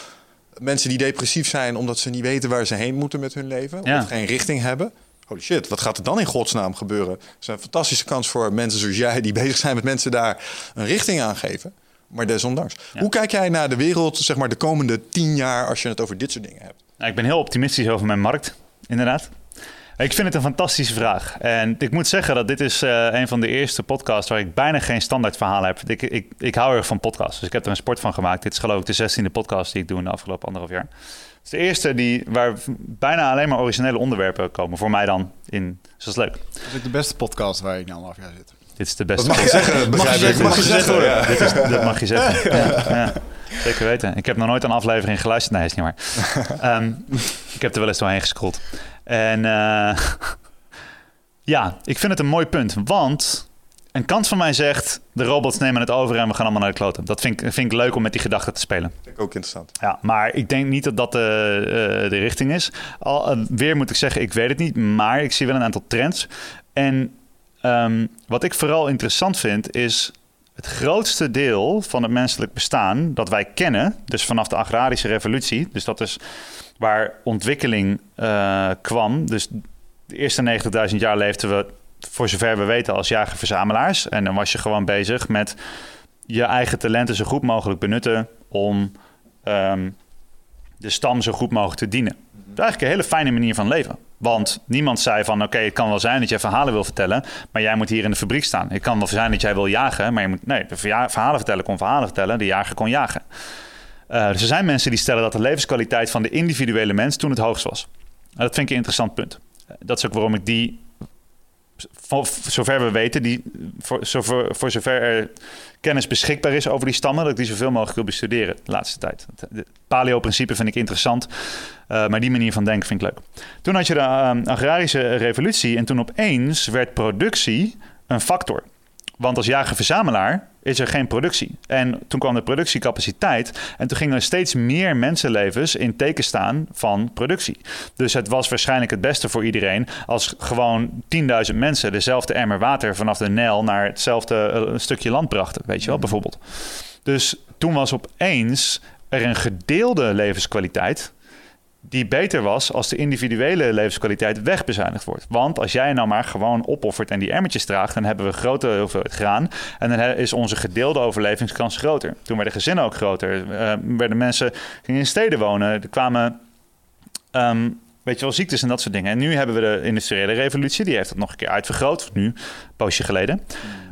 mensen die depressief zijn omdat ze niet weten waar ze heen moeten met hun leven, Ja. of geen richting hebben. Holy shit, wat gaat er dan in godsnaam gebeuren? Het is een fantastische kans voor mensen zoals jij die bezig zijn met mensen daar een richting aan geven. Maar desondanks. Ja. Hoe kijk jij naar de wereld, zeg maar, de komende tien jaar als je het over dit soort dingen hebt? Nou, ik ben heel optimistisch over mijn markt, inderdaad. Ik vind het een fantastische vraag. En ik moet zeggen dat dit is eh, een van de eerste podcasts waar ik bijna geen standaard verhaal heb. Ik, ik, ik hou erg van podcasts, dus ik heb er een sport van gemaakt. Dit is geloof ik de zestiende podcast die ik doe in de afgelopen anderhalf jaar. Het is de eerste die, waar bijna alleen maar originele onderwerpen komen. Voor mij dan in. Dus dat is leuk. Dat is de beste podcast waar ik nu anderhalf jaar zit. Dit is de beste Dat mag je zeggen, begrijp zeggen, ik. mag je zeggen, ja. Dit is, dat mag je zeggen. Ja, ja, zeker weten. Ik heb nog nooit een aflevering geluisterd. Nee, is niet waar. (laughs) Ehm, ik heb er wel eens doorheen gescrolld. En eh, ja, ik vind het een mooi punt. Want een kant van mij zegt... de robots nemen het over en we gaan allemaal naar de kloten. Dat vind ik, vind ik leuk om met die gedachte te spelen. Vind ik ook interessant. Ja, maar ik denk niet dat dat de, eh, de richting is. Al, eh, weer moet ik zeggen, ik weet het niet, maar ik zie wel een aantal trends. En ehm, wat ik vooral interessant vind, is het grootste deel van het menselijk bestaan dat wij kennen, dus vanaf de agrarische revolutie, dus dat is waar ontwikkeling eh, kwam. Dus de eerste 90.000 jaar leefden we, voor zover we weten, als jager-verzamelaars. En dan was je gewoon bezig met je eigen talenten zo goed mogelijk benutten om ehm, de stam zo goed mogelijk te dienen. Dat is eigenlijk een hele fijne manier van leven. Want niemand zei van, oké, het kan wel zijn dat jij verhalen wil vertellen, maar jij moet hier in de fabriek staan. Het kan wel zijn dat jij wil jagen, maar je moet, nee, verhalen vertellen kon verhalen vertellen, de jager kon jagen. Eh, dus er zijn mensen die stellen dat de levenskwaliteit van de individuele mens toen het hoogst was. En dat vind ik een interessant punt. Dat is ook waarom ik die, voor, zover we weten, die, voor, zover, voor zover er kennis beschikbaar is over die stammen, dat ik die zoveel mogelijk wil bestuderen de laatste tijd. Het het paleo-principe vind ik interessant, eh, maar die manier van denken vind ik leuk. Toen had je de eh, agrarische revolutie en toen opeens werd productie een factor. Want als jager-verzamelaar is er geen productie. En toen kwam de productiecapaciteit. En toen gingen er steeds meer mensenlevens in teken staan van productie. Dus het was waarschijnlijk het beste voor iedereen als gewoon 10.000 mensen dezelfde emmer water vanaf de Nijl naar hetzelfde eh, stukje land brachten. Weet je wel, bijvoorbeeld. Dus toen was opeens er een gedeelde levenskwaliteit die beter was als de individuele levenskwaliteit wegbezuinigd wordt. Want als jij nou maar gewoon opoffert en die emmertjes draagt, dan hebben we grote hoeveelheid graan en dan is onze gedeelde overlevingskans groter. Toen werden gezinnen ook groter, eh, werden mensen gingen in steden wonen, er kwamen ehm, weet je wel ziektes en dat soort dingen. En nu hebben we de industriële revolutie, die heeft het nog een keer uitvergroot, nu een poosje geleden.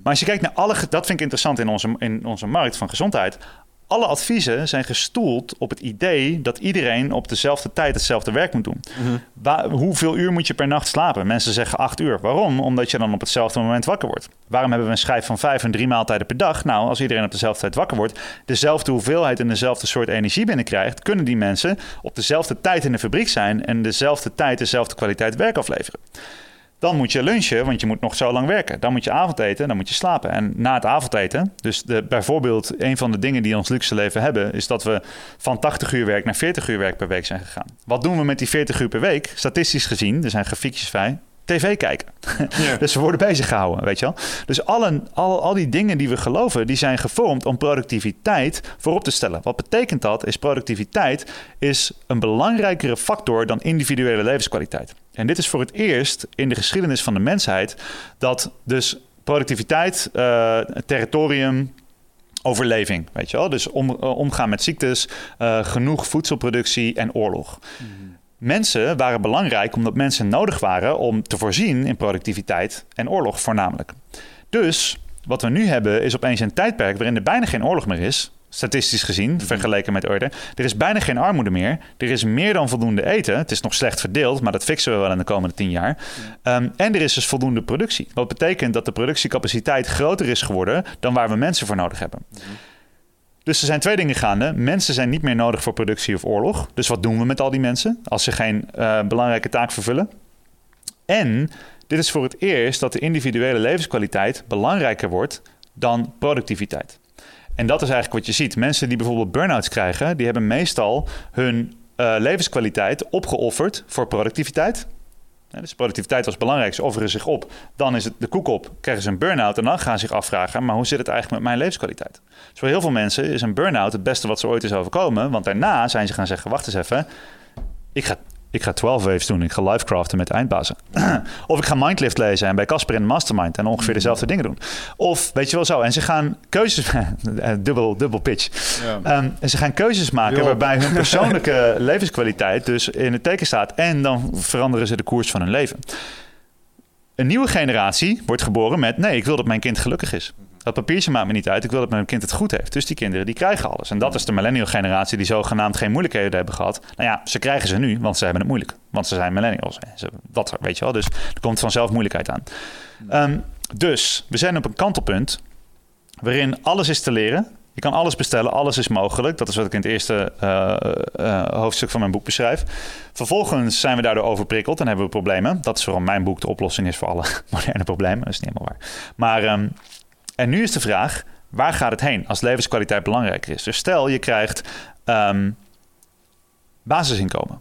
Maar als je kijkt naar alle, dat vind ik interessant in onze, in onze markt van gezondheid. Alle adviezen zijn gestoeld op het idee dat iedereen op dezelfde tijd hetzelfde werk moet doen. Waar- hoeveel uur moet je per nacht slapen? Mensen zeggen acht uur. Waarom? Omdat je dan op hetzelfde moment wakker wordt. Waarom hebben we een schijf van vijf en drie maaltijden per dag? Nou, als iedereen op dezelfde tijd wakker wordt, dezelfde hoeveelheid en dezelfde soort energie binnenkrijgt, kunnen die mensen op dezelfde tijd in de fabriek zijn en dezelfde tijd dezelfde kwaliteit werk afleveren. Dan moet je lunchen, want je moet nog zo lang werken. Dan moet je avondeten, dan moet je slapen. En na het avondeten, dus de, bijvoorbeeld een van de dingen die ons luxe leven hebben, is dat we van 80 uur werk naar 40 uur werk per week zijn gegaan. Wat doen we met die 40 uur per week? Statistisch gezien, er zijn grafiekjes vrij. TV kijken. (laughs) dus we worden bezig gehouden, weet je wel. Dus alle, al, al die dingen die we geloven, die zijn gevormd om productiviteit voorop te stellen. Wat betekent dat? Is productiviteit is een belangrijkere factor dan individuele levenskwaliteit. En dit is voor het eerst in de geschiedenis van de mensheid dat dus productiviteit, eh, territorium, overleving, weet je wel. Dus om, eh, omgaan met ziektes, eh, genoeg voedselproductie en oorlog. Mensen waren belangrijk omdat mensen nodig waren om te voorzien in productiviteit en oorlog voornamelijk. Dus wat we nu hebben is opeens een tijdperk waarin er bijna geen oorlog meer is. Statistisch gezien, vergeleken met eerder. Er is bijna geen armoede meer. Er is meer dan voldoende eten. Het is nog slecht verdeeld, maar dat fixen we wel in de komende tien jaar. Um, en er is dus voldoende productie. Wat betekent dat de productiecapaciteit groter is geworden dan waar we mensen voor nodig hebben. Dus er zijn twee dingen gaande. Mensen zijn niet meer nodig voor productie of oorlog. Dus wat doen we met al die mensen als ze geen uh, belangrijke taak vervullen? En dit is voor het eerst dat de individuele levenskwaliteit belangrijker wordt dan productiviteit. En dat is eigenlijk wat je ziet. Mensen die bijvoorbeeld burn-outs krijgen, die hebben meestal hun uh, levenskwaliteit opgeofferd voor productiviteit. dus productiviteit was belangrijk, ze offeren zich op. Dan is het de koek op, krijgen ze een burn-out en dan gaan ze zich afvragen... maar hoe zit het eigenlijk met mijn levenskwaliteit? Dus voor heel veel mensen is een burn-out het beste wat ze ooit is overkomen... want daarna zijn ze gaan zeggen, wacht eens even... ik ga ik ga 12 waves doen. Ik ga livecraften met eindbazen. (clears throat) of ik ga Mindlift lezen en bij Casper in Mastermind en ongeveer dezelfde dingen doen. Of weet je wel zo. En ze gaan keuzes. (laughs) Eh, dubbel, dubbel pitch. Ja. Um, en ze gaan keuzes maken waarbij hun (laughs) persoonlijke levenskwaliteit dus in het teken staat. En dan veranderen ze de koers van hun leven. Een nieuwe generatie wordt geboren met: nee, ik wil dat mijn kind gelukkig is. Dat papiertje maakt me niet uit. Ik wil dat mijn kind het goed heeft. Dus die kinderen die krijgen alles. En dat is de millennial generatie die zogenaamd geen moeilijkheden hebben gehad. Nou ja, ze krijgen ze nu, want ze hebben het moeilijk. Want ze zijn millennials. dat weet je wel. Dus er komt vanzelf moeilijkheid aan. Um, dus we zijn op een kantelpunt waarin alles is te leren. Je kan alles bestellen, alles is mogelijk. Dat is wat ik in het eerste uh, uh, hoofdstuk van mijn boek beschrijf. Vervolgens zijn we daardoor overprikkeld en hebben we problemen. Dat is waarom mijn boek de oplossing is voor alle (laughs) moderne problemen. Dat is niet helemaal waar. Maar um, en nu is de vraag, waar gaat het heen als levenskwaliteit belangrijker is? Dus stel je krijgt um, basisinkomen.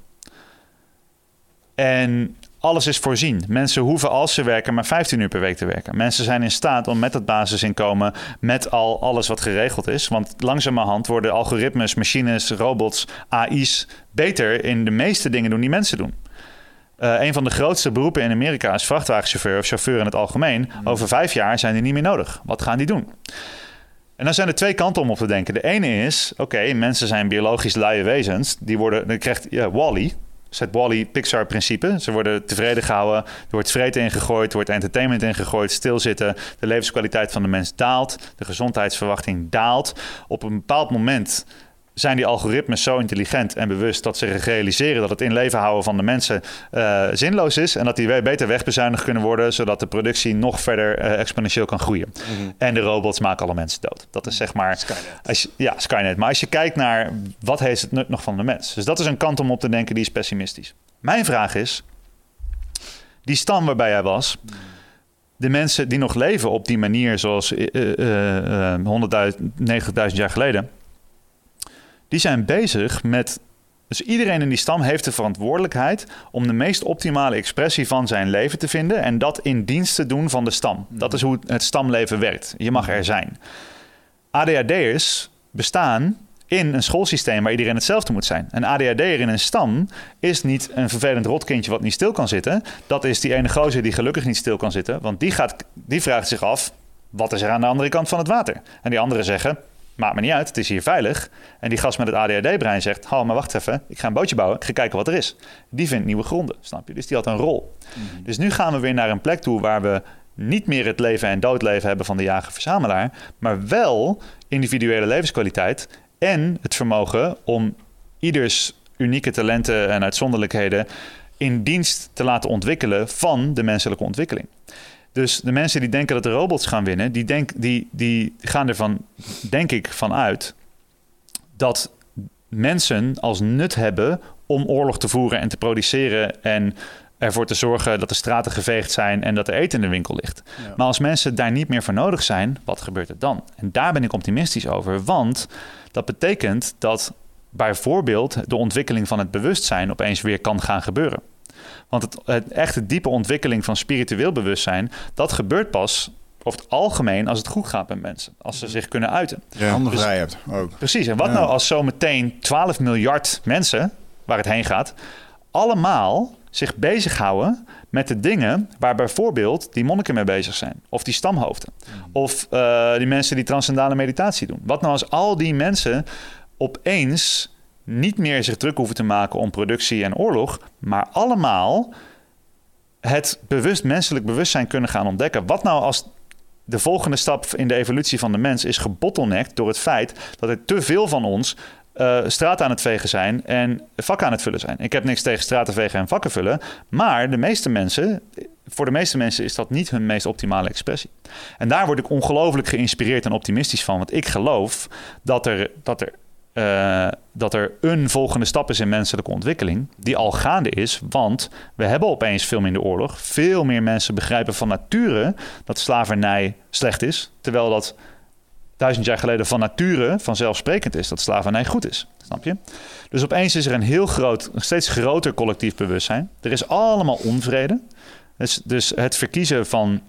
En alles is voorzien. Mensen hoeven als ze werken maar 15 uur per week te werken. Mensen zijn in staat om met dat basisinkomen, met al alles wat geregeld is. Want langzamerhand worden algoritmes, machines, robots, AI's beter in de meeste dingen doen die mensen doen. Uh, een van de grootste beroepen in Amerika is vrachtwagenchauffeur of chauffeur in het algemeen. Mm. Over vijf jaar zijn die niet meer nodig. Wat gaan die doen? En dan zijn er twee kanten om op te denken. De ene is, oké, mensen zijn biologisch luie wezens. Die worden, dan krijgt ja, Wally, het Wally-Pixar-principe. Ze worden tevreden gehouden, er wordt vreten ingegooid, er wordt entertainment ingegooid, stilzitten. De levenskwaliteit van de mens daalt, de gezondheidsverwachting daalt. Op een bepaald moment zijn die algoritmes zo intelligent en bewust dat ze realiseren dat het in leven houden van de mensen uh, zinloos is en dat die beter wegbezuinigd kunnen worden, zodat de productie nog verder uh, exponentieel kan groeien. Mhm. En de robots maken alle mensen dood. Dat is zeg maar. Skynet. Als je, ja, Skynet. Maar als je kijkt naar wat heeft het nut nog van de mens. Dus dat is een kant om op te denken die is pessimistisch. Mijn vraag is: die stam waarbij jij was. De mensen die nog leven op die manier, zoals uh, 190.000 jaar geleden, die zijn bezig met. Dus iedereen in die stam heeft de verantwoordelijkheid om de meest optimale expressie van zijn leven te vinden en dat in dienst te doen van de stam. Dat is hoe het stamleven werkt. Je mag er zijn. ADHD'ers bestaan in een schoolsysteem waar iedereen hetzelfde moet zijn. Een ADHD'er in een stam is niet een vervelend rotkindje wat niet stil kan zitten. Dat is die ene gozer die gelukkig niet stil kan zitten. Want die, gaat, die vraagt zich af, wat is er aan de andere kant van het water? En die anderen zeggen, Maakt me niet uit, het is hier veilig. En die gast met het ADHD-brein zegt: Hou, maar wacht even, ik ga een bootje bouwen, ik ga kijken wat er is. Die vindt nieuwe gronden, snap je? Dus die had een rol. Mhm. Dus nu gaan we weer naar een plek toe waar we niet meer het leven en doodleven hebben van de jager-verzamelaar, maar wel individuele levenskwaliteit en het vermogen om ieders unieke talenten en uitzonderlijkheden in dienst te laten ontwikkelen van de menselijke ontwikkeling. Dus de mensen die denken dat de robots gaan winnen, die, denk, die, die gaan ervan, denk ik, van uit dat mensen als nut hebben om oorlog te voeren en te produceren en ervoor te zorgen dat de straten geveegd zijn en dat er eten in de winkel ligt. Maar als mensen daar niet meer voor nodig zijn, wat gebeurt er dan? En daar ben ik optimistisch over, want dat betekent dat bijvoorbeeld de ontwikkeling van het bewustzijn opeens weer kan gaan gebeuren. Want het, het echte diepe ontwikkeling van spiritueel bewustzijn, dat gebeurt pas over het algemeen als het goed gaat met mensen. Als ze zich kunnen uiten. Ja, handen dus, vrij hebt ook. Precies. En wat nou als zometeen 12 miljard mensen, waar het heen gaat, allemaal zich bezighouden met de dingen waar bijvoorbeeld die monniken mee bezig zijn. Of die stamhoofden. Mm. Of uh, die mensen die transcendale meditatie doen. Wat nou als al die mensen opeens niet meer zich druk hoeven te maken om productie en oorlog, maar allemaal het bewust menselijk bewustzijn kunnen gaan ontdekken. Wat nou als de volgende stap in de evolutie van de mens is gebottlenecked door het feit dat er te veel van ons uh, straat aan het vegen zijn en vakken aan het vullen zijn. Ik heb niks tegen straten vegen en vakken vullen, maar de meeste mensen, voor de meeste mensen is dat niet hun meest optimale expressie. En daar word ik ongelooflijk geïnspireerd en optimistisch van, want ik geloof dat er, dat er uh, dat er een volgende stap is in menselijke ontwikkeling, die al gaande is, want we hebben opeens veel minder oorlog. Veel meer mensen begrijpen van nature dat slavernij slecht is, terwijl dat duizend jaar geleden van nature vanzelfsprekend is dat slavernij goed is. Snap je? Dus opeens is er een heel groot, steeds groter collectief bewustzijn. Er is allemaal onvrede. Dus, dus het verkiezen van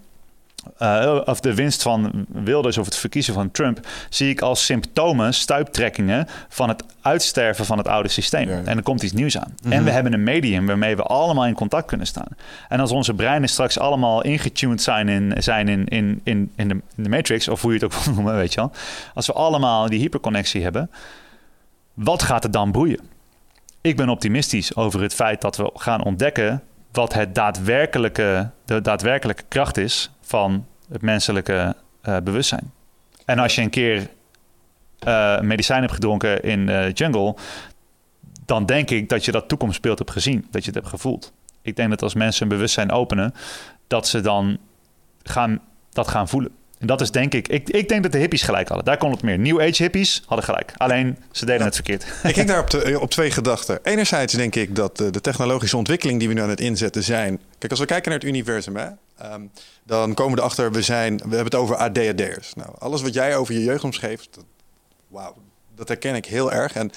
uh, of de winst van Wilders of het verkiezen van Trump, zie ik als symptomen, stuiptrekkingen van het uitsterven van het oude systeem. En er komt iets nieuws aan. En we mhm. hebben een medium waarmee we allemaal in contact kunnen staan. En als onze breinen straks allemaal ingetuned zijn in, zijn in, in, in, in, de, in de matrix, of hoe je het ook (laughs) wil noemen, weet je wel. Als we allemaal die hyperconnectie hebben, wat gaat er dan broeien? Ik ben optimistisch over het feit dat we gaan ontdekken wat het daadwerkelijke, de daadwerkelijke kracht is van het menselijke uh, bewustzijn. En als je een keer uh, medicijn hebt gedronken in de jungle, dan denk ik dat je dat toekomstbeeld hebt gezien, dat je het hebt gevoeld. Ik denk dat als mensen hun bewustzijn openen, dat ze dan gaan, dat gaan voelen. En dat is denk ik, ik, ik denk dat de hippies gelijk hadden. Daar komt het meer. New Age hippies hadden gelijk. Alleen ze deden het verkeerd. Ik kijk daar op, op, twee gedachten. Enerzijds denk ik dat de, de, technologische ontwikkeling die we nu aan het inzetten zijn. Kijk, als we kijken naar het universum, hè, Ehm, dan komen we erachter, we, zijn, we hebben het over ADHD'ers. Nou, alles wat jij over je jeugd omschreef, wauw, dat herken ik heel erg. En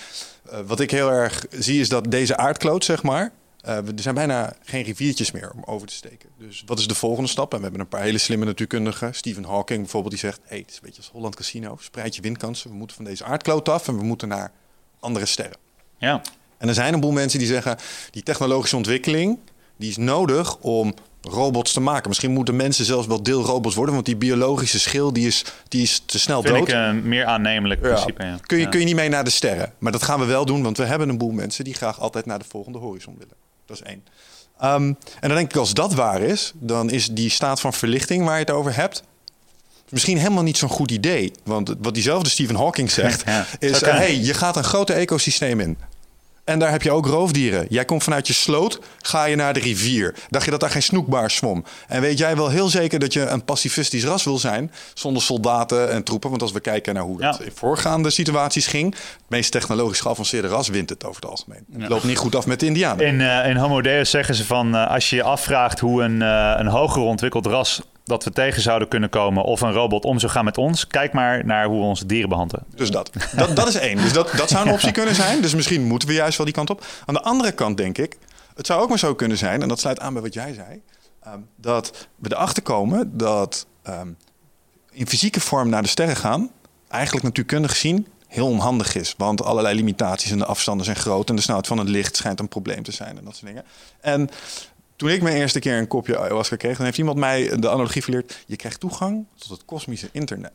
uh, wat ik heel erg zie is dat deze aardkloot, zeg maar, uh, er zijn bijna geen riviertjes meer om over te steken. Dus wat is de volgende stap? En we hebben een paar hele slimme natuurkundigen. Stephen Hawking bijvoorbeeld, die zegt... hey, het is een beetje als Holland Casino. Spreid je windkansen. We moeten van deze aardkloot af en we moeten naar andere sterren. Ja. En er zijn een boel mensen die zeggen... die technologische ontwikkeling die is nodig om robots te maken. Misschien moeten mensen zelfs wel deelrobots worden, want die biologische schil die is, die is te snel Vind dood. ik een meer aannemelijk principe. Ja. Kun, je, kun je niet mee naar de sterren. Maar dat gaan we wel doen, want we hebben een boel mensen die graag altijd naar de volgende horizon willen. Dat is één. Ehm, en dan denk ik, als dat waar is, dan is die staat van verlichting waar je het over hebt, misschien helemaal niet zo'n goed idee. Want wat diezelfde Stephen Hawking zegt, (laughs) is: uh, hey, je gaat een grote ecosysteem in. En daar heb je ook roofdieren. Jij komt vanuit je sloot, ga je naar de rivier. Dacht je dat daar geen snoekbaar zwom? En weet jij wel heel zeker dat je een pacifistisch ras wil zijn... zonder soldaten en troepen? Want als we kijken naar hoe het in voorgaande situaties ging... het meest technologisch geavanceerde ras wint het over het algemeen. Het loopt niet goed af met de Indianen. In, uh, in Homo Deus zeggen ze van... Uh, als je je afvraagt hoe een, uh, een hoger ontwikkeld ras dat we tegen zouden kunnen komen of een robot om zou gaan met ons. Kijk maar naar hoe we onze dieren behandelen. Dus dat. Dat, dat is één. Dus dat, dat zou een (laughs) optie kunnen zijn. Dus misschien moeten we juist wel die kant op. Aan de andere kant denk ik, het zou ook maar zo kunnen zijn, en dat sluit aan bij wat jij zei, um, dat we erachter komen dat um, in fysieke vorm naar de sterren gaan, eigenlijk natuurkundig gezien heel onhandig is. Want allerlei limitaties en de afstanden zijn groot en de snelheid van het licht schijnt een probleem te zijn en dat soort dingen. En toen ik mijn eerste keer een kopje ayahuasca kreeg, dan heeft iemand mij de analogie verleerd. Je krijgt toegang tot het kosmische internet.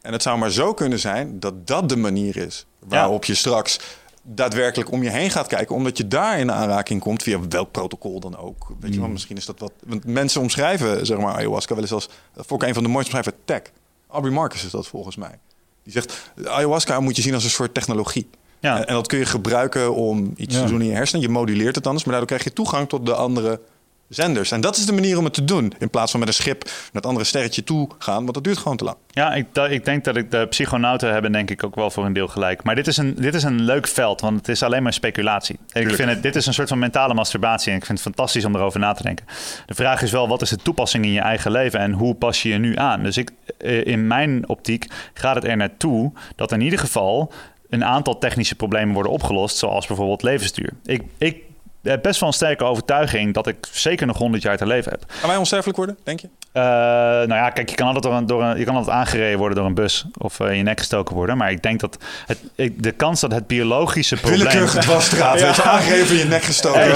En het zou maar zo kunnen zijn dat dat de manier is waarop je straks daadwerkelijk om je heen gaat kijken, omdat je daar in aanraking komt via welk protocol dan ook. Weet je wel, hmm. misschien is dat wat. Want mensen omschrijven, zeg maar, ayahuasca wel eens als. Voor een van de mooiste schrijven, tech. Aubrey Marcus is dat volgens mij. Die zegt: ayahuasca moet je zien als een soort technologie. Ja. En, dat kun je gebruiken om iets te doen in je hersenen. Je moduleert het anders, maar daardoor krijg je toegang tot de andere zenders. En dat is de manier om het te doen. In plaats van met een schip naar het andere sterretje toe gaan. Want dat duurt gewoon te lang. Ja, ik, ik denk dat ik de psychonauten hebben denk ik ook wel voor een deel gelijk. Maar dit is een, dit is een leuk veld, want het is alleen maar speculatie. Ik vind het, dit is een soort van mentale masturbatie. En ik vind het fantastisch om erover na te denken. De vraag is wel, wat is de toepassing in je eigen leven en hoe pas je je nu aan? Dus ik, eh, in mijn optiek gaat het er naartoe dat in ieder geval een aantal technische problemen worden opgelost, zoals bijvoorbeeld levensduur. Ik, ik best wel een sterke overtuiging dat ik zeker nog 100 jaar te leven heb. Gaan wij onsterfelijk worden, denk je? Uh, nou ja, kijk, je kan altijd, door een, door een, je kan altijd aangereden worden door een bus of uh, in je nek gestoken worden. Maar ik denk dat het, ik, de kans dat het biologische (laughs) probleem... Willekeurige dwarsstraat, ja. aangegeven in je nek gestoken. Hey,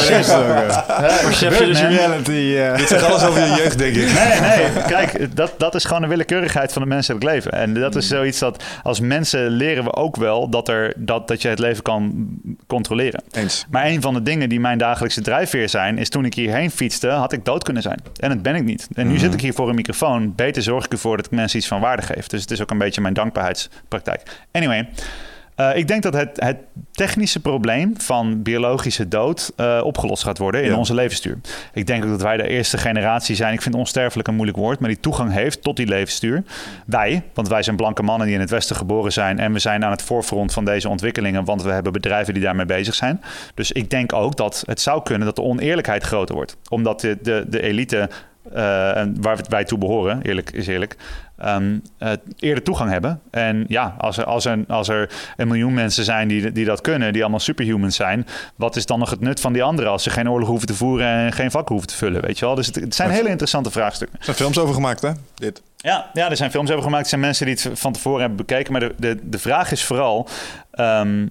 Perception reality. Uh. Dit zegt alles over je jeugd, denk ik. Nee, nee. Kijk, dat, dat is gewoon de willekeurigheid van het menselijk leven. En dat is zoiets dat als mensen leren we ook wel dat, er, dat, dat je het leven kan controleren. Eens. Maar een van de dingen die mijn dagelijkse drijfveer zijn, is toen ik hierheen fietste, had ik dood kunnen zijn. En dat ben ik niet. En nu zit ik hier voor een microfoon. Beter zorg ik ervoor dat ik mensen iets van waarde geef. Dus het is ook een beetje mijn dankbaarheidspraktijk. Anyway. Uh, ik denk dat het, het, technische probleem van biologische dood uh, opgelost gaat worden in Ja. onze levensstuur. Ik denk ook dat wij de eerste generatie zijn. Ik vind onsterfelijk een moeilijk woord, maar die toegang heeft tot die levensstuur. Wij, want wij zijn blanke mannen die in het Westen geboren zijn en we zijn aan het voorfront van deze ontwikkelingen, want we hebben bedrijven die daarmee bezig zijn. Dus ik denk ook dat het zou kunnen dat de oneerlijkheid groter wordt, omdat de, de, de elite eh, en waar wij toe behoren, eerlijk is eerlijk, eh, eerder toegang hebben. En ja, als er, als, er, als er een miljoen mensen zijn die, die dat kunnen, die allemaal superhumans zijn, wat is dan nog het nut van die anderen als ze geen oorlog hoeven te voeren en geen vak hoeven te vullen, weet je wel? Dus het, het zijn hele interessante vraagstukken. Er zijn films over gemaakt, hè? Dit. Ja, ja, er zijn films over gemaakt. Er zijn mensen die het van tevoren hebben bekeken. Maar de, de, de vraag is vooral ehm,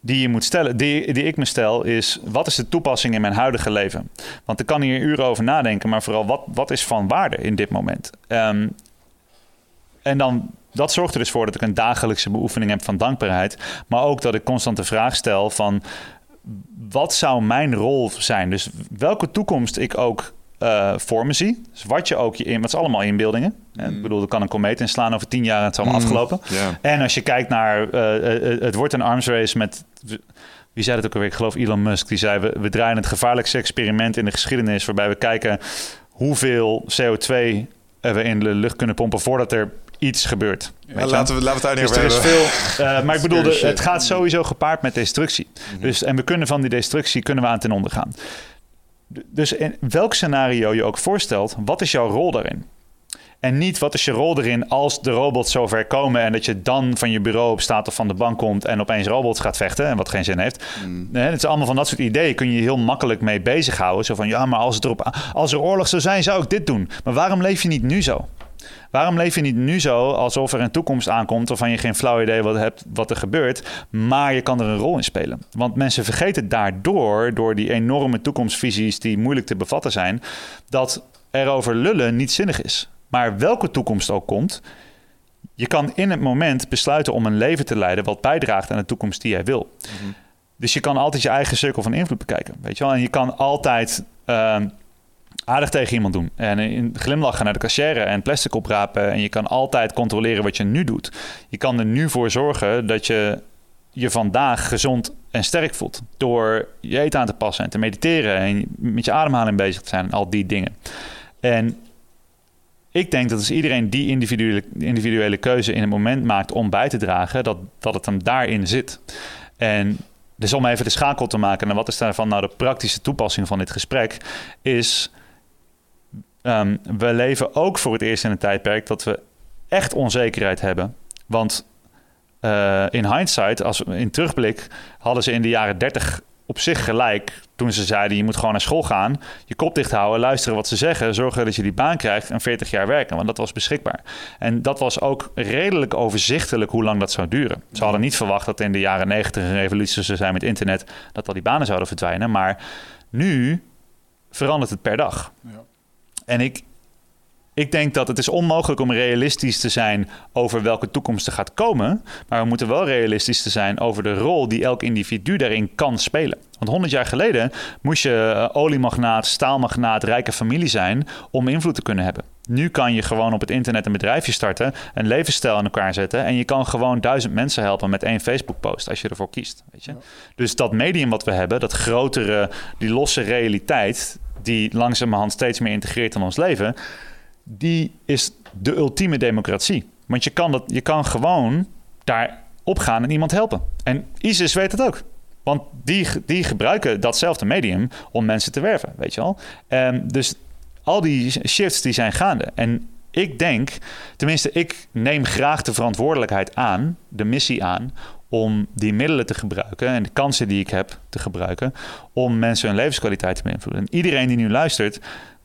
die je moet stellen, die, die ik me stel, is wat is de toepassing in mijn huidige leven? Want ik kan hier uren over nadenken, maar vooral wat, wat is van waarde in dit moment? Ehm, en dan, dat zorgt er dus voor dat ik een dagelijkse beoefening heb van dankbaarheid. Maar ook dat ik constant de vraag stel van wat zou mijn rol zijn? Dus welke toekomst ik ook eh, voor me zie. Dus wat je ook je in, wat is allemaal inbeeldingen. Eh, Ik bedoel, er kan een komeet inslaan over tien jaar en het is allemaal afgelopen. En als je kijkt naar, eh, eh, het wordt een arms race met, wie zei het ook alweer? Ik geloof Elon Musk. Die zei, we, we draaien het gevaarlijkste experiment in de geschiedenis, waarbij we kijken hoeveel CO2 we in de lucht kunnen pompen voordat er iets gebeurt. Ja, laten, we, laten we het daar Dus niet er over is hebben. veel. (laughs) eh, maar ik bedoel, de- het gaat sowieso gepaard met destructie. Dus, en we kunnen van die destructie kunnen we aan ten onder gaan. Dus in welk scenario je ook voorstelt, wat is jouw rol daarin? En niet wat is je rol erin als de robots zover komen en dat je dan van je bureau op staat of van de bank komt en opeens robots gaat vechten en wat geen zin heeft. Nee, het is allemaal van dat soort ideeën kun je je heel makkelijk mee bezighouden. Zo van ja, maar als, het erop, als er oorlog zou zijn, zou ik dit doen. Maar waarom leef je niet nu zo? Waarom leef je niet nu zo alsof er een toekomst aankomt waarvan je geen flauw idee wat hebt wat er gebeurt, maar je kan er een rol in spelen? Want mensen vergeten daardoor, door die enorme toekomstvisies die moeilijk te bevatten zijn, dat erover lullen niet zinnig is. Maar welke toekomst ook komt, je kan in het moment besluiten om een leven te leiden wat bijdraagt aan de toekomst die jij wil. Dus je kan altijd je eigen cirkel van invloed bekijken, weet je wel? En je kan altijd ehm, aardig tegen iemand doen. En in glimlachen naar de cashier en plastic oprapen. En je kan altijd controleren wat je nu doet. Je kan er nu voor zorgen dat je je vandaag gezond en sterk voelt. Door je eten aan te passen en te mediteren. En met je ademhaling bezig te zijn. En al die dingen. En ik denk dat als iedereen die individuele, individuele keuze in het moment maakt om bij te dragen, dat, dat het hem daarin zit. En dus om even de schakel te maken naar wat is daarvan nou de praktische toepassing van dit gesprek, is ehm, we leven ook voor het eerst in een tijdperk dat we echt onzekerheid hebben. Want eh, in hindsight, als we in terugblik, hadden ze in de jaren 30 op zich gelijk toen ze zeiden: je moet gewoon naar school gaan, je kop dicht houden, luisteren wat ze zeggen, zorgen dat je die baan krijgt en 40 jaar werken, want dat was beschikbaar. En dat was ook redelijk overzichtelijk hoe lang dat zou duren. Ze hadden niet verwacht dat in de jaren 90 een revolutie zou zijn met internet, dat al die banen zouden verdwijnen, maar nu verandert het per dag. Ja. En ik, ik denk dat het is onmogelijk om realistisch te zijn over welke toekomst er gaat komen. Maar we moeten wel realistisch te zijn over de rol die elk individu daarin kan spelen. Want 100 jaar geleden moest je eh, oliemagnaat, staalmagnaat, rijke familie zijn om invloed te kunnen hebben. Nu kan je gewoon op het internet een bedrijfje starten, een levensstijl in elkaar zetten en je kan gewoon duizend mensen helpen met één Facebook-post als je ervoor kiest. Weet je? Dus dat medium wat we hebben, dat grotere, die losse realiteit, die langzamerhand steeds meer integreert in ons leven, die is de ultieme democratie. Want je kan, dat, je kan gewoon daar opgaan en iemand helpen. En ISIS weet het ook. Want die, die gebruiken datzelfde medium om mensen te werven, weet je wel. Ehm, dus al die shifts die zijn gaande. En ik denk, tenminste, ik neem graag de verantwoordelijkheid aan, de missie aan, om die middelen te gebruiken en de kansen die ik heb te gebruiken om mensen hun levenskwaliteit te beïnvloeden. En iedereen die nu luistert,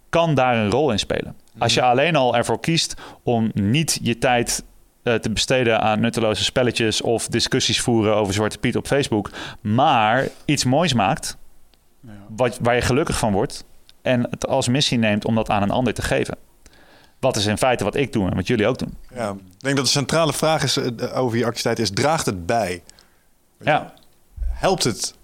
kan daar een rol in spelen. Als je alleen al ervoor kiest om niet je tijd eh, te besteden aan nutteloze spelletjes of discussies voeren over Zwarte Piet op Facebook, maar iets moois maakt wat, waar je gelukkig van wordt en het als missie neemt om dat aan een ander te geven. Wat is in feite wat ik doe en wat jullie ook doen. Ja, ik denk dat de centrale vraag is, eh, over je activiteit is, draagt het bij? Ja, Helpt het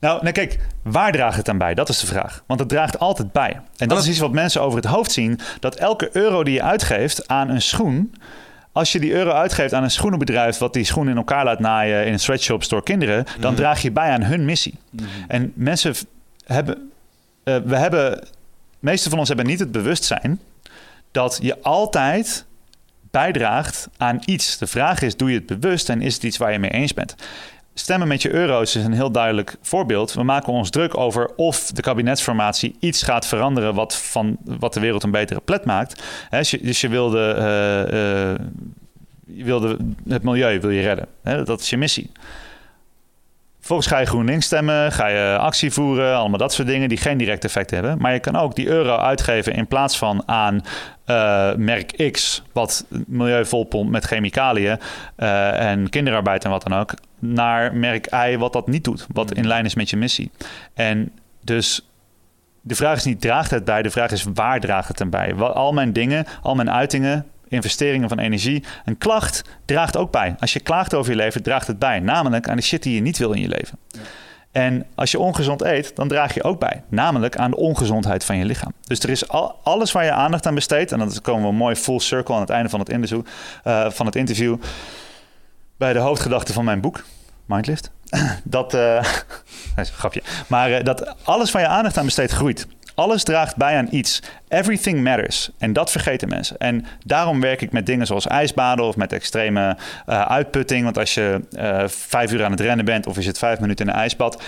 Nou, nou, kijk, waar draagt het dan bij? Dat is de vraag. Want het draagt altijd bij. En dat is iets wat mensen over het hoofd zien. Dat elke euro die je uitgeeft aan een schoen... Als je die euro uitgeeft aan een schoenenbedrijf... wat die schoenen in elkaar laat naaien in een sweatshop door kinderen... dan Mhm. draag je bij aan hun missie. En mensen hebben... eh, we hebben... De meeste van ons hebben niet het bewustzijn... dat je altijd bijdraagt aan iets. De vraag is, doe je het bewust en is het iets waar je mee eens bent? Stemmen met je euro's is een heel duidelijk voorbeeld. We maken ons druk over of de kabinetsformatie iets gaat veranderen wat, van, wat de wereld een betere plek maakt. Dus, je, dus je wilde, eh, eh, je wilde het milieu wil je redden. Dat is je missie. Vervolgens ga je GroenLinks stemmen, ga je actie voeren, allemaal dat soort dingen die geen direct effect hebben. Maar je kan ook die euro uitgeven in plaats van aan eh, merk X, wat milieu volpompt met chemicaliën eh, en kinderarbeid en wat dan ook, naar merk Y, wat dat niet doet, wat in lijn is met je missie. En dus de vraag is niet, draagt het bij? De vraag is, waar draagt het dan bij? Al mijn dingen, al mijn uitingen, investeringen van energie, een klacht draagt ook bij. Als je klaagt over je leven, draagt het bij. Namelijk aan de shit die je niet wil in je leven. En als je ongezond eet, dan draag je ook bij. Namelijk aan de ongezondheid van je lichaam. Dus er is al, alles waar je aandacht aan besteedt. En dan komen we mooi full circle aan het einde van het, interview, eh, van het interview. Bij de hoofdgedachte van mijn boek, Mindlift. (clears throat) Dat, eh, (laughs) dat is een grapje. Maar eh, dat alles waar je aandacht aan besteedt groeit. Alles draagt bij aan iets. Everything matters. En dat vergeten mensen. En daarom werk ik met dingen zoals ijsbaden of met extreme eh, uitputting. Want als je eh, vijf uur aan het rennen bent of je zit vijf minuten in een ijsbad.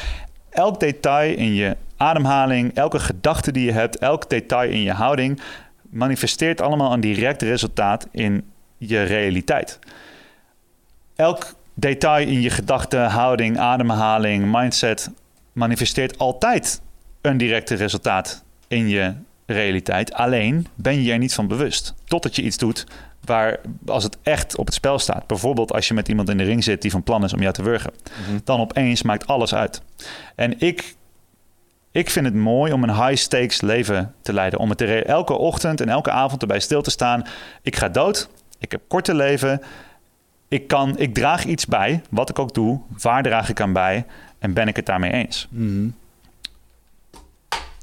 Elk detail in je ademhaling, elke gedachte die je hebt, elk detail in je houding manifesteert allemaal een direct resultaat in je realiteit. Elk detail in je gedachten, houding, ademhaling, mindset manifesteert altijd een directe resultaat in je realiteit. Alleen ben je er niet van bewust. Totdat je iets doet waar, als het echt op het spel staat. Bijvoorbeeld als je met iemand in de ring zit die van plan is om jou te wurgen. Dan opeens maakt alles uit. En ik, ik vind het mooi om een high stakes leven te leiden. Om het er elke ochtend en elke avond erbij stil te staan. Ik ga dood. Ik heb korte leven. Ik, kan, ik draag iets bij, wat ik ook doe. Waar draag ik aan bij? En ben ik het daarmee eens? Mhm.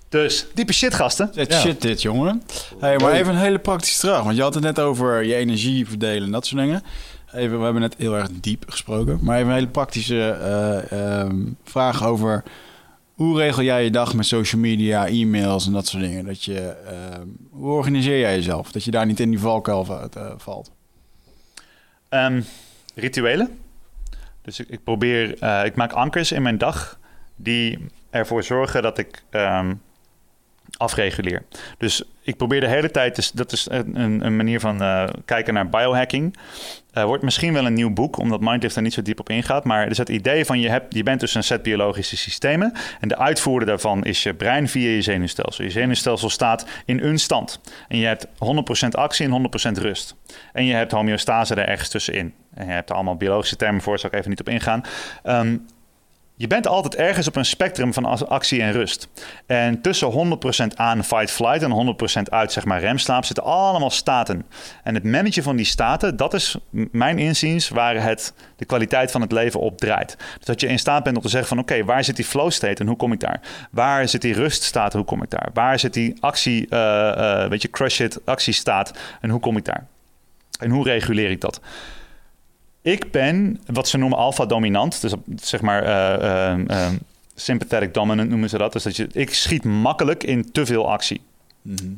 Dus, diepe shit, gasten. Dit Ja. shit dit, jongen. Hey, maar even een hele praktische vraag. Want je had het net over je energie verdelen en dat soort dingen. Even, we hebben net heel erg diep gesproken. Maar even een hele praktische eh, ehm, vraag over... Hoe regel jij je dag met social media, e-mails en dat soort dingen? Dat je, ehm, hoe organiseer jij jezelf? Dat je daar niet in die valkuil va- eh, valt. Ehm, rituelen. Dus ik, ik probeer, eh, ik maak ankers in mijn dag die ervoor zorgen dat ik ehm, afreguleer. Dus ik probeer de hele tijd, dus dat is een, een- manier van eh, kijken naar biohacking. Wordt misschien wel een nieuw boek, omdat Mindlift er niet zo diep op ingaat. Maar is het idee van je, hebt, je bent dus een set biologische systemen. En de uitvoerder daarvan is je brein via je zenuwstelsel. Je zenuwstelsel staat in een stand. En je hebt 100% actie en 100% rust. En je hebt homeostase er ergens tussenin. En je hebt er allemaal biologische termen voor, zal ik even niet op ingaan. Ehm, je bent altijd ergens op een spectrum van actie en rust. En tussen 100% aan fight-flight en 100% uit zeg maar, remslaap zitten allemaal staten. En het managen van die staten, dat is mijn inziens waar het de kwaliteit van het leven op draait. Dus dat je in staat bent om te zeggen van oké, waar zit die flow state en hoe kom ik daar? Waar zit die ruststaat, hoe kom ik daar? Waar zit die actie, eh, eh, weet je, crush it, actiestaat en hoe kom ik daar? En hoe reguleer ik dat? Ik ben wat ze noemen alfa-dominant. Dus zeg maar eh, sympathetic dominant noemen ze dat. Dus dat je, ik schiet makkelijk in te veel actie.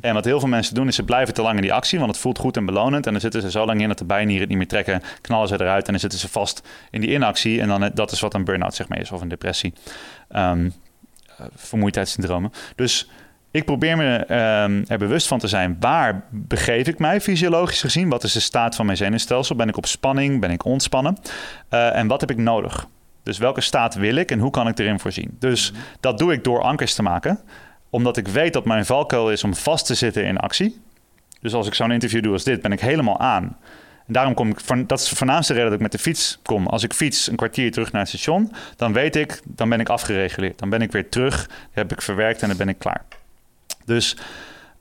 En wat heel veel mensen doen is ze blijven te lang in die actie, want het voelt goed en belonend. En dan zitten ze zo lang in dat de bijnieren het niet meer trekken, knallen ze eruit en dan zitten ze vast in die inactie. En dan, eh, dat is wat een burn-out zeg maar is, of een depressie. Ehm eh, vermoeidheidssyndromen. Dus ik probeer me ehm, er bewust van te zijn. Waar begeef ik mij fysiologisch gezien? Wat is de staat van mijn zenuwstelsel? Ben ik op spanning? Ben ik ontspannen? Eh, en wat heb ik nodig? Dus welke staat wil ik en hoe kan ik erin voorzien? Dus dat doe ik door ankers te maken. Omdat ik weet dat mijn valkuil is om vast te zitten in actie. Dus als ik zo'n interview doe als dit, ben ik helemaal aan. En daarom kom ik, dat is de voornaamste reden dat ik met de fiets kom. Als ik fiets een kwartier terug naar het station, dan weet ik, dan ben ik afgereguleerd. Dan ben ik weer terug, heb ik verwerkt en dan ben ik klaar. Dus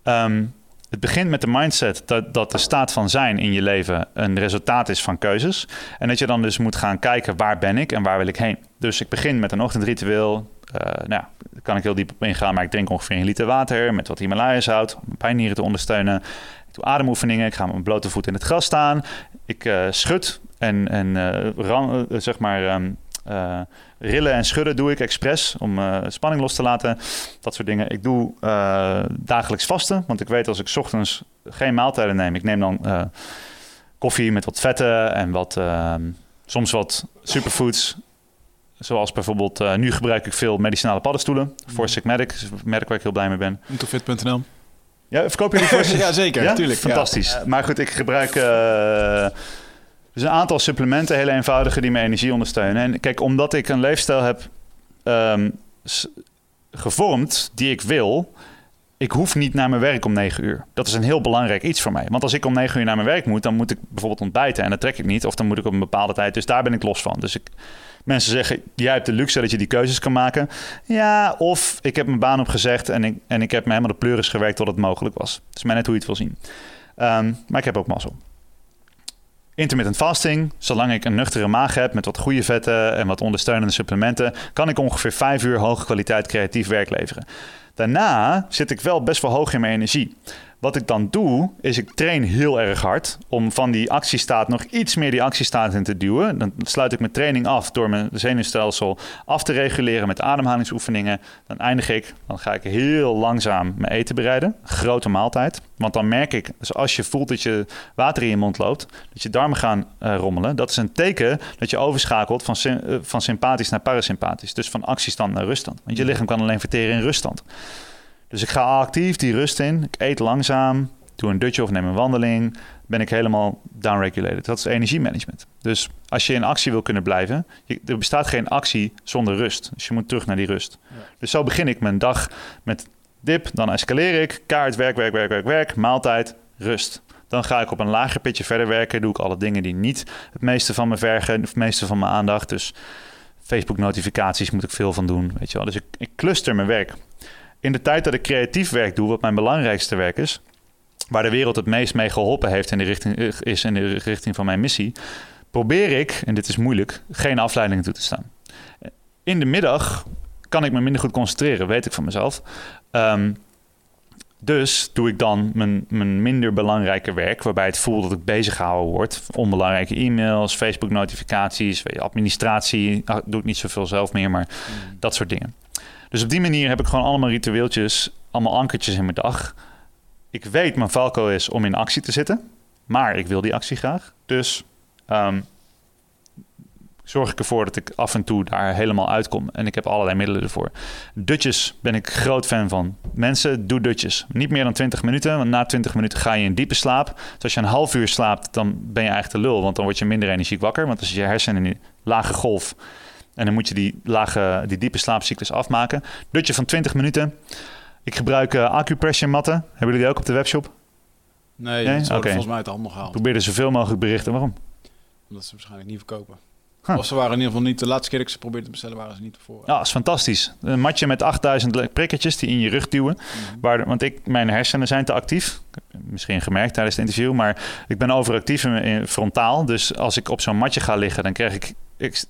ehm, het begint met de mindset dat, dat de staat van zijn in je leven een resultaat is van keuzes. En dat je dan dus moet gaan kijken waar ben ik en waar wil ik heen. Dus ik begin met een ochtendritueel. Uh, nou, daar kan ik heel diep op ingaan, maar ik drink ongeveer een liter water met wat Himalaya zout om mijn pijnnieren te ondersteunen. Ik doe ademoefeningen, ik ga met mijn blote voet in het gras staan. Ik uh, schud en, en uh, zeg maar um, rillen en schudden doe ik expres om uh, spanning los te laten. Dat soort dingen. Ik doe uh, dagelijks vasten, want ik weet als ik ochtends geen maaltijden neem, ik neem dan uh, koffie met wat vetten en wat, ehm, soms wat superfoods. Zoals bijvoorbeeld, nu gebruik ik veel medicinale paddenstoelen. voor mm. Sigmatic, een merk waar ik heel blij mee ben. Intofit.nl Ja, verkoop je die voor (laughs) Ja, zeker. Ja? Tuurlijk. Fantastisch. Ja. Maar goed, ik gebruik dus een aantal supplementen, hele eenvoudige, die mijn energie ondersteunen. En kijk, omdat ik een leefstijl heb um, gevormd die ik wil, ik hoef niet naar mijn werk om 9 uur. Dat is een heel belangrijk iets voor mij. Want als ik om 9 uur naar mijn werk moet, dan moet ik bijvoorbeeld ontbijten en dat trek ik niet. Of dan moet ik op een bepaalde tijd. Dus daar ben ik los van. Dus ik, mensen zeggen, jij hebt de luxe dat je die keuzes kan maken. Ja, of ik heb mijn baan opgezegd en ik, en ik heb me helemaal de pleuris gewerkt tot het mogelijk was. Het is mij net hoe je het wil zien. Um, maar ik heb ook mazzel. Intermittent fasting, zolang ik een nuchtere maag heb met wat goede vetten en wat ondersteunende supplementen, kan ik ongeveer 5 uur hoge kwaliteit creatief werk leveren. Daarna zit ik wel best wel hoog in mijn energie. Wat ik dan doe, is ik train heel erg hard om van die actiestaat nog iets meer die actiestaat in te duwen. Dan sluit ik mijn training af door mijn zenuwstelsel af te reguleren met ademhalingsoefeningen. Dan eindig ik, dan ga ik heel langzaam mijn eten bereiden. Grote maaltijd. Want dan merk ik, dus als je voelt dat je water in je mond loopt, dat je darmen gaan uh, rommelen, dat is een teken dat je overschakelt van, uh, van sympathisch naar parasympathisch. Dus van actiestand naar ruststand. Want je lichaam kan alleen verteren in ruststand. Dus ik ga actief die rust in. Ik eet langzaam, doe een dutje of neem een wandeling. Ben ik helemaal downregulated. Dat is energiemanagement. Dus als je in actie wil kunnen blijven, je, er bestaat geen actie zonder rust. Dus je moet terug naar die rust. Ja. Dus zo begin ik mijn dag met dip, dan escaleer ik, kaart, werk, werk, werk, werk, werk, maaltijd, rust. Dan ga ik op een lager pitje verder werken. Doe ik alle dingen die niet het meeste van me vergen, het meeste van mijn aandacht. Dus Facebook-notificaties moet ik veel van doen. Weet je wel. Dus ik, ik cluster mijn werk in de tijd dat ik creatief werk doe, wat mijn belangrijkste werk is, waar de wereld het meest mee geholpen heeft in de richting, eh, is in de richting van mijn missie, probeer ik, en dit is moeilijk, geen afleidingen toe te staan. In de middag kan ik me minder goed concentreren, weet ik van mezelf. Um, dus doe ik dan mijn, mijn minder belangrijke werk, waarbij het voelt dat ik bezig gehouden word. Onbelangrijke e-mails, Facebook-notificaties, administratie. Ah, doe ik niet zoveel zelf meer, maar mm. dat soort dingen. Dus op die manier heb ik gewoon allemaal ritueeltjes, allemaal ankertjes in mijn dag. Ik weet, mijn valko is om in actie te zitten, maar ik wil die actie graag. Dus um, zorg ik ervoor dat ik af en toe daar helemaal uitkom. En ik heb allerlei middelen ervoor. Dutjes ben ik groot fan van. Mensen, doe dutjes. Niet meer dan 20 minuten, want na 20 minuten ga je in diepe slaap. Dus als je een half uur slaapt, dan ben je eigenlijk de lul. Want dan word je minder energiek wakker. Want als je hersenen in lage golf en dan moet je die, lage, die diepe slaapcyclus afmaken. Dutje van 20 minuten. Ik gebruik uh, acupressure matten. Hebben jullie die ook op de webshop? Nee, nee? okay. volgens mij uit de handen gehaald. Probeer er zoveel mogelijk berichten. Waarom? Omdat ze waarschijnlijk niet verkopen. Huh. Of ze waren in ieder geval niet, de laatste keer dat ik ze probeerde te bestellen, waren ze niet voor. Ja, dat is fantastisch. Een matje met 8000 prikketjes die in je rug duwen. Mm waar, want ik, mijn hersenen zijn te actief. Misschien gemerkt tijdens het interview, maar ik ben overactief in, in frontaal. Dus als ik op zo'n matje ga liggen, dan krijg ik, ik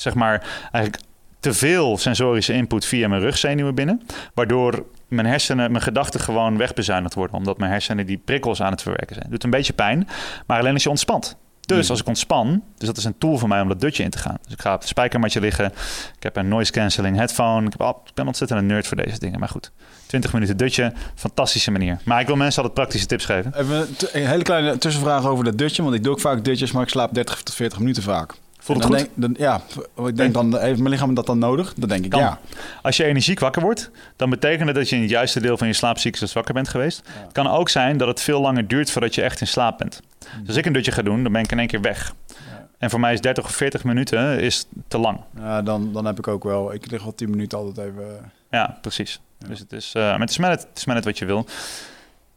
zeg maar eigenlijk te veel sensorische input via mijn rugzenuwen binnen. Waardoor mijn hersenen, mijn gedachten gewoon wegbezuinigd worden. Omdat mijn hersenen die prikkels aan het verwerken zijn. Doet een beetje pijn, maar alleen als je ontspant. Dus hmm. als ik ontspan, dus dat is een tool voor mij om dat dutje in te gaan. Dus ik ga op het spijkermatje liggen. Ik heb een noise cancelling headphone. Ik, heb, ik ben ontzettend een nerd voor deze dingen. Maar goed, 20 minuten dutje, fantastische manier. Maar ik wil mensen altijd praktische tips geven. Even een hele kleine tussenvraag over dat dutje. Want ik doe ook vaak dutjes, maar ik slaap 30 tot 40 minuten vaak. Voelt het goed? Denk, dan, ja, ik denk dan, heeft mijn lichaam dat dan nodig? Dan denk ik ja. Als je energiek wakker wordt, dan betekent het dat je in het juiste deel van je slaapcyclus wakker bent geweest. Het kan ook zijn dat het veel langer duurt voordat je echt in slaap bent. Dus als ik een dutje ga doen, dan ben ik in één keer weg. En voor mij is 30 of 40 minuten is te lang. Ja, dan, dan heb ik ook wel. Ik lig al 10 minuten altijd even. Ja, precies. Dus het is, uh, het, is het, is net wat je wil.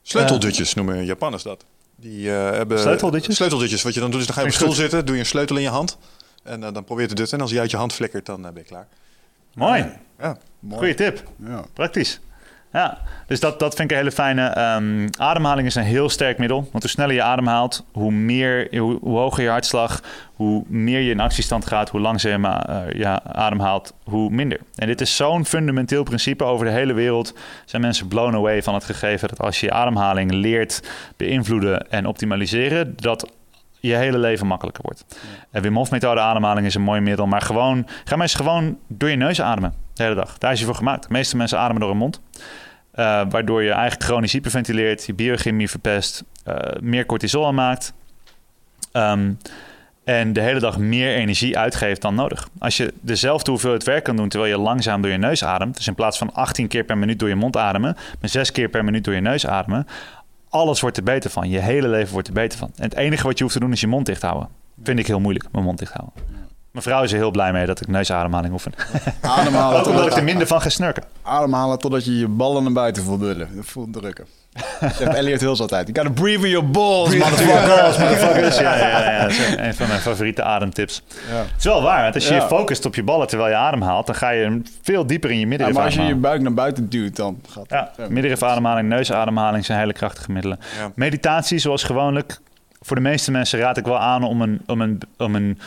Sleuteldutjes uh, noemen Japanners dat. Die uh, hebben sleuteldutjes? sleuteldutjes. Wat je dan doet is dan ga je op stoel zitten, doe je een sleutel in je hand. En uh, dan probeer je te dutten. En als hij uit je hand flikkert, dan uh, ben je klaar. Mooi. Ja, mooi. Goeie tip. Ja. Praktisch. Ja, Dus dat, dat vind ik een hele fijne. Ehm, ademhaling is een heel sterk middel. Want hoe sneller je ademhaalt, hoe, meer, hoe, hoe hoger je hartslag, hoe meer je in actiestand gaat, hoe langzamer uh, je ademhaalt, hoe minder. En dit is zo'n fundamenteel principe over de hele wereld. Zijn mensen blown away van het gegeven dat als je je ademhaling leert beïnvloeden en optimaliseren, dat je hele leven makkelijker wordt. En Wim Hof methode ademhaling is een mooi middel, maar gewoon, ga maar eens gewoon door je neus ademen de hele dag. Daar is je voor gemaakt. De meeste mensen ademen door hun mond. Uh, waardoor je eigenlijk chronisch hyperventileert, je biochemie verpest, uh, meer cortisol aanmaakt. Um, en de hele dag meer energie uitgeeft dan nodig. Als je dezelfde hoeveelheid werk kan doen terwijl je langzaam door je neus ademt, dus in plaats van 18 keer per minuut door je mond ademen, maar 6 keer per minuut door je neus ademen, alles wordt er beter van. Je hele leven wordt er beter van. En het enige wat je hoeft te doen is je mond dicht houden. Vind ik heel moeilijk, mijn mond dicht houden. Mijn vrouw is er heel blij mee dat ik neusademhaling oefen. (laughs) Ademhalen. Ook (laughs) omdat ik er minder van ga snurken. Ademhalen totdat je je ballen naar buiten voelt, voelt drukken. (laughs) Zegt Elliot Hills altijd. You gotta breathe in your balls, motherfuckers. (laughs) motherfuckers. Ja, ja, ja, dat is een van mijn favoriete ademtips. Ja. Het is wel waar, als je je focust op je ballen terwijl je adem haalt, dan ga je veel dieper in je middenrif maar als je je buik naar buiten duwt, dan gaat het... Ja, middenrifademhaling, neusademhaling zijn hele krachtige middelen. Meditatie, zoals gewoonlijk. Voor de meeste mensen raad ik wel aan om een... Om een, om een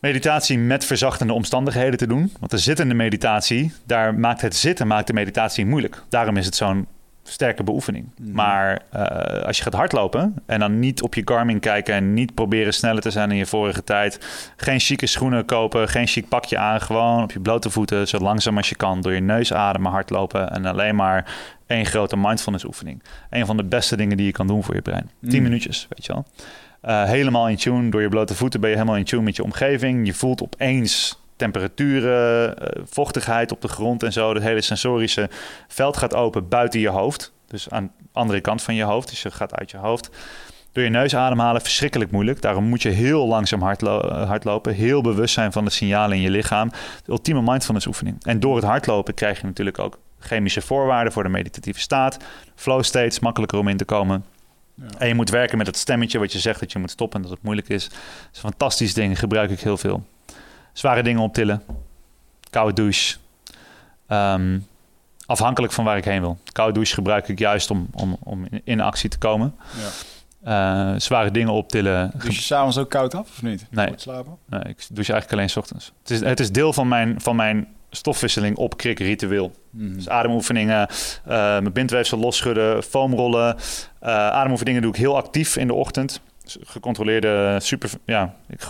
meditatie met verzachtende omstandigheden te doen. Want de zittende meditatie, daar maakt het zitten maakt de meditatie moeilijk. Daarom is het zo'n sterke beoefening. Mhm. Maar uh, als je gaat hardlopen en dan niet op je Garmin kijken en niet proberen sneller te zijn dan je vorige tijd, geen chique schoenen kopen, geen chic pakje aan, gewoon op je blote voeten, zo langzaam als je kan, door je neus ademen, hardlopen en alleen maar één grote mindfulness oefening. Een van de beste dingen die je kan doen voor je brein. Tien mhm. minuutjes, weet je wel. Uh, helemaal in tune. Door je blote voeten ben je helemaal in tune met je omgeving. Je voelt opeens temperaturen, uh, vochtigheid op de grond en zo. Het hele sensorische veld gaat open buiten je hoofd. Dus aan de andere kant van je hoofd. Dus je gaat uit je hoofd. Door je neus ademhalen, verschrikkelijk moeilijk. Daarom moet je heel langzaam hardlo eh, hardlopen. Heel bewust zijn van de signalen in je lichaam. De ultieme mindfulness oefening. En door het hardlopen krijg je natuurlijk ook chemische voorwaarden voor de meditatieve staat. Flow states, makkelijker om in te komen. En je moet werken met het stemmetje wat je zegt dat je moet stoppen en dat het moeilijk is. Dat is een fantastisch ding, gebruik ik heel veel. Zware dingen optillen, koude douche. Ehm, afhankelijk van waar ik heen wil. Koude douche gebruik ik juist om, om, om in actie te komen. Ja. Uh, zware dingen optillen. Dus je s'avonds ook koud af of niet? Nee. slapen? nee, ik douche eigenlijk alleen s ochtends. Het is, het is deel van mijn, van mijn stofwisseling op krik ritueel. Mm. Dus ademoefeningen, uh, mijn bindweefsel losschudden, foamrollen. Uh, ademoefeningen doe ik heel actief in de ochtend. Dus gecontroleerde super... Ja, ik,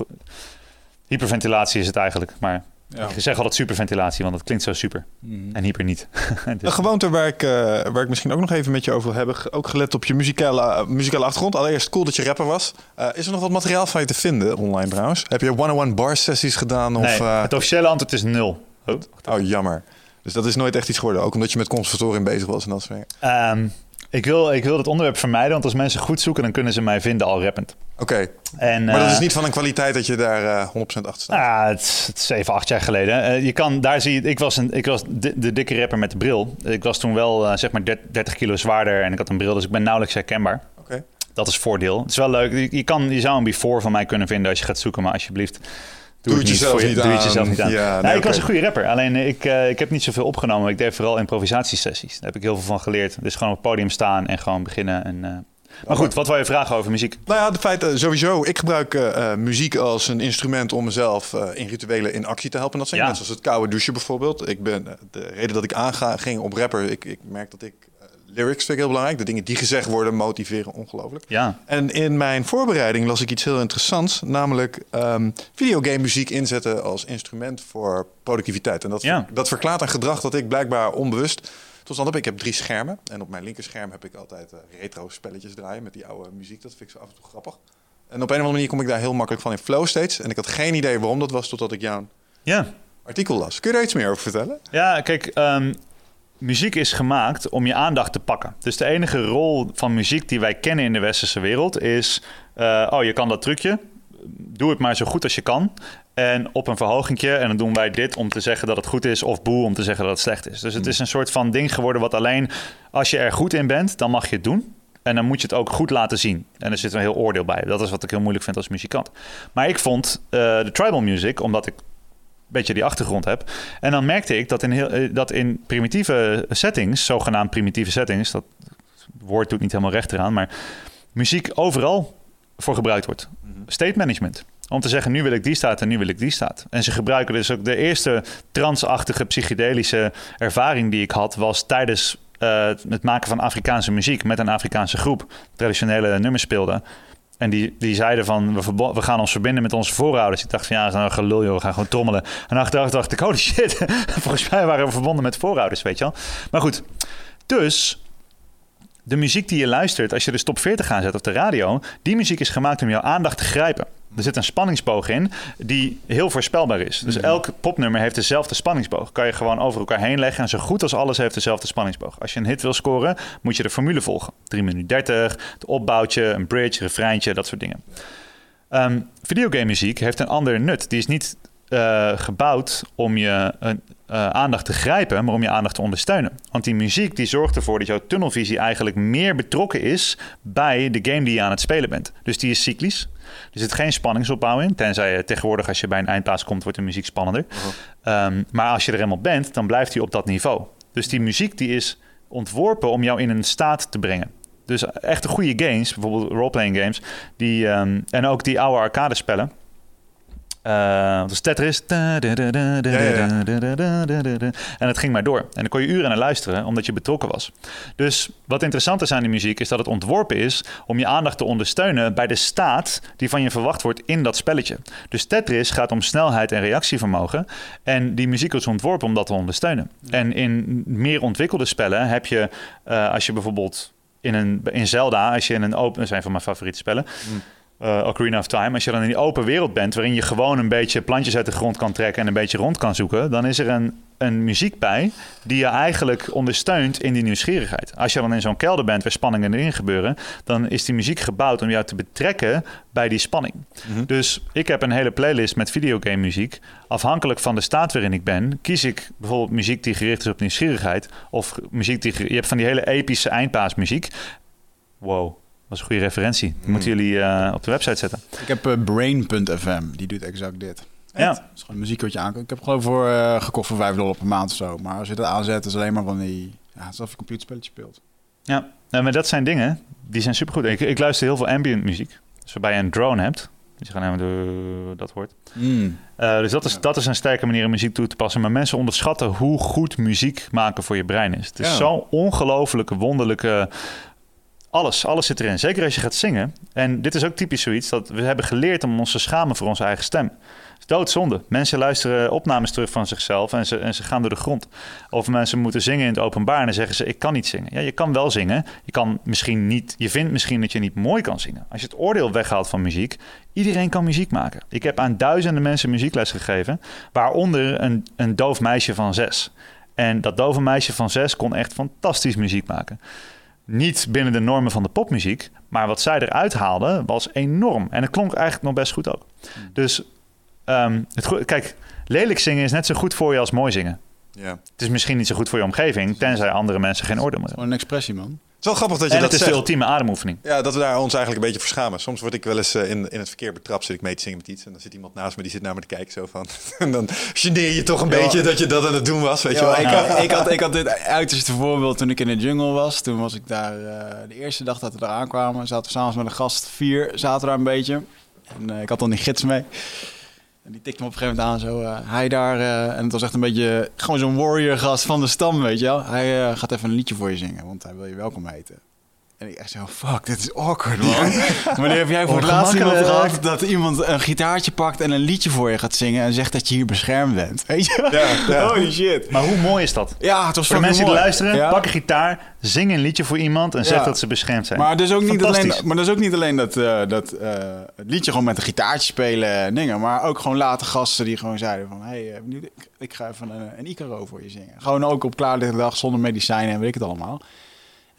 hyperventilatie is het eigenlijk, maar... Ja. Ik zeg altijd superventilatie, want dat klinkt zo super. Mm. En hyper niet. (laughs) dus. Een gewoonte waar ik, uh, waar ik misschien ook nog even met je over wil hebben. Ook gelet op je muzikale, muzikale achtergrond. Allereerst cool dat je rapper was. is er nog wat materiaal van je te vinden online trouwens? Heb je one-on-one bar sessies gedaan? Of, nee, het officiële antwoord is nul. Oh, oh, jammer. Dus dat is nooit echt iets geworden. Ook omdat je met conservatorium bezig was en dat soort dingen. Um, ik, wil, ik wil het onderwerp vermijden, want als mensen goed zoeken, dan kunnen ze mij vinden al rappend. Oké. Okay. Maar dat is eh, niet van een kwaliteit dat je daar uh, eh, 100% achter staat? Ja, het, het, is 7, 8 jaar geleden. Uh, je kan, daar zie je, ik was, een, ik was de, de dikke rapper met de bril. Ik was toen wel zeg maar 30 kilo zwaarder en ik had een bril, dus ik ben nauwelijks herkenbaar. Oké. Dat is voordeel. Het is wel leuk. Je, je, kan, je zou een before van mij kunnen vinden als je gaat zoeken, maar alsjeblieft Doe, het jezelf niet, doe het jezelf niet aan. Ja, nee, ik was een goede rapper. Alleen eh, ik, uh, ik heb niet zoveel opgenomen. Ik deed vooral improvisatiesessies. Daar heb ik heel veel van geleerd. Dus gewoon op het podium staan en gewoon beginnen. En, uh... Maar goed, wat wil je vragen over muziek? Nou ja, de feit sowieso. Ik gebruik muziek als een instrument om mezelf in rituelen in actie te helpen. Dat zijn ja. zoals het koude douchen bijvoorbeeld. Ik ben, de reden dat ik aanga ging op rapper, ik, ik merk dat ik lyrics vind ik heel belangrijk. De dingen die gezegd worden motiveren ongelooflijk. Ja. En in mijn voorbereiding las ik iets heel interessants. Namelijk um, videogame muziek inzetten als instrument voor productiviteit. En dat, ja. dat verklaart een gedrag dat ik blijkbaar onbewust tot stand heb. Ik heb drie schermen. En op mijn linkerscherm heb ik altijd uh, retro spelletjes draaien met die oude muziek. Dat vind ik zo af en toe grappig. En op een of andere manier kom ik daar heel makkelijk van in flow steeds. En ik had geen idee waarom dat was totdat ik jouw ja. artikel las. Kun je daar iets meer over vertellen? Ja, kijk, um, muziek is gemaakt om je aandacht te pakken. Dus de enige rol van muziek die wij kennen in de westerse wereld is... Uh, oh, je kan dat trucje. Doe het maar zo goed als je kan. En op een verhogingje. En dan doen wij dit om te zeggen dat het goed is. Of boe om te zeggen dat het slecht is. Dus het is een soort van ding geworden wat alleen... als je er goed in bent, dan mag je het doen. En dan moet je het ook goed laten zien. En er zit een heel oordeel bij. Dat is wat ik heel moeilijk vind als muzikant. Maar ik vond uh, de tribal music, omdat ik beetje die achtergrond heb. En dan merkte ik dat in, heel, eh, dat in primitieve settings, zogenaamd primitieve settings, dat woord doet niet helemaal recht eraan, maar muziek overal voor gebruikt wordt. State management. Om te zeggen, nu wil ik die staat en nu wil ik die staat. En ze gebruiken dus ook de eerste transachtige psychedelische ervaring die ik had, was tijdens eh, het maken van Afrikaanse muziek met een Afrikaanse groep. Traditionele nummers speelden. En die, die zeiden van, we, we gaan ons verbinden met onze voorouders. Ik dacht van, ja, nou gelul, joh. We gaan gewoon trommelen. En achteraf dacht ik, holy shit. (laughs) Volgens mij waren we verbonden met voorouders, weet je wel. Maar goed, dus de muziek die je luistert, als je de top 40 aanzet op de radio, die muziek is gemaakt om jouw aandacht te grijpen. Er zit een spanningsboog in die heel voorspelbaar is. Dus elk popnummer heeft dezelfde spanningsboog. Kan je gewoon over elkaar heen leggen en zo goed als alles heeft dezelfde spanningsboog. Als je een hit wil scoren, moet je de formule volgen. 3 minuten 30, het opbouwtje, een bridge, refreintje, dat soort dingen. Ehm videogame muziek heeft een ander nut. Die is niet eh, gebouwd om je eh, eh, aandacht te grijpen, maar om je aandacht te ondersteunen. Want die muziek die zorgt ervoor dat jouw tunnelvisie eigenlijk meer betrokken is bij de game die je aan het spelen bent. Dus die is cyclisch. Er zit geen spanningsopbouw in. Tenzij je tegenwoordig als je bij een eindplaats komt, wordt de muziek spannender. Ehm, maar als je er eenmaal bent, dan blijft die op dat niveau. Dus die muziek die is ontworpen om jou in een staat te brengen. Dus echte goede games, bijvoorbeeld roleplaying games, die, ehm, en ook die oude arcade spellen. Eh dus Tetris. En het ging maar door. En dan kon je uren naar luisteren, omdat je betrokken was. Dus wat interessant is aan die muziek, is dat het ontworpen is om je aandacht te ondersteunen bij de staat die van je verwacht wordt in dat spelletje. Dus Tetris gaat om snelheid en reactievermogen. En die muziek is ontworpen om dat te ondersteunen. En in meer ontwikkelde spellen heb je, eh, als je bijvoorbeeld in, een, in Zelda, als je in een open, dat zijn van mijn favoriete spellen. Eh, Ocarina of Time. Als je dan in die open wereld bent, waarin je gewoon een beetje plantjes uit de grond kan trekken en een beetje rond kan zoeken, dan is er een, een muziek bij die je eigenlijk ondersteunt in die nieuwsgierigheid. Als je dan in zo'n kelder bent waar spanningen erin gebeuren, dan is die muziek gebouwd om jou te betrekken bij die spanning. Dus ik heb een hele playlist met videogame muziek. Afhankelijk van de staat waarin ik ben, kies ik bijvoorbeeld muziek die gericht is op nieuwsgierigheid of muziek die je hebt van die hele epische eindpaasmuziek. Wow. Dat is een goede referentie. Die moeten jullie eh, op de website zetten. Ik heb eh, Brain.fm, die doet exact dit. Ja. Het is gewoon muziek wat je aankomt. Ik heb geloof voor eh, gekocht voor 5 dollar per maand of zo. Maar als je dat aanzet, is het alleen maar van die... Ja, alsof je een computerspelletje speelt. Ja, nou, maar dat zijn dingen die zijn supergoed. Ik, ik luister heel veel ambient muziek. Dus waarbij je een drone hebt. Dus je gaat helemaal door dat hoort. Eh, dus dat is, dat is een sterke manier om muziek toe te passen. Maar mensen onderschatten hoe goed muziek maken voor je brein is. Het is Ja. zo'n ongelofelijke, wonderlijke... Alles, alles zit erin. Zeker als je gaat zingen. En dit is ook typisch zoiets dat we hebben geleerd om ons te schamen voor onze eigen stem. Het doodzonde. Mensen luisteren opnames terug van zichzelf en ze, en ze gaan door de grond. Of mensen moeten zingen in het openbaar en dan zeggen ze: Ik kan niet zingen. Ja, je kan wel zingen. Je, kan misschien niet, je vindt misschien dat je niet mooi kan zingen. Als je het oordeel weghaalt van muziek, iedereen kan muziek maken. Ik heb aan duizenden mensen muziekles gegeven, waaronder een, een doof meisje van zes. En dat dove meisje van zes kon echt fantastisch muziek maken. Niet binnen de normen van de popmuziek, maar wat zij eruit haalde was enorm. En het klonk eigenlijk nog best goed ook. Dus ehm, het, kijk, lelijk zingen is net zo goed voor je als mooi zingen. Ja. Het is misschien niet zo goed voor je omgeving, tenzij andere mensen geen oordeel meer hebben. Gewoon een expressie, man. Het is wel grappig dat je En dat het is de ultieme ademoefening. Ja, dat we daar ons eigenlijk een beetje voor schamen. Soms word ik wel eens eh, in, in het verkeer betrapt, zit ik mee te zingen met iets. En dan zit iemand naast me, die zit naar me te kijken zo van. (laughs) en dan geneer je toch een beetje dat je dat aan het doen was, weet je wel. ik, had, (laughs) ik, had, ik had dit uiterste voorbeeld toen ik in de jungle was. Toen was ik daar eh, de eerste dag dat we daar aankwamen. Zaten we s'avonds met een gast, vier, zaten we daar een beetje. En eh, ik had dan die gids mee. Die tikte me op een gegeven moment aan zo. eh, hij daar, eh, en het was echt een beetje gewoon zo'n warrior gast van de stam, weet je wel. Hij eh, gaat even een liedje voor je zingen, want hij wil je welkom heten. En ik echt zo, fuck, dit is awkward, man. (laughs) Wanneer heb jij voor het laatst iemand gehad dat iemand een gitaartje pakt en een liedje voor je gaat zingen en zegt dat je hier beschermd bent? Weet je? Ja, ja. Holy shit. Maar hoe mooi is dat? Ja, het was Voor de mensen die luisteren, Ja. pak een gitaar, zing een liedje voor iemand en zeg Ja. dat ze beschermd zijn. Maar dat is ook niet alleen, maar dat, is ook niet alleen dat, eh, dat eh, het liedje gewoon met een gitaartje spelen en dingen. Maar ook gewoon later gasten die gewoon zeiden van... Hey, eh, ik, ik ga even een, een Icaro voor je zingen. Gewoon ook op klaarlichte dag zonder medicijnen en weet ik het allemaal.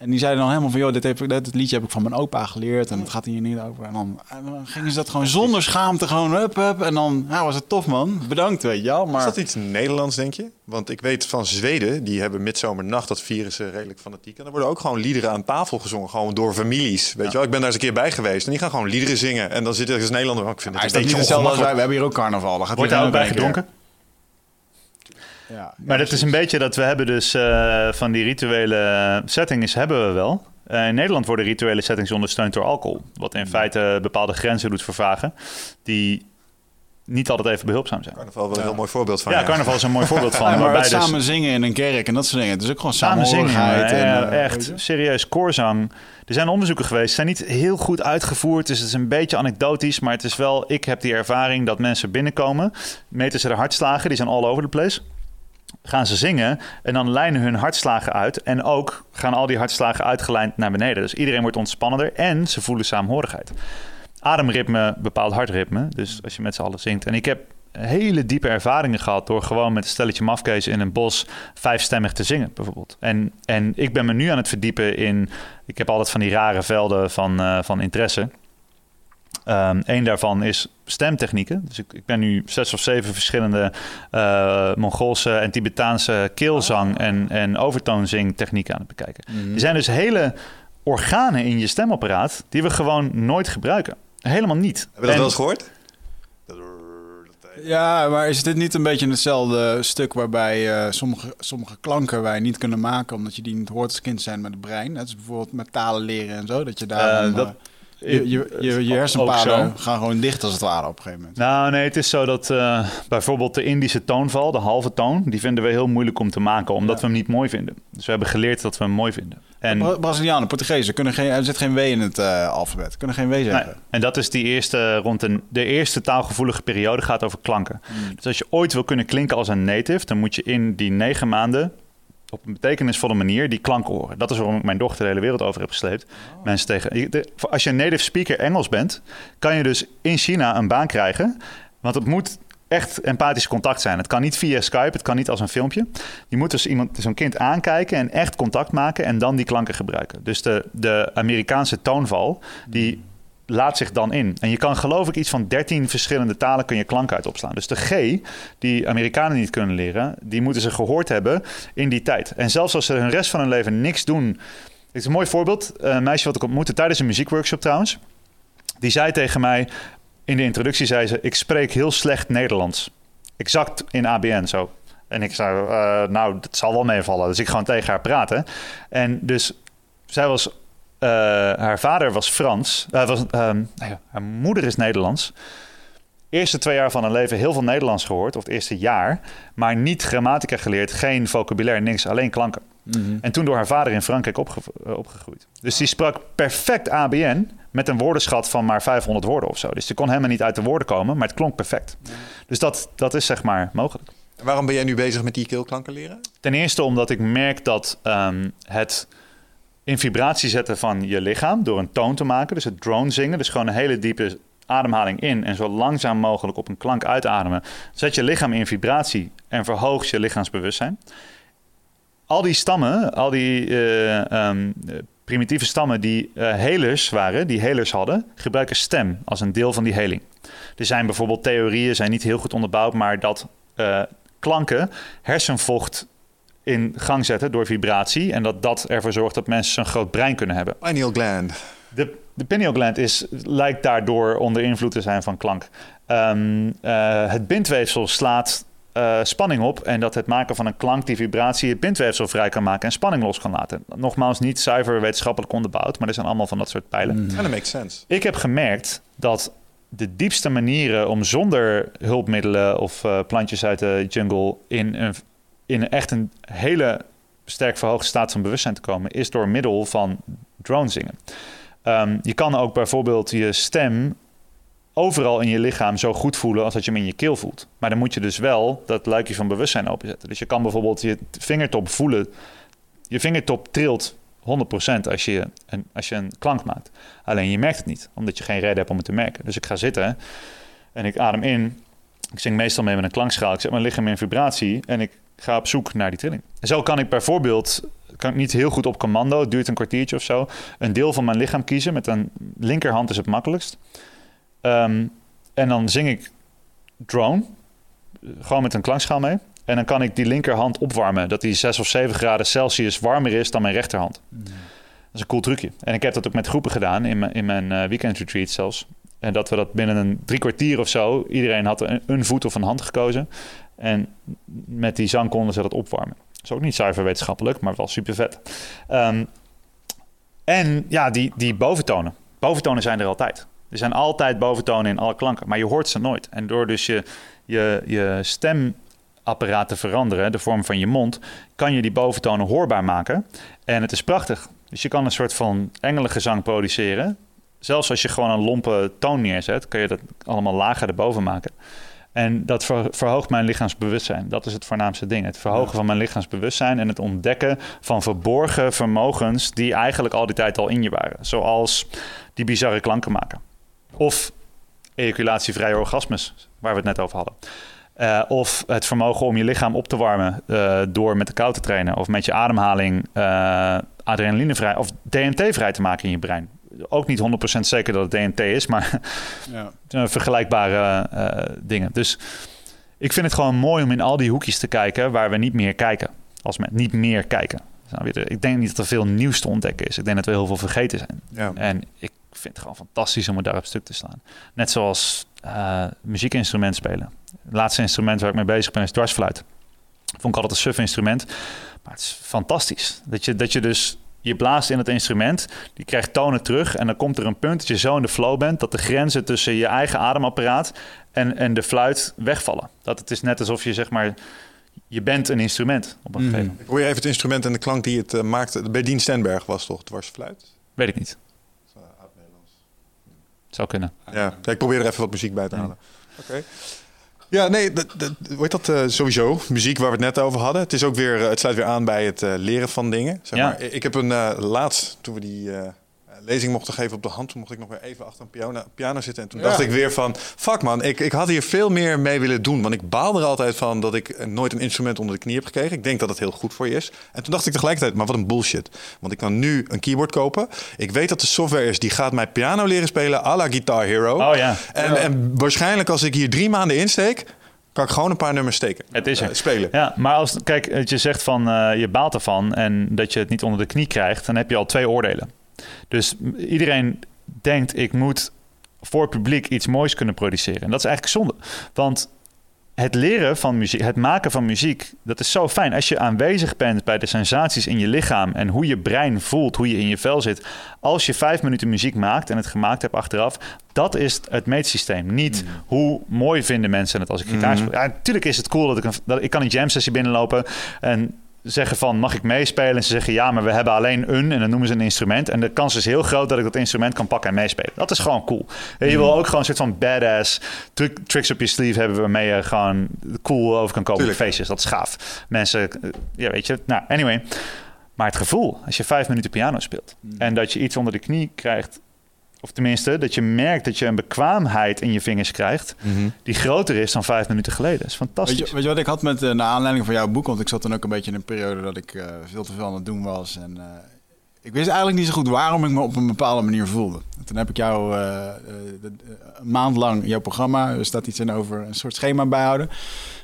En die zeiden dan helemaal van... joh, dit, heb ik, dit liedje heb ik van mijn opa geleerd en het gaat hier niet over. En dan, en dan gingen ze dat gewoon zonder schaamte gewoon hup, hup. En dan nou, was het tof, man. Bedankt, weet je wel. Is Maar dat iets Nederlands, denk je? Want ik weet van Zweden, die hebben midzomernacht, dat ze redelijk fanatiek. En er worden ook gewoon liederen aan tafel gezongen, gewoon door families. Weet je wel, ik ben daar eens een keer bij geweest en die gaan gewoon liederen zingen. En dan zit er als Nederlander, oh, ik vind het is een dat niet beetje hetzelfde als wij? We hebben hier ook carnaval. Dan gaat Wordt daar ook bij gedronken? Ja, Maar dat is een beetje dat we hebben dus eh, van die rituele settings hebben we wel. Eh, in Nederland worden rituele settings ondersteund door alcohol. Wat in feite bepaalde grenzen doet vervagen. Die niet altijd even behulpzaam zijn. Carnaval wel een heel mooi voorbeeld van. Ja, carnaval is een mooi voorbeeld van. (laughs) Ja, maar waarbij het dus samen zingen in een kerk en dat soort dingen. Het is ook gewoon samen zingen. ja, en, eh, echt serieus koorzang. Er zijn onderzoeken geweest, zijn niet heel goed uitgevoerd. Dus het is een beetje anekdotisch. Maar het is wel, ik heb die ervaring dat mensen binnenkomen. Meten ze de hartslagen, die zijn all over the place. Gaan ze zingen en dan lijnen hun hartslagen uit. En ook gaan al die hartslagen uitgelijnd naar beneden. Dus iedereen wordt ontspannender en ze voelen saamhorigheid. Ademritme bepaalt hartritme. Dus als je met z'n allen zingt. En ik heb hele diepe ervaringen gehad door gewoon met een stelletje mafkees in een bos vijfstemmig te zingen, bijvoorbeeld. En, en ik ben me nu aan het verdiepen in. Ik heb altijd van die rare velden van, eh, van interesse. Eén Eén daarvan is stemtechnieken. Dus ik, ik ben nu zes of zeven verschillende eh, Mongoolse en Tibetaanse keelzang en, en overtoonzingtechnieken aan het bekijken. Er zijn dus hele organen in je stemopparaat die we gewoon nooit gebruiken. Helemaal niet. Heb je dat En- wel eens gehoord? Ja, maar is dit niet een beetje hetzelfde stuk waarbij eh, sommige, sommige klanken wij niet kunnen maken omdat je die niet hoort als kind zijn met het brein? Dat is bijvoorbeeld met talen leren en zo, dat je daar dat- eh, je, je, je, hersenpaden gaan gewoon dicht als het ware op een gegeven moment. Nou, nee, het is zo dat eh, bijvoorbeeld de Indische toonval, de halve toon, die vinden we heel moeilijk om te maken, omdat Ja. we hem niet mooi vinden. Dus we hebben geleerd dat we hem mooi vinden. En, Bra- Brazilianen, Portugezen, kunnen geen, er zit geen W in het eh, alfabet, kunnen geen W nee, zeggen. en dat is die eerste, rond de, de eerste taalgevoelige periode gaat over klanken. Dus als je ooit wil kunnen klinken als een native, dan moet je in die negen maanden op een betekenisvolle manier die klanken horen. Dat is waarom ik mijn dochter de hele wereld over heb gesleept. Mensen tegen, de- als je een native speaker Engels bent, kan je dus in China een baan krijgen. Want het moet echt empathisch contact zijn. Het kan niet via Skype, het kan niet als een filmpje. Je moet dus iemand, zo'n kind aankijken en echt contact maken en dan die klanken gebruiken. Dus de, de Amerikaanse toonval, die laat zich dan in. En je kan geloof ik iets van 13 verschillende talen kun je klanken uit opslaan. Dus de G, die Amerikanen niet kunnen leren, die moeten ze gehoord hebben in die tijd. En zelfs als ze hun rest van hun leven niks doen. Dit is een mooi voorbeeld. Een meisje wat ik ontmoette tijdens een muziekworkshop trouwens. Die zei tegen mij, in de introductie zei ze, ik spreek heel slecht Nederlands. Exact in ABN zo. En ik zei, eh, nou, dat zal wel meevallen. Dus ik gewoon tegen haar praten. En dus zij was, eh, haar vader was Frans. Eh, was, nou ja, haar moeder is Nederlands. Eerste twee jaar van haar leven heel veel Nederlands gehoord, of het eerste jaar. Maar niet grammatica geleerd, geen vocabulaire, niks, alleen klanken. En toen door haar vader in Frankrijk opge- eh, opgegroeid. Dus die sprak perfect ABN met een woordenschat van maar 500 woorden of zo. Dus die kon helemaal niet uit de woorden komen, maar het klonk perfect. Dus dat, dat is zeg maar mogelijk. En waarom ben jij nu bezig met die keelklanken leren? Ten eerste omdat ik merk dat ehm, het in vibratie zetten van je lichaam door een toon te maken, dus het drone zingen, dus gewoon een hele diepe ademhaling in en zo langzaam mogelijk op een klank uitademen, zet je lichaam in vibratie en verhoogt je lichaamsbewustzijn. Al die stammen, al die eh, ehm, eh, primitieve stammen die eh, helers waren, die helers hadden, gebruiken stem als een deel van die heling. Er zijn bijvoorbeeld theorieën, zijn niet heel goed onderbouwd, maar dat eh, klanken hersenvocht in gang zetten door vibratie. En dat dat ervoor zorgt dat mensen een groot brein kunnen hebben. Pineal gland. De, de pineal gland is, lijkt daardoor onder invloed te zijn van klank. Ehm, eh, het bindweefsel slaat eh, spanning op. En dat het maken van een klank die vibratie het bindweefsel vrij kan maken en spanning los kan laten. Nogmaals, niet zuiver wetenschappelijk onderbouwd, maar er zijn allemaal van dat soort pijlen. Dat makes sense. Ik heb gemerkt dat de diepste manieren om zonder hulpmiddelen of eh, plantjes uit de jungle in een, in echt een hele sterk verhoogde staat van bewustzijn te komen, is door middel van drone zingen. Ehm, je kan ook bijvoorbeeld je stem overal in je lichaam zo goed voelen als dat je hem in je keel voelt. Maar dan moet je dus wel dat luikje van bewustzijn openzetten. Dus je kan bijvoorbeeld je vingertop voelen. Je vingertop trilt 100% als je, als je een klank maakt. Alleen je merkt het niet, omdat je geen reden hebt om het te merken. Dus ik ga zitten en ik adem in. Ik zing meestal mee met een klankschaal. Ik zet mijn lichaam in vibratie en ik ga op zoek naar die trilling. Zo kan ik bijvoorbeeld, kan ik niet heel goed op commando, het duurt een kwartiertje of zo, een deel van mijn lichaam kiezen. Met een linkerhand is het makkelijkst. Ehm, en dan zing ik drone, gewoon met een klankschaal mee. En dan kan ik die linkerhand opwarmen, dat die 6 of 7 graden Celsius warmer is dan mijn rechterhand. Dat is een cool trucje. En ik heb dat ook met groepen gedaan, in mijn, in mijn eh, weekend retreat zelfs. En dat we dat binnen een drie kwartier of zo, iedereen had een, een voet of een hand gekozen. En met die zang konden ze dat opwarmen. Dat is ook niet zuiver wetenschappelijk, maar wel super vet. Ehm, en ja, die, die boventonen. Boventonen zijn er altijd. Er zijn altijd boventonen in alle klanken, maar je hoort ze nooit. En door dus je, je, je stemapparaat te veranderen, de vorm van je mond, kan je die boventonen hoorbaar maken. En het is prachtig. Dus je kan een soort van engelengezang produceren. Zelfs als je gewoon een lompe toon neerzet, kun je dat allemaal lager erboven maken. En dat ver- verhoogt mijn lichaamsbewustzijn. Dat is het voornaamste ding. Het verhogen van mijn lichaamsbewustzijn en het ontdekken van verborgen vermogens die eigenlijk al die tijd al in je waren. Zoals die bizarre klanken maken. Of ejaculatievrije orgasmes, waar we het net over hadden. Eh, of het vermogen om je lichaam op te warmen eh, door met de kou te trainen. Of met je ademhaling eh adrenalinevrij of DMT vrij te maken in je brein. Ook niet 100% zeker dat het DMT is, maar Ja. (laughs) vergelijkbare eh, dingen. Dus ik vind het gewoon mooi om in al die hoekjes te kijken waar we niet meer kijken. Als we niet meer kijken. Dus nou ik denk niet dat er veel nieuws te ontdekken is. Ik denk dat we heel veel vergeten zijn. Ja. En ik vind het gewoon fantastisch om het daar op stuk te slaan. Net zoals eh muziekinstrument spelen. Het laatste instrument waar ik mee bezig ben is dwarsfluit. Vond ik altijd een suf instrument. Maar het is fantastisch. Dat je, dat je dus... Je blaast in het instrument, die krijgt tonen terug... en dan komt er een punt dat je zo in de flow bent... dat de grenzen tussen je eigen ademapparaat en, en de fluit wegvallen. Dat het is net alsof je zeg maar... Je bent een instrument op een Mhm. gegeven moment. Ik probeer even het instrument en de klank die het eh, maakte. Bij Dien Stenberg was toch dwarsfluit? Weet ik niet. Zou kunnen. Ja, ik probeer er even wat muziek bij te Ja. halen. Oké. Ja, nee, dat, heet dat eh, sowieso? Muziek waar we het net over hadden. Het, is ook weer, eh, het sluit weer aan bij het eh, leren van dingen. Zeg Ja. maar. Ik heb een eh, laatst, toen we die lezing mochten geven op de hand, toen mocht ik nog weer even achter een piano, piano zitten. En toen Ja. dacht ik weer van, fuck man, ik, ik had hier veel meer mee willen doen. Want ik baal er altijd van dat ik eh, nooit een instrument onder de knie heb gekregen. Ik denk dat het heel goed voor je is. En toen dacht ik tegelijkertijd, maar wat een bullshit. Want ik kan nu een keyboard kopen. Ik weet dat de software is die gaat mij piano leren spelen à la Guitar Hero. Oh ja, En, en waarschijnlijk als ik hier drie maanden insteek, kan ik gewoon een paar nummers steken. het is er. Eh, spelen. Ja, maar als kijk, dat je zegt van eh, je baalt ervan en dat je het niet onder de knie krijgt, dan heb je al twee oordelen. Dus iedereen denkt ik moet voor publiek iets moois kunnen produceren. En dat is eigenlijk zonde. Want het leren van muziek, het maken van muziek, dat is zo fijn. Als je aanwezig bent bij de sensaties in je lichaam en hoe je brein voelt, hoe je in je vel zit. Als je vijf minuten muziek maakt en het gemaakt hebt achteraf, dat is het meetsysteem. Niet hoe mooi vinden mensen het als ik gitaar speel. Ja, natuurlijk is het cool dat ik een, dat ik kan een jam sessie binnenlopen en zeggen van mag ik meespelen? En ze zeggen ja maar we hebben alleen een en dan noemen ze een instrument. En de kans is heel groot dat ik dat instrument kan pakken en meespelen. Dat is gewoon cool. En je wil ook gewoon een soort van badass trick- tricks op je sleeve hebben waarmee je gewoon cool over kan komen op Tuurlijk. feestjes. Dat is gaaf. Mensen ja weet je nou anyway. Maar het gevoel als je vijf minuten piano speelt en dat je iets onder de knie krijgt of tenminste dat je merkt dat je een bekwaamheid in je vingers krijgt die groter is dan vijf minuten geleden dat is fantastisch Weet je, weet je wat ik had met, naar aanleiding van jouw boek? Want ik zat dan ook een beetje in een periode dat ik eh, veel te veel aan het doen was. En eh, ik wist eigenlijk niet zo goed waarom ik me op een bepaalde manier voelde. En toen heb ik jou eh, eh, een maand lang jouw programma, er staat iets in over een soort schema bijhouden.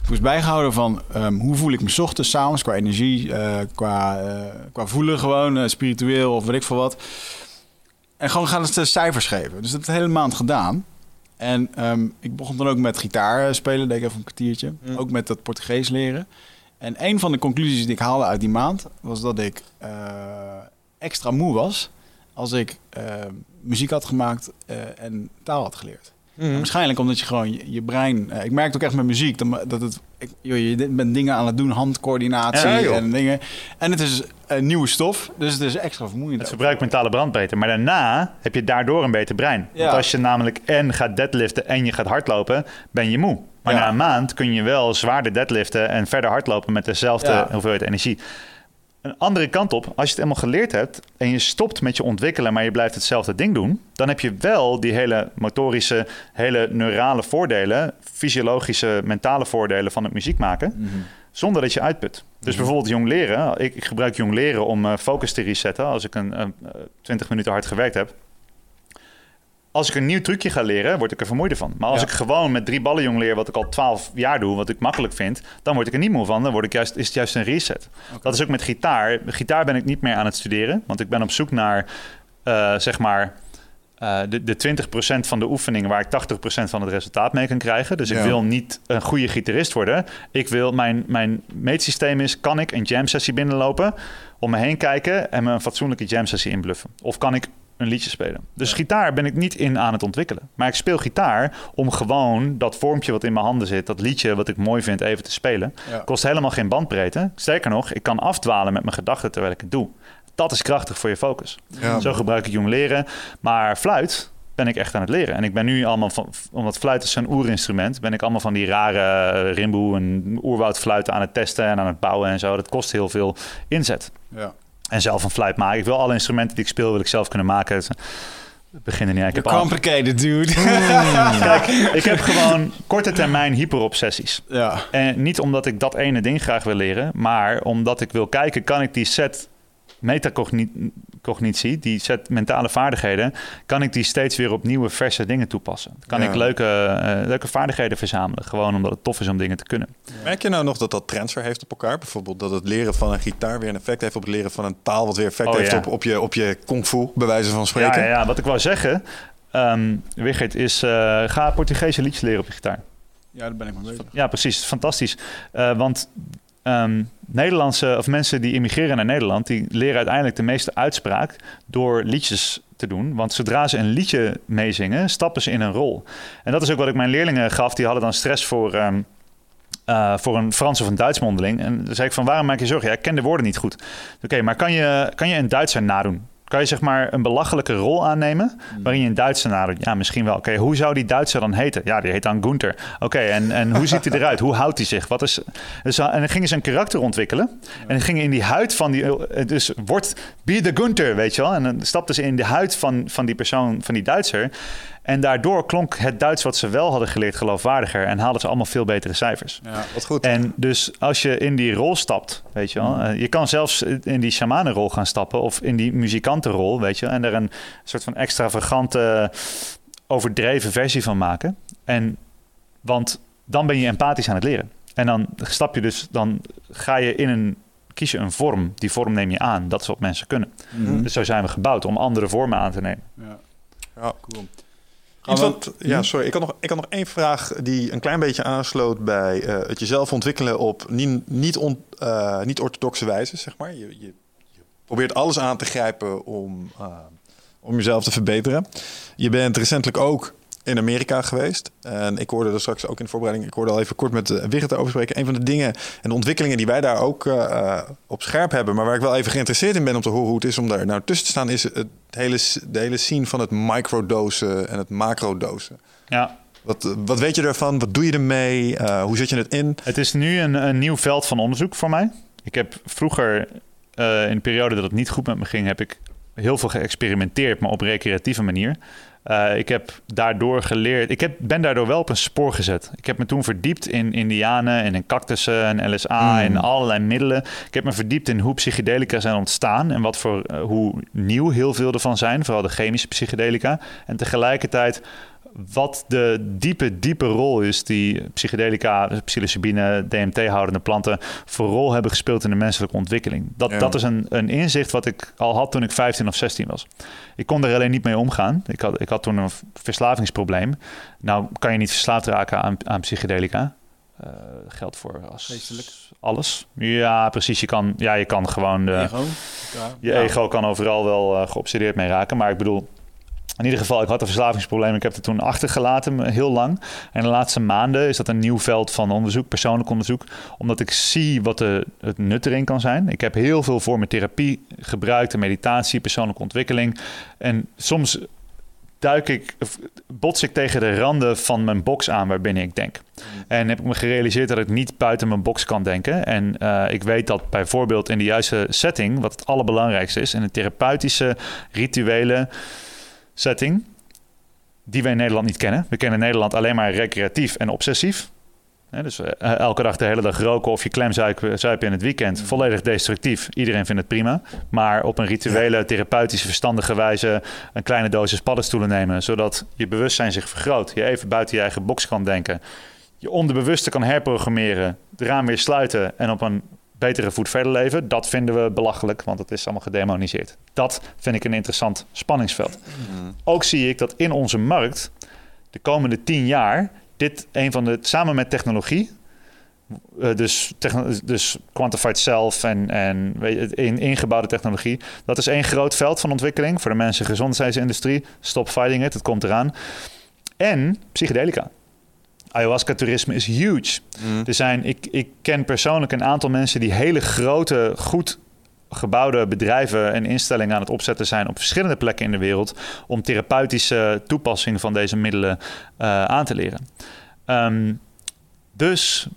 Ik moest bijgehouden van ehm, hoe voel ik me 's ochtends, 's avonds, qua energie, eh, qua, eh, qua voelen gewoon, eh, spiritueel of weet ik veel wat. En gewoon gaan het cijfers geven. Dus dat heb ik de hele maand gedaan. En ehm, ik begon dan ook met gitaar eh, spelen, deed ik even een kwartiertje. Ook met dat Portugees leren. En een van de conclusies die ik haalde uit die maand was dat ik eh, extra moe was als ik eh, muziek had gemaakt eh, en taal had geleerd. Mhm. Waarschijnlijk omdat je gewoon je, je brein. eh, ik merk ook echt met muziek dat, dat het. Ik, joh, je bent dingen aan het doen, handcoördinatie Ja, en dingen. En het is een nieuwe stof, dus het is extra vermoeiend. Het verbruikt mentale brand beter. Maar daarna heb je daardoor een beter brein. Ja. Want als je namelijk en gaat deadliften en je gaat hardlopen, ben je moe. Maar Ja. na een maand kun je wel zwaarder deadliften en verder hardlopen met dezelfde hoeveelheid energie. Een andere kant op, als je het helemaal geleerd hebt en je stopt met je ontwikkelen, maar je blijft hetzelfde ding doen, dan heb je wel die hele motorische, hele neurale voordelen, fysiologische, mentale voordelen van het muziek maken Mhm. zonder dat je uitput. Dus bijvoorbeeld jong leren. Ik, ik gebruik jong leren om eh, focus te resetten als ik een, een, eh, 20 minuten hard gewerkt heb. Als ik een nieuw trucje ga leren, word ik er vermoeider van. Maar als Ja. ik gewoon met drie ballen jong leer, wat ik al 12 jaar doe, wat ik makkelijk vind, dan word ik er niet moe van. Dan word ik juist, is het juist een reset. Dat is ook met gitaar. Gitaar ben ik niet meer aan het studeren, want ik ben op zoek naar, eh, zeg maar, eh, de, de 20% van de oefeningen waar ik 80% van het resultaat mee kan krijgen. Dus ik wil niet een goede gitarist worden. Ik wil, mijn, mijn meetsysteem is, kan ik een jam sessie binnenlopen, om me heen kijken en me een fatsoenlijke jam sessie inbluffen? Of kan ik een liedje spelen? Dus gitaar ben ik niet in aan het ontwikkelen. Maar ik speel gitaar om gewoon dat vormpje wat in mijn handen zit, dat liedje wat ik mooi vind, even te spelen. Ja. Kost helemaal geen bandbreedte. Sterker nog, ik kan afdwalen met mijn gedachten terwijl ik het doe. Dat is krachtig voor je focus. Ja. Zo gebruik ik jong leren. Maar fluit ben ik echt aan het leren. En ik ben nu allemaal van, omdat fluit is zo'n oerinstrument, ben ik allemaal van die rare rimboe en oerwoudfluiten aan het testen en aan het bouwen en zo. Dat kost heel veel inzet. Ja. En zelf een fluit maken. Ik wil alle instrumenten die ik speel, wil ik zelf kunnen maken. We beginnen niet. Ik heb Complicated, dude. (laughs) kijk, ik heb gewoon korte termijn hyperobsessies. ja. En niet omdat ik dat ene ding graag wil leren, maar omdat ik wil kijken, kan ik die set metacognitie, die set mentale vaardigheden, kan ik die steeds weer op nieuwe, verse dingen toepassen. Kan Ja. ik leuke, eh, leuke vaardigheden verzamelen, gewoon omdat het tof is om dingen te kunnen. Merk je nou nog dat dat transfer heeft op elkaar? Bijvoorbeeld dat het leren van een gitaar weer een effect heeft op het leren van een taal, wat weer effect Oh, heeft ja. op, op, je, op je kung fu, bij wijze van spreken. ja, ja, wat ik wou zeggen, ehm Wigert, is eh, ga Portugese liedjes leren op je gitaar. ja, daar ben ik mee bezig. Ja, precies. Fantastisch. Eh, want ehm, Nederlandse of mensen die immigreren naar Nederland, die leren uiteindelijk de meeste uitspraak door liedjes te doen. Want zodra ze een liedje meezingen, stappen ze in een rol. En dat is ook wat ik mijn leerlingen gaf. Die hadden dan stress voor. ehm, eh, voor een Frans of een Duits mondeling. En dan zei ik van, waarom maak je zorgen? Ja, ik ken de woorden niet goed. Oké, maar kan je, kan je een Duitser nadoen? Kan je zeg maar een belachelijke rol aannemen waarin je een Duitser nadoet? Ja, misschien wel. Oké, hoe zou die Duitser dan heten? Ja, die heet dan Gunther. Oké, en, en hoe ziet hij eruit? Hoe houdt hij zich? Wat is, dus, en dan gingen ze een karakter ontwikkelen. En dan gingen in die huid van die... Dus wordt be the Gunther, weet je wel? En dan stapten ze in de huid van, van die persoon, van die Duitser. En daardoor klonk het Duits wat ze wel hadden geleerd geloofwaardiger. En haalden ze allemaal veel betere cijfers. Ja. Wat goed. En dus als je in die rol stapt, weet je wel, eh, je kan zelfs in die shamanenrol gaan stappen of in die muzikantenrol, weet je, wel, en er een soort van extravagante, overdreven versie van maken. En want dan ben je empathisch aan het leren. En dan stap je dus, dan ga je in een, kies je een vorm. Die vorm neem je aan. Dat is wat mensen kunnen. Mhm. Dus zo zijn we gebouwd om andere vormen aan te nemen. Ja. Ja. Cool. Iets wat, ja, sorry. Ik had, nog, ik had nog één vraag die een klein beetje aansloot bij eh, het jezelf ontwikkelen op niet, niet, on- eh, niet orthodoxe wijze, zeg maar. Je, je, je probeert alles aan te grijpen om, eh, om jezelf te verbeteren. Je bent recentelijk ook in Amerika geweest. En ik hoorde er straks ook in de voorbereiding, ik hoorde al even kort met uh, Wigert over spreken. Een van de dingen en de ontwikkelingen die wij daar ook eh, eh, op scherp hebben, maar waar ik wel even geïnteresseerd in ben om te horen hoe het is om daar nou tussen te staan, is het hele, de hele scene van het microdosen en het macrodosen. Ja, Wat, eh, wat weet je daarvan? Wat doe je ermee? Eh, hoe zet je het in? Het is nu een, een nieuw veld van onderzoek voor mij. Ik heb vroeger, eh, in de periode dat het niet goed met me ging, heb ik heel veel geëxperimenteerd, maar op recreatieve manier. Uh, ik heb daardoor geleerd. Ik heb, ben daardoor wel op een spoor gezet. Ik heb me toen verdiept in Indianen en in cactussen en LSA Mm. en allerlei middelen. Ik heb me verdiept in hoe psychedelica zijn ontstaan en wat voor, uh, hoe nieuw heel veel ervan zijn, vooral de chemische psychedelica. En tegelijkertijd wat de diepe, diepe rol is die psychedelica, psilocybine, DMT-houdende planten voor rol hebben gespeeld in de menselijke ontwikkeling. Dat, Ja. dat is een, een inzicht wat ik al had toen ik 15 of 16 was. Ik kon er alleen niet mee omgaan. Ik had, ik had toen een verslavingsprobleem. Nou kan je niet verslaafd raken aan, aan psychedelica. Uh, geldt voor als Geestelijk. alles. Ja, precies. Je kan, ja, je kan gewoon de, Ego. Ja. je Ja. ego kan overal wel uh, geobsedeerd mee raken. Maar ik bedoel, in ieder geval, ik had een verslavingsprobleem. Ik heb het toen achtergelaten, heel lang. En de laatste maanden is dat een nieuw veld van onderzoek, persoonlijk onderzoek. Omdat ik zie wat de, het nut erin kan zijn. Ik heb heel veel vormen therapie gebruikt, meditatie, persoonlijke ontwikkeling. En soms duik ik, bots ik tegen de randen van mijn box aan waarbinnen ik denk. En heb ik me gerealiseerd dat ik niet buiten mijn box kan denken. En uh, ik weet dat bijvoorbeeld in de juiste setting, wat het allerbelangrijkste is, in een therapeutische, rituele setting, die wij in Nederland niet kennen. We kennen Nederland alleen maar recreatief en obsessief. Dus uh, elke dag de hele dag roken of je klemzuipen in het weekend. Volledig destructief. Iedereen vindt het prima. Maar op een rituele, therapeutische, verstandige wijze... een kleine dosis paddenstoelen nemen... zodat je bewustzijn zich vergroot. Je even buiten je eigen box kan denken. Je onderbewuste kan herprogrammeren. De raam weer sluiten en op een betere voet verder leven. Dat vinden we belachelijk, want het is allemaal gedemoniseerd. Dat vind ik een interessant spanningsveld. Ook zie ik dat in onze markt de komende tien jaar dit een van de, samen met technologie, eh, dus, dus quantified self en, en weet je, in, ingebouwde technologie, dat is één groot veld van ontwikkeling voor de mensen gezondheidsindustrie. Stop fighting it, het komt eraan. En psychedelica. Ayahuasca-toerisme is huge. Er zijn, ik, ik ken persoonlijk een aantal mensen die hele grote, goed gebouwde bedrijven en instellingen aan het opzetten zijn op verschillende plekken in de wereld om therapeutische toepassing van deze middelen eh, aan te leren. Ehm, dus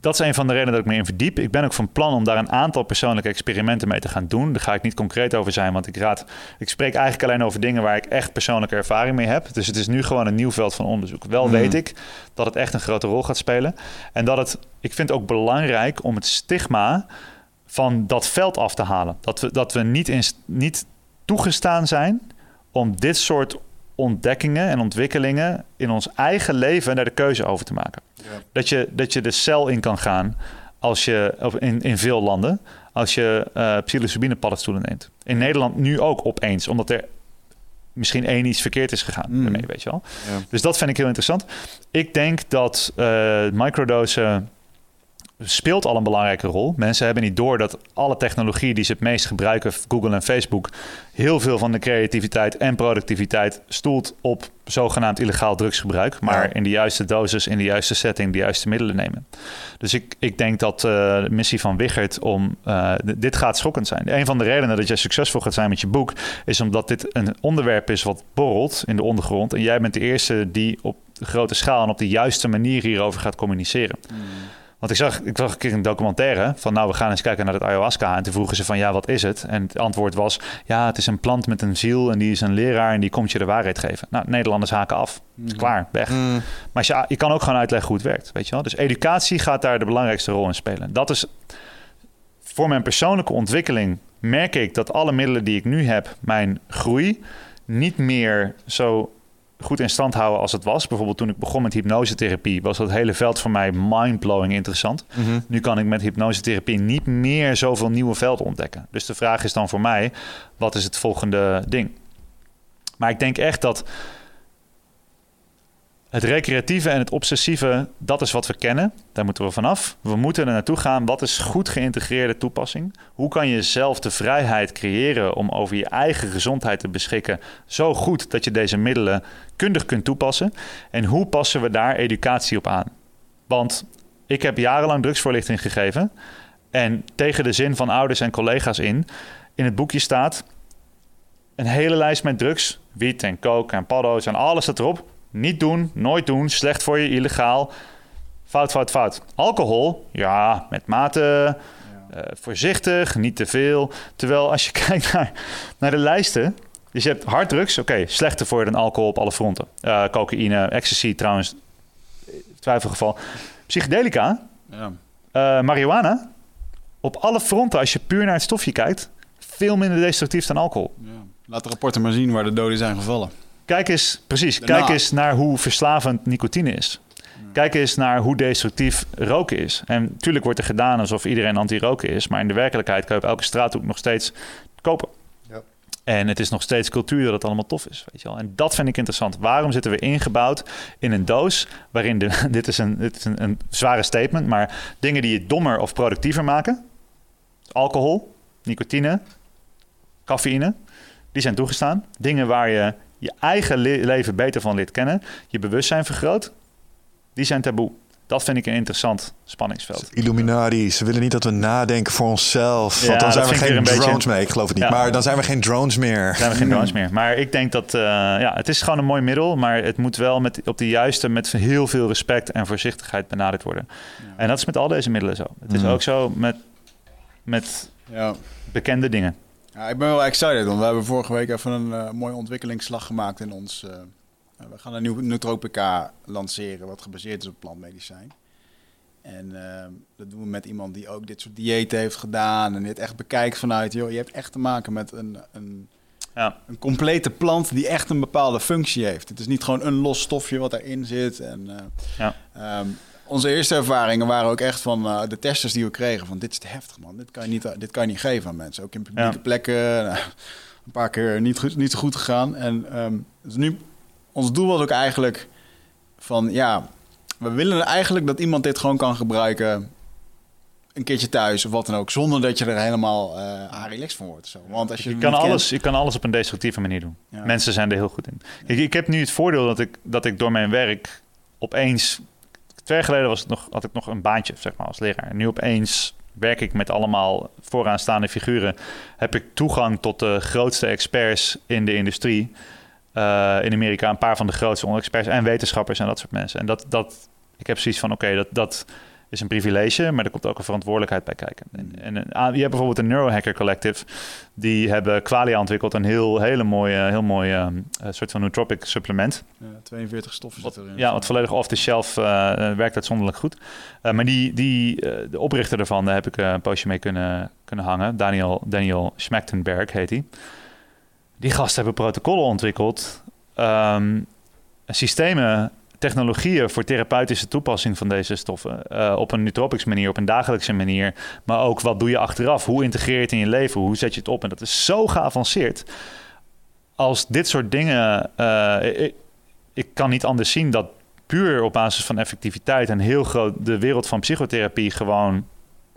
dat is een van de redenen dat ik me in verdiep. Ik ben ook van plan om daar een aantal persoonlijke experimenten mee te gaan doen. Daar ga ik niet concreet over zijn, want ik raad. Ik spreek eigenlijk alleen over dingen waar ik echt persoonlijke ervaring mee heb. Dus het is nu gewoon een nieuw veld van onderzoek. Wel weet ik dat het echt een grote rol gaat spelen. En dat het. Ik vind het ook belangrijk om het stigma van dat veld af te halen. Dat we, dat we niet, in, niet toegestaan zijn om dit soort ontdekkingen en ontwikkelingen in ons eigen leven daar de keuze over te maken. Dat, je, dat je de cel in kan gaan als je, of in, in veel landen als je uh, psilocybine paddenstoelen neemt. In Nederland nu ook opeens, omdat er misschien één iets verkeerd is gegaan Mm. daarmee, weet je wel. Ja. Dus dat vind ik heel interessant. Ik denk dat uh, microdosen speelt al een belangrijke rol. Mensen hebben niet door dat alle technologie die ze het meest gebruiken, Google en Facebook, heel veel van de creativiteit en productiviteit stoelt op zogenaamd illegaal drugsgebruik, maar Ja. in de juiste dosis, in de juiste setting, de juiste middelen nemen. Dus ik, ik denk dat uh, de missie van Wichert om uh, dit gaat schokkend zijn. Een van de redenen dat jij succesvol gaat zijn met je boek is omdat dit een onderwerp is wat borrelt in de ondergrond en jij bent de eerste die op grote schaal en op de juiste manier hierover gaat communiceren. Mm. Want ik zag, ik zag een keer een documentaire van nou, we gaan eens kijken naar het ayahuasca. En toen vroegen ze van ja, wat is het? En het antwoord was ja, het is een plant met een ziel en die is een leraar en die komt je de waarheid geven. Nou, Nederlanders haken af. Is klaar, weg. Mm. Maar je, je kan ook gewoon uitleggen hoe het werkt, weet je wel. Dus educatie gaat daar de belangrijkste rol in spelen. Dat is voor mijn persoonlijke ontwikkeling merk ik dat alle middelen die ik nu heb, mijn groei, niet meer zo goed in stand houden als het was. Bijvoorbeeld toen ik begon met hypnosetherapie... was dat hele veld voor mij mind-blowing interessant. Mm -hmm. Nu kan ik met hypnosetherapie niet meer zoveel nieuwe velden ontdekken. Dus de vraag is dan voor mij, wat is het volgende ding? Maar ik denk echt dat het recreatieve en het obsessieve, dat is wat we kennen. Daar moeten we vanaf. We moeten er naartoe gaan. Wat is goed geïntegreerde toepassing? Hoe kan je zelf de vrijheid creëren om over je eigen gezondheid te beschikken zo goed dat je deze middelen kundig kunt toepassen? En hoe passen we daar educatie op aan? Want ik heb jarenlang drugsvoorlichting gegeven en tegen de zin van ouders en collega's in. In het boekje staat een hele lijst met drugs, wiet en coke en paddo's en alles staat erop. Niet doen, nooit doen, slecht voor je, illegaal. Fout, fout, fout. Alcohol, ja, met mate, uh, voorzichtig, niet te veel. Terwijl als je (laughs) kijkt naar, naar de lijsten, dus je hebt harddrugs, oké, okay, slechter voor je dan alcohol op alle fronten. Uh, cocaïne, ecstasy trouwens, twijfelgeval. Psychedelica, Ja. uh, marihuana, op alle fronten, als je puur naar het stofje kijkt, veel minder destructief dan alcohol. Ja. Laat de rapporten maar zien waar de doden zijn gevallen. Kijk eens, precies. Daarna. Kijk eens naar hoe verslavend nicotine is. Kijk eens naar hoe destructief roken is. En natuurlijk wordt er gedaan alsof iedereen anti-roken is. Maar in de werkelijkheid kan je op elke straathoek nog steeds kopen. Ja. En het is nog steeds cultuur dat het allemaal tof is. Weet je wel? En dat vind ik interessant. Waarom zitten we ingebouwd in een doos waarin de, (laughs) dit is, een, dit is een, een zware statement, maar dingen die je dommer of productiever maken, alcohol, nicotine, cafeïne, die zijn toegestaan. Dingen waar je je eigen le leven beter van leert kennen, je bewustzijn vergroot, die zijn taboe. Dat vind ik een interessant spanningsveld. Illuminati, ze willen niet dat we nadenken voor onszelf. Ja, want dan dat zijn we vind ik geen weer een drones beetje- meer. Ik geloof het niet. Ja. Maar dan zijn we geen drones meer. Dan zijn we geen drones (laughs) meer. Maar ik denk dat, eh, ja, het is gewoon een mooi middel, maar het moet wel met, op de juiste, met heel veel respect en voorzichtigheid benaderd worden. En dat is met al deze middelen zo. Het is Mm. ook zo met, met Ja. bekende dingen. Ja, ik ben wel excited, want we hebben vorige week even een eh, mooie ontwikkelingsslag gemaakt in ons. eh, we gaan een nieuw nootropica lanceren, wat gebaseerd is op plantmedicijn. En eh, dat doen we met iemand die ook dit soort diëten heeft gedaan en dit echt bekijkt vanuit, joh, je hebt echt te maken met een, een, Ja. een complete plant die echt een bepaalde functie heeft. Het is niet gewoon een los stofje wat erin zit. En, eh, Ja. ehm, Onze eerste ervaringen waren ook echt van eh, de testers die we kregen. Van dit is te heftig man, dit kan je niet, dit kan je niet geven aan mensen. Ook in publieke Ja. plekken. (laughs) nou, een paar keer niet, goed, niet zo goed gegaan. En ehm, dus nu, ons doel was ook eigenlijk van ja, we willen eigenlijk dat iemand dit gewoon kan gebruiken. Een keertje thuis of wat dan ook. Zonder dat je er helemaal eh aan relaxed van wordt. Zo. Want als je, Je kan, kent- alles, je kan alles op een destructieve manier doen. Ja. Mensen zijn er heel goed in. Kijk, ik heb nu het voordeel dat ik, dat ik door mijn werk opeens... Twee jaar geleden was het nog, had ik nog een baantje zeg maar, als leraar. En nu opeens werk ik met allemaal vooraanstaande figuren. Heb ik toegang tot de grootste experts in de industrie. Eh, in Amerika een paar van de grootste experts en wetenschappers en dat soort mensen. En dat, dat, ik heb zoiets van, oké, dat, dat is een privilege, maar er komt ook een verantwoordelijkheid bij kijken. En, en een- ah, je hebt bijvoorbeeld een Neurohacker Collective. Die hebben Qualia ontwikkeld, een heel, hele mooie, heel mooi eh, eh, soort van nootropic supplement. Ja, 42 stoffen Wat, erin. ja, wat volledig off the shelf eh, eh, werkt uitzonderlijk goed. Maar die, die, de oprichter daarvan, daar heb ik een poosje mee kunnen, kunnen hangen. Daniel, Daniel Schmechtenberg heet hij. Die gasten hebben protocollen ontwikkeld. ehm, systemen, technologieën voor therapeutische toepassing van deze stoffen. eh, op een nootropics manier, op een dagelijkse manier. Maar ook wat doe je achteraf? Hoe integreer je het in je leven? Hoe zet je het op? En dat is zo geavanceerd. Als dit soort dingen... eh, ik, ik kan niet anders zien dat puur op basis van effectiviteit en heel groot de wereld van psychotherapie gewoon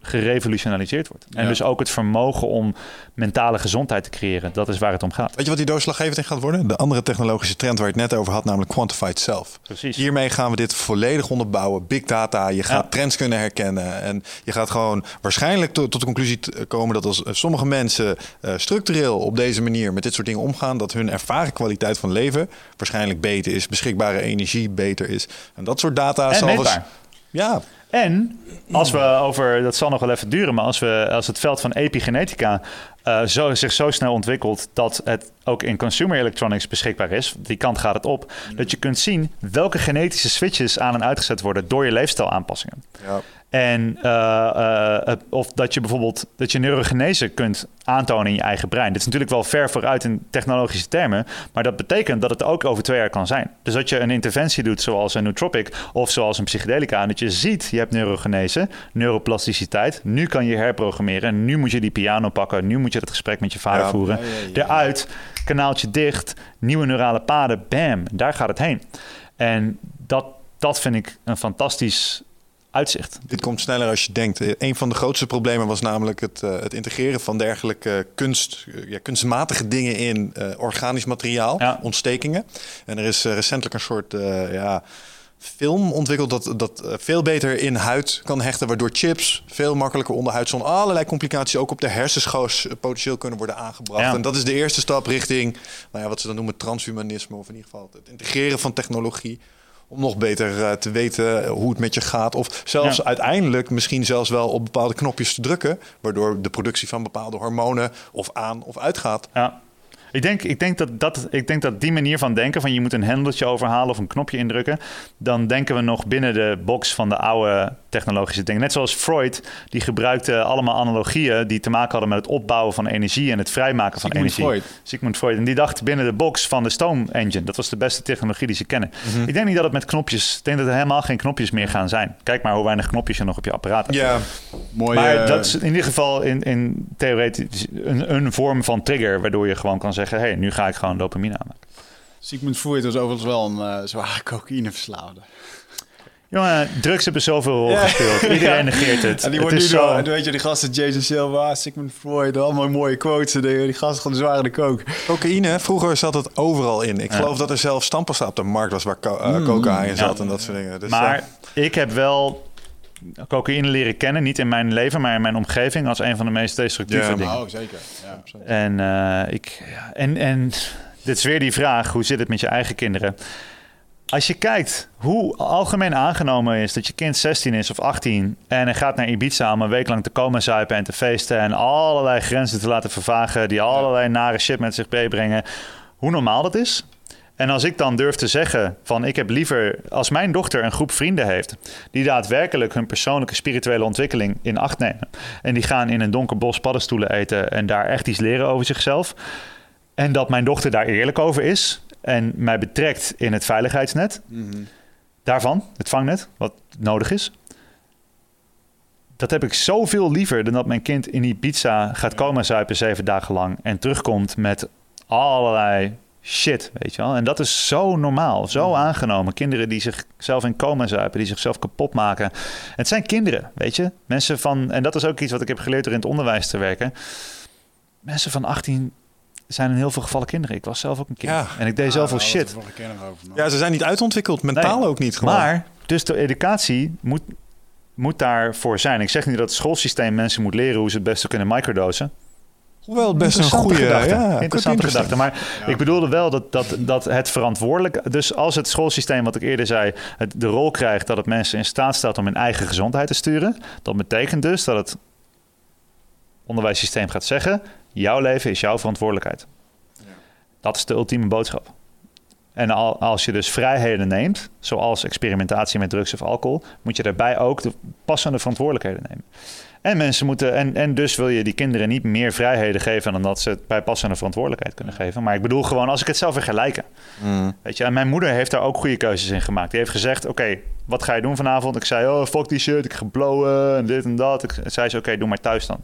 gerevolutionaliseerd wordt. En Ja. dus ook het vermogen om mentale gezondheid te creëren. Dat is waar het om gaat. Weet je wat die doorslaggevend in gaat worden? De andere technologische trend waar je het net over had, namelijk quantified self. Precies. Hiermee gaan we dit volledig onderbouwen. Big data, je gaat Ja. trends kunnen herkennen. En je gaat gewoon waarschijnlijk to- tot de conclusie komen dat als eh, sommige mensen eh, structureel op deze manier met dit soort dingen omgaan, dat hun ervaren kwaliteit van leven waarschijnlijk beter is, beschikbare energie beter is. En dat soort data en zal meetbaar. Ja, En als we over, dat zal nog wel even duren, maar als, we, als het veld van epigenetica eh, zo, zich zo snel ontwikkelt dat het ook in consumer electronics beschikbaar is, die kant gaat het op, dat je kunt zien welke genetische switches aan en uitgezet worden door je leefstijlaanpassingen. ja. En eh, eh, of dat je bijvoorbeeld dat je neurogenese kunt aantonen in je eigen brein. Dit is natuurlijk wel ver vooruit in technologische termen, maar dat betekent dat het ook over twee jaar kan zijn. Dus dat je een interventie doet zoals een nootropic of zoals een psychedelica en dat je ziet je hebt neurogenese, neuroplasticiteit. Nu kan je herprogrammeren. Nu moet je die piano pakken. Nu moet je het gesprek met je vader Ja. voeren. Ja, ja, ja. Eruit, kanaaltje dicht, nieuwe neurale paden. Bam, daar gaat het heen. En dat, dat vind ik een fantastisch uitzicht. Dit komt sneller als je denkt. Een van de grootste problemen was namelijk het, eh, het integreren van dergelijke kunst, eh, ja, kunstmatige dingen in eh, organisch materiaal, Ja. ontstekingen. En er is recentelijk een soort ja, film ontwikkeld dat, dat veel beter in huid kan hechten, waardoor chips veel makkelijker onderhuid zonder allerlei complicaties ook op de hersenschoos potentieel kunnen worden aangebracht. Ja. En dat is de eerste stap richting nou ja, wat ze dan noemen transhumanisme, of in ieder geval het integreren van technologie. Om nog beter eh, te weten hoe het met je gaat. Of zelfs Ja. uiteindelijk misschien zelfs wel op bepaalde knopjes te drukken. Waardoor de productie van bepaalde hormonen of aan of uitgaat. Ja. Ik denk, ik, denk dat dat, ik denk dat die manier van denken, van je moet een hendeltje overhalen of een knopje indrukken, dan denken we nog binnen de box van de oude technologische dingen. Net zoals Freud, die gebruikte allemaal analogieën die te maken hadden met het opbouwen van energie en het vrijmaken van Sigmund energie. Freud. Sigmund Freud. En die dacht binnen de box van de stoom engine. Dat was de beste technologie die ze kennen. Ik denk niet dat het met knopjes, ik denk dat er helemaal geen knopjes meer gaan zijn. Kijk maar hoe weinig knopjes je nog op je apparaat hebt. Ja, Mooi, Maar dat is in ieder geval in, in theoretisch een, een vorm van trigger... waardoor je gewoon kan zeggen... hé, hey, nu ga ik gewoon dopamine aanmaken. Sigmund Freud was overigens wel een eh, zware cocaïneverslaafde. Jongen, drugs hebben zoveel rol gespeeld. Iedereen (laughs) Ja. negeert het. En die het wordt nu door, zo... en weet je, die gasten Jason Silva, Sigmund Freud, allemaal mooie quotes dingen. Die gasten gewoon zware de coke. cocaïne. Vroeger zat het overal in. Ik Ja. geloof dat er zelfs stamppasta op de markt was waar co eh, coca in zat en dat soort dingen. Dus, maar eh, ik heb wel cocaïne leren kennen. Niet in mijn leven, maar in mijn omgeving... als een van de meest destructieve Ja, dingen. Oh, zeker. Ja. En, eh, ik, ja, en, en dit is weer die vraag, hoe zit het met je eigen kinderen? Als je kijkt hoe algemeen aangenomen is dat je kind 16 is of 18 en hij gaat naar Ibiza om een week lang te komen zuipen en te feesten en allerlei grenzen te laten vervagen die allerlei nare shit met zich meebrengen, hoe normaal dat is. En als ik dan durf te zeggen van ik heb liever als mijn dochter een groep vrienden heeft die daadwerkelijk hun persoonlijke spirituele ontwikkeling in acht nemen en die gaan in een donker bos paddenstoelen eten en daar echt iets leren over zichzelf en dat mijn dochter daar eerlijk over is en mij betrekt in het veiligheidsnet, daarvan, het vangnet, wat nodig is. Dat heb ik zoveel liever dan dat mijn kind in die pizza gaat komen zuipen zeven dagen lang en terugkomt met allerlei shit, weet je wel. En dat is zo normaal, zo aangenomen. Kinderen die zichzelf in coma zuipen, die zichzelf kapot maken. Het zijn kinderen, weet je. Mensen van, en dat is ook iets wat ik heb geleerd door in het onderwijs te werken. Mensen van 18 zijn in heel veel gevallen kinderen. Ik was zelf ook een kind. Ja. En ik deed zoveel shit. Ja, ze zijn niet uitontwikkeld, mentaal Nee. ook niet. Gewoon. Maar, dus de educatie moet, moet daarvoor zijn. Ik zeg niet dat het schoolsysteem mensen moet leren hoe ze het beste kunnen microdosen. Hoewel het best een goede... gedachte. Ja, Interessante gedachte. Maar ik bedoelde wel dat, dat, dat het verantwoordelijk... Dus als het schoolsysteem, wat ik eerder zei... Het, de rol krijgt dat het mensen in staat stelt om hun eigen gezondheid te sturen... dat betekent dus dat het onderwijssysteem gaat zeggen... jouw leven is jouw verantwoordelijkheid. Dat is de ultieme boodschap. En al, als je dus vrijheden neemt, zoals experimentatie met drugs of alcohol, moet je daarbij ook de passende verantwoordelijkheden nemen. En mensen moeten, en, en dus wil je die kinderen niet meer vrijheden geven dan dat ze het bij passende verantwoordelijkheid kunnen geven. Maar ik bedoel gewoon, als ik het zelf vergelijken. Mm. Weet je, en mijn moeder heeft daar ook goede keuzes in gemaakt. Die heeft gezegd: Oké, wat ga je doen vanavond? Ik zei: Oh, fuck die shit, ik ga blowen en dit en dat. Ik zei ze: Oké, doe maar thuis dan.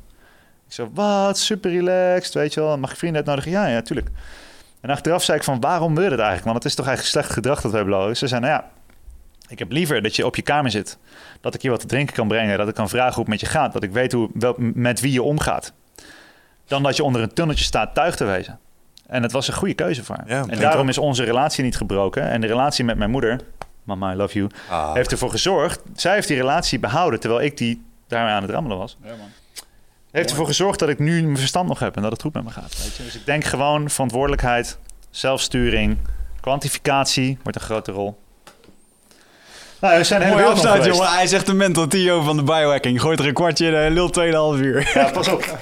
Ik zei: Wat, super relaxed, weet je wel. Mag ik vrienden uitnodigen? Ja, ja, tuurlijk. En achteraf zei ik: van, Waarom wil je dat eigenlijk? Want het is toch eigenlijk slecht gedrag dat wij blowen. Ze zei: Nou ja, ik heb liever dat je op je kamer zit. Dat ik je wat te drinken kan brengen. Dat ik kan vragen hoe het met je gaat. Dat ik weet hoe, wel, met wie je omgaat. Dan dat je onder een tunneltje staat tuig te wezen. En het was een goede keuze voor haar. Ja, en daarom ook. is onze relatie niet gebroken. En de relatie met mijn moeder, mama, I love you, Ah. heeft ervoor gezorgd. Zij heeft die relatie behouden terwijl ik die daarmee aan het rammelen was. Heeft ervoor gezorgd dat ik nu mijn verstand nog heb en dat het goed met me gaat. Weet je? Dus ik denk gewoon verantwoordelijkheid, zelfsturing, kwantificatie wordt een grote rol. Nou, we zijn Mooi helemaal afsluit, jongen. Hij zegt de mental Theo van de biohacking. Gooit er een kwartje in en lult 2,5 uur. Ja, pas op.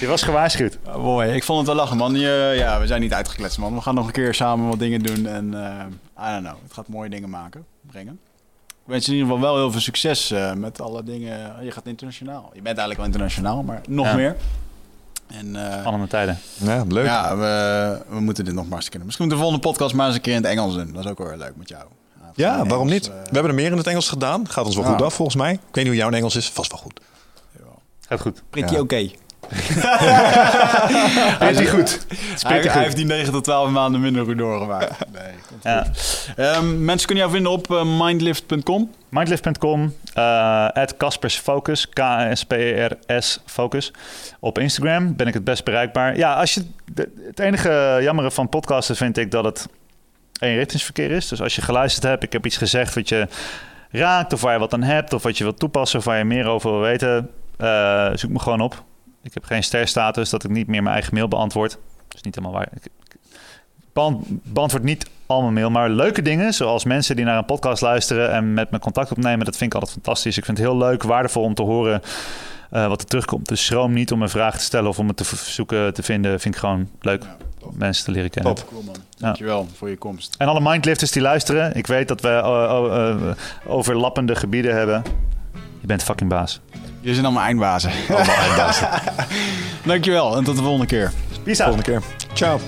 Je was gewaarschuwd. (laughs) Mooi, ik vond het wel lachen, man. Je, ja, we zijn niet uitgekletst, man. We gaan nog een keer samen wat dingen doen. En eh I don't know, het gaat mooie dingen maken, brengen. Ik wens je in ieder geval wel heel veel succes eh, met alle dingen. Je gaat internationaal. Je bent eigenlijk wel internationaal, maar nog Ja. meer. En eh, Allemaal tijden. Ja, leuk. ja, we, we moeten dit nog maar eens kunnen. Misschien moeten we de volgende podcast maar eens een keer in het Engels doen. Dat is ook wel weer leuk met jou. Ja, Engels, waarom niet? eh, We hebben er meer in het Engels gedaan. Gaat ons wel goed af, volgens mij. Ik weet niet hoe jouw Engels is. Vast wel goed. Gaat goed. Prikje Ja. oké. (laughs) Is die goed? Hij, hij goed. heeft die 9 tot 12 maanden minder goed doorgemaakt. Nee, komt Ja. goed. Ehm, mensen kunnen jou vinden op eh, mindlift.com. Mindlift.com, eh at Caspers Focus, K-A-S-P-E-R-S Focus. Op Instagram ben ik het best bereikbaar. Ja, als je, het enige jammere van podcasten vind ik dat het eenrichtingsverkeer is. Dus als je geluisterd hebt, ik heb iets gezegd wat je raakt... of waar je wat aan hebt, of wat je wilt toepassen... of waar je meer over wil weten, eh, zoek me gewoon op. Ik heb geen sterstatus dat ik niet meer mijn eigen mail beantwoord. Dat is niet helemaal waar. Ik, ik beant- beantwoord niet al mijn mail, maar leuke dingen, zoals mensen die naar een podcast luisteren en met me contact opnemen, dat vind ik altijd fantastisch. Ik vind het heel leuk, waardevol om te horen eh, wat er terugkomt. Dus schroom niet om een vraag te stellen of om het te zoeken te vinden. Vind ik gewoon leuk Ja, mensen te leren kennen. Top. Cool man. Dankjewel voor je komst. En alle mindlifters die luisteren, ik weet dat we eh, oh, eh, overlappende gebieden hebben. Je bent fucking baas. Jullie zijn allemaal eindbazen. Allemaal eindbazen. (laughs) Dankjewel en tot de volgende keer. Peace out. Volgende keer. Ciao.